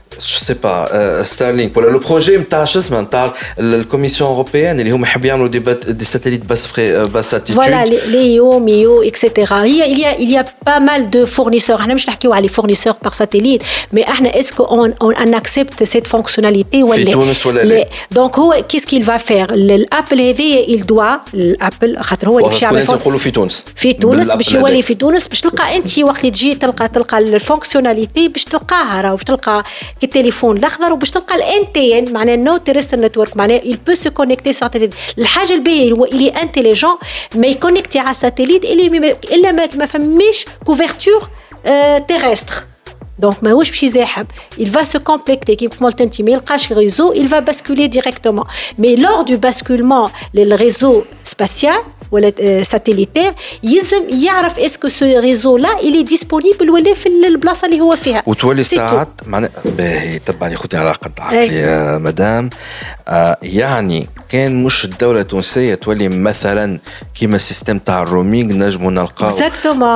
je sais pas euh, Starlink ولا لو بروجي نتاع شو اسمه نتاع الكوميسيون اوروبيان اللي هما يحبوا يعملوا دي دي ساتellite basse فري basse altitude Voilà, les, les IO, MIO, etc. Il y, a, il, y a, il y a pas mal de fournisseurs. احنا مش نحكيو على les fournisseurs par satellite, mais احنا est-ce qu'on on, on accepte cette fonctionnalité في تونس ولا لا؟ Donc هو qu'est-ce qu'il va faire الابل هذه il doit الابل خاطر هو اللي باش يعمل وكون نقولوا في تونس في تونس بالأبل باش يولي هذاك. في تونس باش تلقى انت وقت اللي تجي تلقى تلقى الفونكسيوناليتي باش تلقاها راه باش تلقى كي التليفون الاخضر وباش تلقى الان تي ان معناها نو تيرستر نتورك معناها il peut se connecter sur satellite الحاجه الباهيه هو اللي انتيليجون ما يكونكتي على الساتellite اللي ما- الا ما ما فماش كوفرتور تيرستر دونك ماهوش باش يزاحم il va se compléter كيما قلت انت ما يلقاش réseau il va basculer directement mais lors du basculement للريزو سباتيال ولا آه، ساتيليتير يلزم يعرف اسكو سو ريزو لا اللي ديسپونيبل ولا في البلاصة اللي هو فيها وتولي. ساعات معناها باهي تبعني خوتي على قد أي. عقلي يا مدام آه يعني كان مش الدولة التونسية تولي مثلا كيما السيستم تاع الرومينج نجموا نلقاو.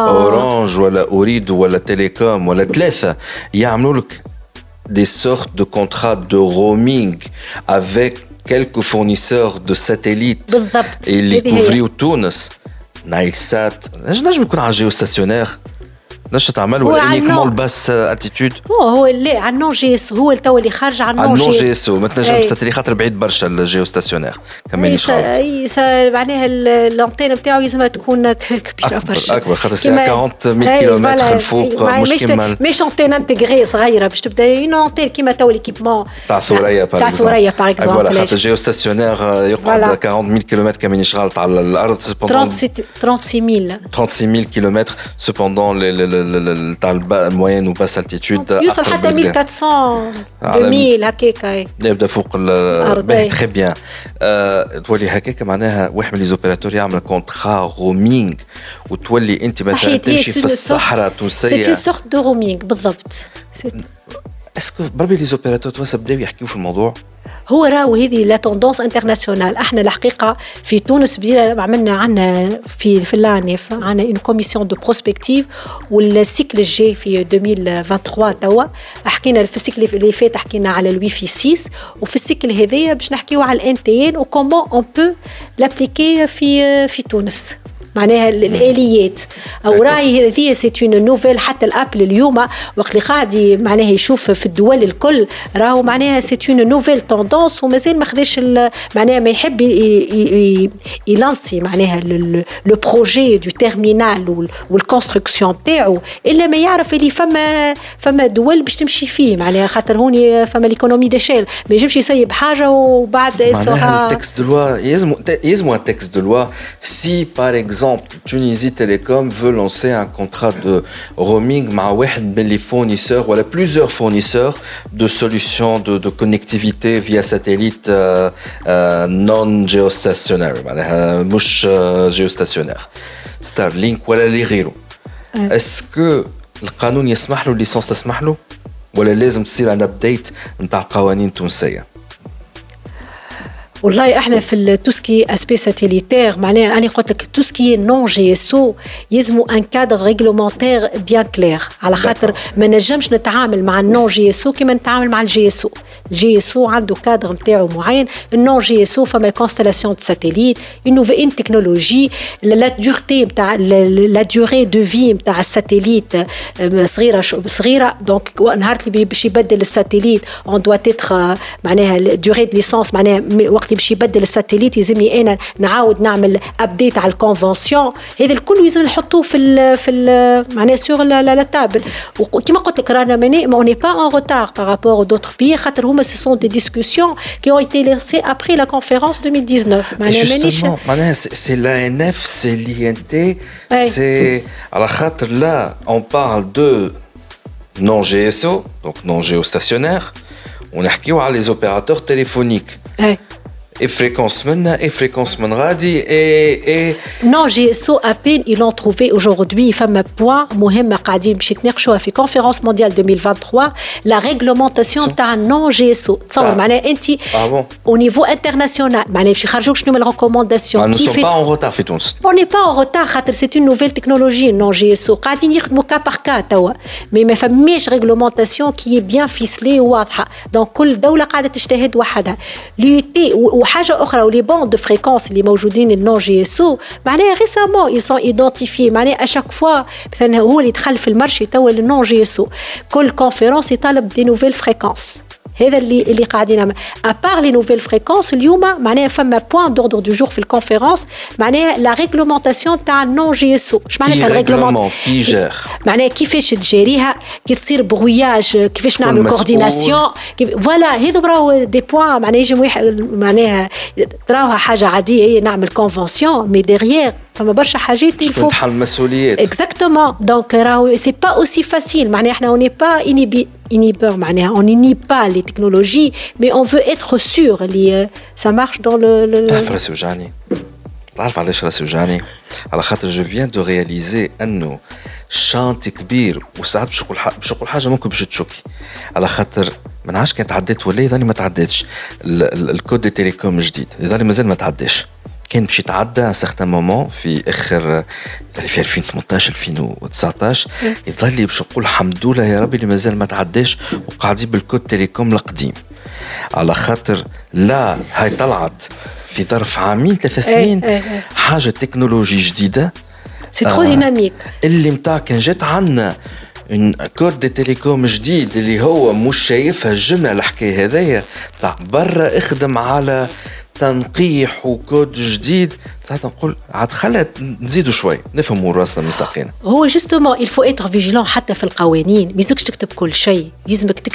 أورانج ولا اوريدو ولا تيليكوم ولا ثلاثة يعملوا لك des sortes de contrats de roaming avec quelques fournisseurs de satellites et les couvrir Tunis. Nailsat je ne sais pas géostationnaire. باش تعمل ولا انيكمون بس اتيتود هو لا على النون جي اس هو توا اللي خرج على النون جي اس جي اس ما تنجمش خاطر بعيد برشا الجيو ستاسيونير كمان إي معناها الانتين نتاعو يلزم تكون كبيرة برشا. أكبر خاطر سي 40 كيلومتر الفوق مش كيما مش انتين انتيغري صغيرة باش تبدأ. اون انتين كيما توا ليكيبمون تاع ثريا باغ تاع ثريا باغ اكزومبل خاطر الجيو ستاسيونير يقعد 40 ميل كيلومتر كمان يشغل على الأرض 36 36 كيلومتر سوبوندون تاع الموين وباس التيتود يوصل حتى 1400 2000 هكاك يبدا فوق أي. تخي بيان تولي هكاك معناها واحد من لي زوبيراتور يعمل كونترا رومينغ وتولي انت مثلا تمشي في الصحراء سي التونسيه اون سورت دو رومينغ بالضبط. اسكو بربي لي زوبيراتور توانسه بداو يحكيو في الموضوع هو راهو هذه لا توندونس انترناسيونال إحنا الحقيقة في تونس بدينا عملنا عندنا في في العنف عندنا اون كوميسيون دو بروسبكتيف والسيكل الجاي في 2023 توا. حكينا في السيكل اللي فات حكينا على الوي في 6 وفي السيكل هذايا باش نحكيو على الان تي ان وكومون اون بو لابليكي في في تونس. معناها ال- الآليات. أو راهي هذه سي اون نوفيل حتى الابل اليوم وقت اللي قاعد معناها يشوف في الدول الكل راهو معناها سي اون نوفيل توندونس ومازال ما خداش ال- معناها ما يحب يلانسي معناها لو بروجي دو تيرمينال والكونستركسيون تاعو إلا ما يعرف اللي فما فما دول باش تمشي فيه. معناها خاطر هوني فما ليكونومي ديشيل ما يجمش يسيب حاجة وبعد معناها التكست دو لوا يلزمو يلزمو un texte de loi. Si par exemple Tunisie Télécom veut lancer un contrat de roaming مع واحد من les fournisseurs ولا plusieurs fournisseurs de solutions de, de connectivité via satellite euh, euh, non géostationnaire معناها مش euh, géostationnaire Starlink ولا اللي غيره اسكو القانون يسمح له الليسونس تسمح له ولا لازم تصير عندنا ابديت نتاع القوانين التونسيه والله إحنا في توسكي اسبي ساتيليتير معناها أنا قلت لك توسكي نون جي اس أو يلزموا ان كادر ريغلومونتير بيان كلير على خاطر ما نجمش نتعامل مع النون جي اس أو كيما نتعامل مع الجي اس أو الجي اس أو عنده كادر نتاعو معين النون جي اس أو فما الكونستلاسيون دو ساتيليت اون نوفيل تكنولوجي لا دورتي نتاع لا دوري دو في نتاع الساتيليت آه، صغيرة صغيرة. دونك نهار اللي باش يبدل الساتيليت اون دوا تيتر معناها دوري دو ليسونس معناها وقت اللي باش يبدل الساتيليت يلزمني انا نعاود نعمل ابديت على الكونفونسيون هذا الكل لازم نحطوه في ال في ال معناها سور لا لا تابل وكما قلت لك رانا ماني ما اوني با ان روتار بارابور دوتر بي خاطر هما سي سون دي ديسكسيون كي اون ايتي لانسي ابري لا كونفيرونس 2019 معناها مانيش Justement, معناها c'est c'est l'ANF, c'est l'INT, Ouais. c'est... على خاطر là, on parle de non GSO, donc non géostationnaire, ونحكيو على les opérateurs téléphoniques. أي. et fréquence maintenant, et fréquence maintenant, radi, et, et... Non, GSO, à peine, ils l'ont trouvé aujourd'hui. Femme point, Mohem Makadim Chiknercho a fait conférence mondiale 2023, la réglementation d'un non-GSO. Ah. ah bon Au niveau international, les recommandations. Ah, nous ne sommes pas en retard, fait On n'est pas en retard, c'est une nouvelle technologie, non-GSO. cas par cas, Mais mais ma famille, réglementation qui est bien ficelée, donc, l'UT, وحاجه أخرى ولي بون دو فريكونس اللي موجودين النون جي اس أو معناها ريسامون اي سون ايدونتيفي معناها اشاك فوا مثلا هو اللي دخل في المارشي توا النون جي اس أو كل كونفيرونس يطالب دي نوفيل فريكونس هذا اللي اللي قاعدين ابار لي نوفيل فريكونس اليوم معناها فما بوان دوردر دو جور في الكونفيرونس معناها لا ريغلومونتاسيون تاع النون جي اس او اش معناتها الريغلومون كي جير معناها كيفاش تجاريها كي تصير بغوياج كيفاش نعمل كورديناسيون فوالا هذو راهو دي بوان معناها يجم معناها تراوها حاجه عاديه هي نعمل كونفونسيون مي ديغيير فما برشا حاجات الفو تحل المسؤوليات. اكزاكتومون دونك راهو سي با اوسي فاسيل معناها إحنا اوني با انيبي inhibeur معناها on n'inhibe pas les technologies mais on veut être sûr. اللي ça marche dans le, le... تعرف راسي وجعني؟ تعرف علاش راسي وجعني؟ على خاطر جو فيان دو رياليزي أنه شانت كبير وساعات باش نقول باش نقول حاجة ممكن باش تشوكي على خاطر ما نعرفش كان تعديت ولا يظني ما تعديتش. الكود دي تيليكوم جديد يظني مازال ما تعداش كان باش يتعدى ان سيغتان مومون في آخر في 2018 2019 يظل باش نقول الحمد لله يا ربي اللي مازال ما تعداش وقاعدين بالكود تيليكوم القديم. على خاطر لا هاي طلعت في ظرف عامين ثلاث سنين حاجة تكنولوجي جديدة. سي ترو ديناميك اللي متاع كان جات عندنا كود دي تيليكوم جديد اللي هو مش شايفها الجملة الحكاية هذايا تاع برا اخدم على تنقيح وكود جديد. ساعات نقول عاد خلت نزيدوا شوي نفهموا راسنا من ساقينا. هو جوستومون الفو اتر فيجيلون حتى في القوانين. ما يلزمكش تكتب كل شيء. يلزمك تكتب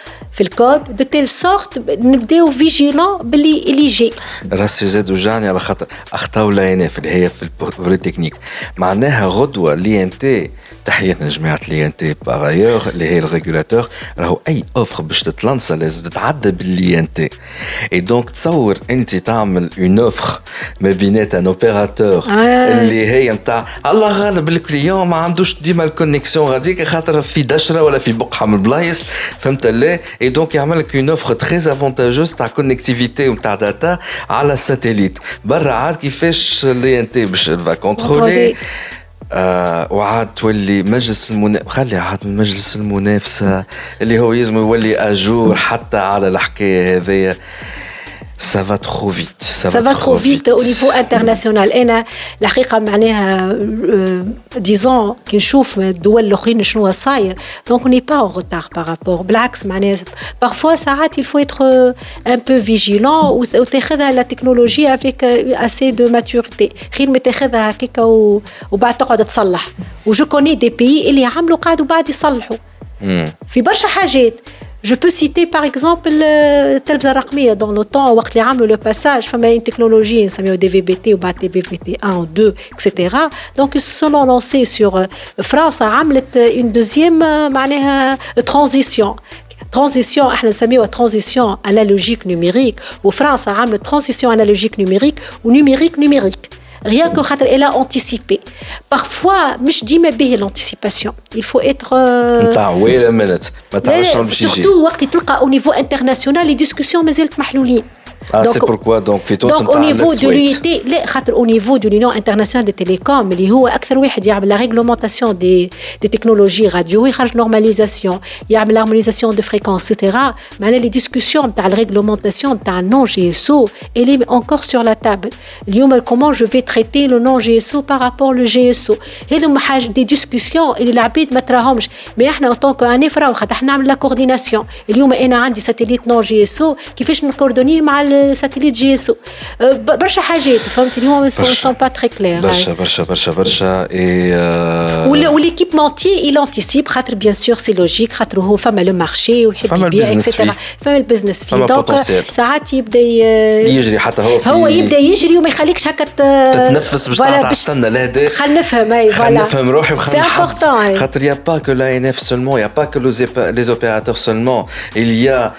في الكود دو تيل سورت نبداو فيجيلون باللي اللي جاي راسي زادوا جاني على خاطر أخطاو لاينا في هي في الفري تكنيك معناها غدوة لي إن تي تحياتنا جماعة لي ان تي باغايور اللي هي الريغولاتور. راهو أي اوفر باش تتلانسا لازم تتعدى باللي ان تي اي دونك تصور أنت تعمل اون اوفر ما بينات ان اوبيراتور اللي هي نتاع الله غالب الكليون ما عندوش ديما الكونيكسيون غاديك خاطر في دشرة ولا في بقعة من البلايص. فهمت لا y a une offre très avantageuse ta connectivité ou ta data à la satellite برا عاد كيفاش اللي انت باش va contrôler. آه وعاد تولي مجلس المنا خلي عاد من مجلس المنافسة اللي هو يلزم يولي أجور حتى على الحكاية هذيا ça va trop vite ça, ça va, va trop vite. vite au niveau international انا الحقيقه معناها ديزون كي نشوف الدول الاخرين شنو صاير دونك ني با اون روتار بارابور بالعكس معناها بارفوا ساعات il faut être un peu vigilant وتاخذها لا تكنولوجي افيك اسي دو ماتوريتي خير ما تاخذها هكاك وبعد تقعد تصلح وجو كوني دي بيي اللي عملوا قعدوا بعد يصلحوا في برشا حاجات Je peux citer par exemple le Telvza dans le temps, le passage, il y a une technologie, ça met au DVBT, au BAT-BVT 1 ou 2, etc. Donc ils se sont lancés sur euh, France, a une deuxième euh, euh, transition. Transition, transition analogique numérique, ou France transition analogique numérique ou numérique numérique. Rien que Khater, elle a anticipé. Parfois, je dis mais l'anticipation. Il faut être. Euh, surtout, au niveau international, les discussions, mais elles sont Ah, c'est pourquoi donc في تونس donc au niveau de l'UIT لا خاطر au niveau de l'Union internationale des télécoms اللي هو اكثر واحد يعمل la réglementation des des technologies radio يخرج normalisation يعمل l'harmonisation de fréquences etc معناها les discussions تاع la réglementation تاع non GSO elle est encore sur la table اليوم comment je vais traiter le non GSO par rapport le GSO هذوما حاجه دي discussions اللي العباد ما تراهمش مي احنا en tant que خاطر احنا نعمل la coordination اليوم انا عندي ساتellite non GSO كيفاش نكوردوني مع الساتيليت جي اس او برشا حاجات فهمت اليوم سون با تري كلير برشا برشا برشا برشا اي وليكيبمونتي il anticipe خاطر بيان سور سي لوجيك خاطر هو فما لو مارشي ويحب يبيع اكسترا فما البزنس فيه دونك ساعات يبدا يجري حتى هو هو يبدا يجري وما يخليكش هكا تتنفس باش تعطى تستنى لهدا خلينا نفهم اي فوالا نفهم روحي سي امبورتون خاطر يا با كو لا ان اف سولمون يا با كو لي اوبيراتور سولمون il y a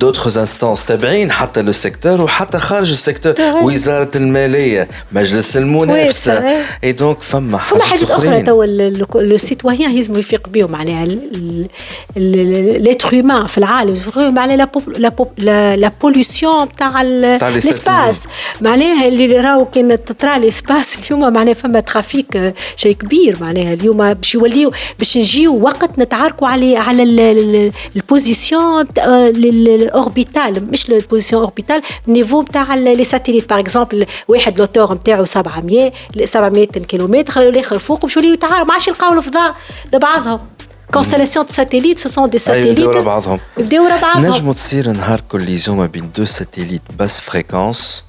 d'autres instances تابعين حتى لو سيكتور وحتى خارج السيكتور وزاره الماليه مجلس المنافسه اي دونك فما فما حاجات أخرى توا لو سيتويان يلزم يفيق بهم معناها ليتر هيومان في العالم. معناها لا بوليسيون تاع ليسباس معناها اللي راهو كان تطرا ليسباس اليوم معناها فما ترافيك شيء كبير. معناها اليوم باش يوليو باش نجيو وقت نتعاركوا على على البوزيسيون الاوربيتال مش البوزيسيون اوربيتال نيفو تاع لي ساتيليت باغ اكزومبل واحد لوتور نتاعو 700 700 كيلومتر والاخر فوق باش يوليو يتعاركوا ما عادش يلقاو الفضاء. لبعضهم. كونستلاسيون دو ساتيليت سو سون دي ساتيليت يبداو ورا بعضهم يبداو ورا بعضهم نجموا تصير نهار كوليزيون ما بين دو ساتيليت باس فريكونس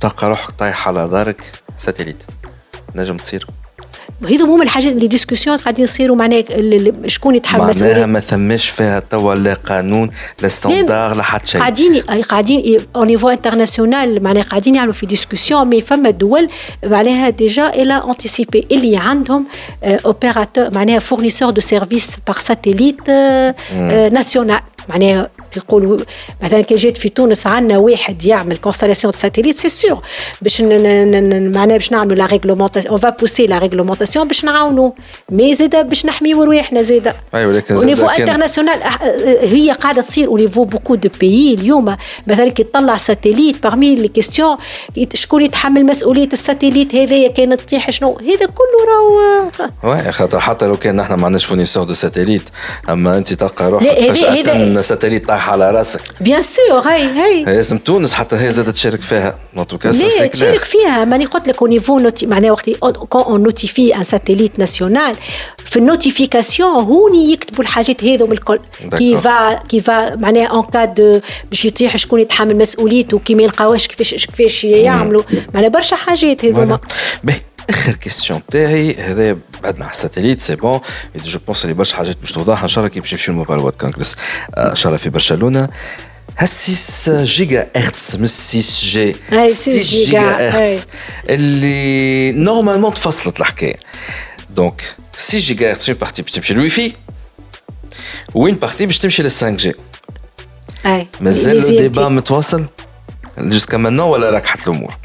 تلقى روحك طايح على دارك ساتيليت نجم تصير هذو هما الحاجات اللي ديسكسيون قاعدين يصيروا معناها شكون يتحمل مسؤوليه معناها ما ثماش فيها توا لا قانون لا ستاندار لا حتى شيء. قاعدين قاعدين أو نيفو انترناسيونال معناها قاعدين يعملوا في ديسكسيون مي فما دول معناها ديجا إلى انتيسيبي اللي عندهم اوبيراتور معناها فورنيسور دو سيرفيس بار ساتيليت ناسيونال معناها تقولوا مثلا كي جيت في تونس عندنا واحد يعمل كونستالاسيون ساتيليت سي سور باش معناها باش نعملوا لا ريغلومونتاسيون اون فا بوسي لا ريغلومونتاسيون باش نعاونوا مي زاد باش نحميو رواحنا زاد أيوه لكن أو نيفو انترناسيونال هي قاعدة تصير أو نيفو بوكو دو بيي اليوم. مثلا كي تطلع ساتيليت باغمي لي كيستيون شكون يتحمل مسؤولية الساتيليت هذايا؟ كانت تطيح شنو؟ هذا كله راهو وي خاطر حتى لو كان نحن ما عندناش فورنيسور دو ساتيليت أما أنت تلقى روحك فجأة ساتيليت طاح على راسك. بيان سور هاي. هاي لازم تونس حتى هي زادت تشارك فيها. لا تشارك فيها. ماني قلت لك أو نيفو نوتي معناها وقت كون اون نوتيفي ان ساتيليت ناسيونال في النوتيفيكاسيون هوني يكتبوا الحاجات هذوم الكل. كي فا كي فا معناها اون كاد باش يطيح شكون يتحمل مسؤوليته كي ما يلقاوش كيفاش كيفاش يعملوا. معناها برشا حاجات هذوما. آخر كيستيون تاعي هذا بعدنا على الساتيليت سي بون جو بونس اللي برشا حاجات باش توضح. إن شاء الله كي باش نمشيو وورد كونغرس إن شاء الله في برشلونة. ها 6 جيجا هرتز مش 6 جي 6 جيجا هرتز اللي نورمالمون تفصلت الحكاية. دونك 6 جيجا هرتز اون بارتي باش تمشي للوي في وين بارتي باش تمشي لل 5 جي مازال لو ديبا متواصل؟ جوسكا مانون ولا راكحت الأمور؟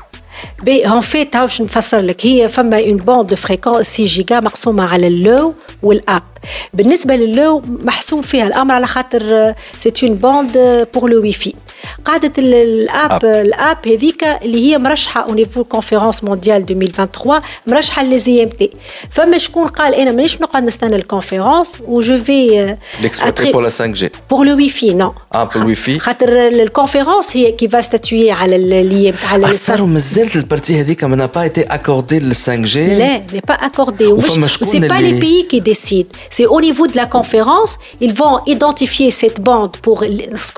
ان فيت باش نفسر لك هي فما اون بوند دو فريكونس 6 جيجا مقسومه على اللو والاب بالنسبة للو محسوم فيها الأمر على خاطر سي اون بوند بور لو واي في قاعدة الاب الاب هذيك اللي هي مرشحة او نيفو كونفيرونس مونديال 2023 مرشحة لي ام تي فما شكون قال انا مانيش نقعد نستنى الكونفيرونس و جو في ليكسبلوتي بور لا 5 جي بور لو واي في نو اه بور الواي في خاطر الكونفيرونس هي كي فا ستاتوي على اللي على صاروا مازالت البارتي هذيك ما با ايتي اكوردي لل 5 جي لا ني با اكوردي ومش سي با لي بيي كي ديسيد سي au niveau de la conférence ils vont identifier cette bande pour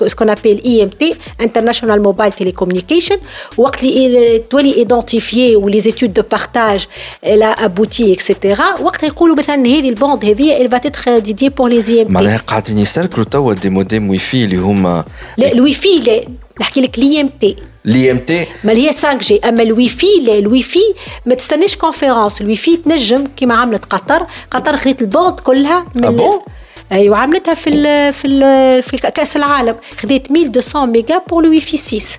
ce qu'on appelle IMT International Mobile Telecommunication. وقت اللي تولي ايدونتيفيي ولي زيتود دو بارتاج لا ابوتي اكسيتيرا وقت يقولوا مثلا هذه البوند هذه elle va être dédiée pour les IMT معناها قاعدين يسركلوا توا دي موديم واي في اللي هما لا الواي في لا نحكي لك الاي ام تي الاي ام تي ما هي 5 جي اما الواي في لا الواي في ما تستناش كونفيرونس الواي في تنجم كيما عملت قطر قطر خذت البوند كلها من أبو؟ أيوه عملتها في ال في ال في كأس العالم. خذيت 1200 ميجا بور لو واي في 6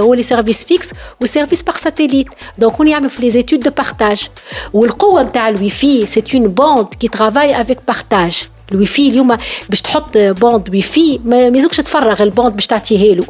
هو لي سيرفيس فيكس وسيرفيس بار ساتيليت دونك هون يعمل في لي زيتود دو بارتاج والقوه نتاع الوي في سي اون بوند كي ترافاي افيك بارتاج الوي في اليوم باش تحط بوند وي في ما يزوكش تفرغ البوند باش تعطيه له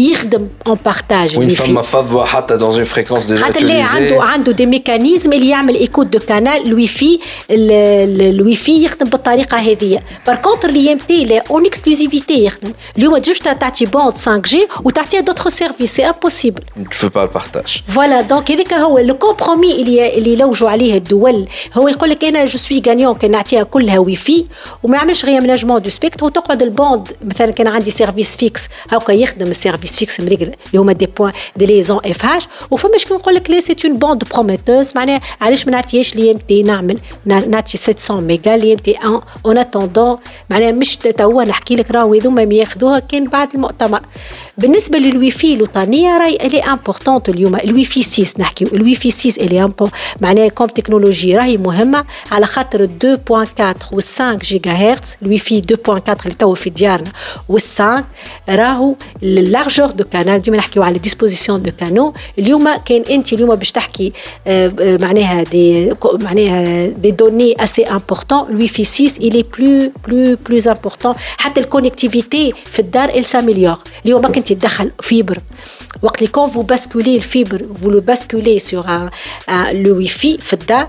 يخدم اون بارتاج وين فما فضوه حتى دون اون فريكونس ديجا خاطر لا عنده عنده دي ميكانيزم اللي يعمل ايكوت دو كانال الوي في الوي في يخدم بالطريقه هذه بار كونتر لي ام تي لا اون اكسكلوزيفيتي يخدم اليوم تجيش تعطي بوند 5 جي وتعطيها دوتر سيرفيس سي امبوسيبل تو با البارتاج فوالا دونك هذاك هو لو كومبرومي اللي اللي يلوجوا عليه الدول هو يقول لك انا جو سوي غانيون كان نعطيها كلها وي في وما يعملش غير مناجمون دو سبيكتر وتقعد البوند مثلا كان عندي سيرفيس فيكس هاكا يخدم السيرفيس فيكس مريقل اللي هما دي بوان دي ليزون اف اتش وفما شكون يقول لك لا سي اون بوند بروميتوز معناها علاش ما نعطيهاش لي ام تي نعمل نعطي 700 ميجا لي ام تي اون اتوندون معناها مش توا نحكي لك راهو هذوما ياخذوها كان بعد المؤتمر بالنسبة للوي في الوطنيه راهي الي امبورطونت اليوم الوي في 6 نحكيو الوي في 6 الي معناها كوم تكنولوجي راهي مهمه على خاطر 2.4 و 5 جيجا هرتز الوي في 2.4 اللي تو في ديارنا وال 5 راهو اللارجور دو كانال ديما نحكيو على ديسبوزيسيون دو كانو اليوم كان انت اليوم باش تحكي معناها دي معناها دي دوني اسي امبورطون الوي في 6 il est plus plus plus important حتى الكونيكتيفيتي في الدار il s'améliore اليوم ما كنت تدخل فيبر وقت اللي كون فو باسكولي الفيبر فو لو باسكولي سور لو وي في في الدار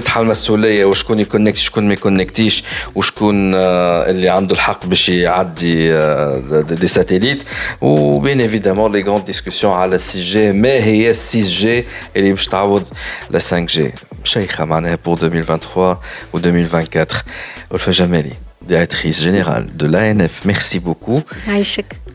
يتحمل المسؤوليه وشكون يكونكت شكون ما يكونكتيش وشكون اللي عنده الحق باش يعدي دي ساتيليت وبين ايفيدامون لي غون ديسكسيون على 6 جي ما هي 6 جي اللي باش تعوض لا 5 جي شيخه معناها بور 2023 و 2024 ولفه جمالي directrice générale de l'ANF. Merci beaucoup.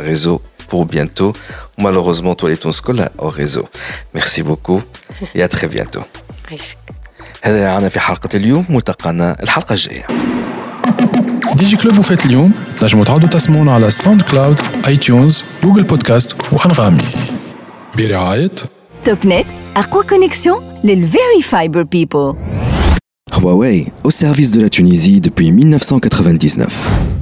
ريزو pour bientôt. Malheureusement, toi, les Tunis كلها au réseau. Merci beaucoup et à très bientôt. هذا معنا في حلقة اليوم ملتقانا الحلقة الجاية. دي جي كلوب وفات اليوم نجموا تعودوا تسمعونا على ساوند كلاود اي تيونز جوجل بودكاست وانغامي برعاية توب نت أقوى كونيكسيون للفيري فايبر بيبل Huawei, au service de la Tunisie depuis 1999.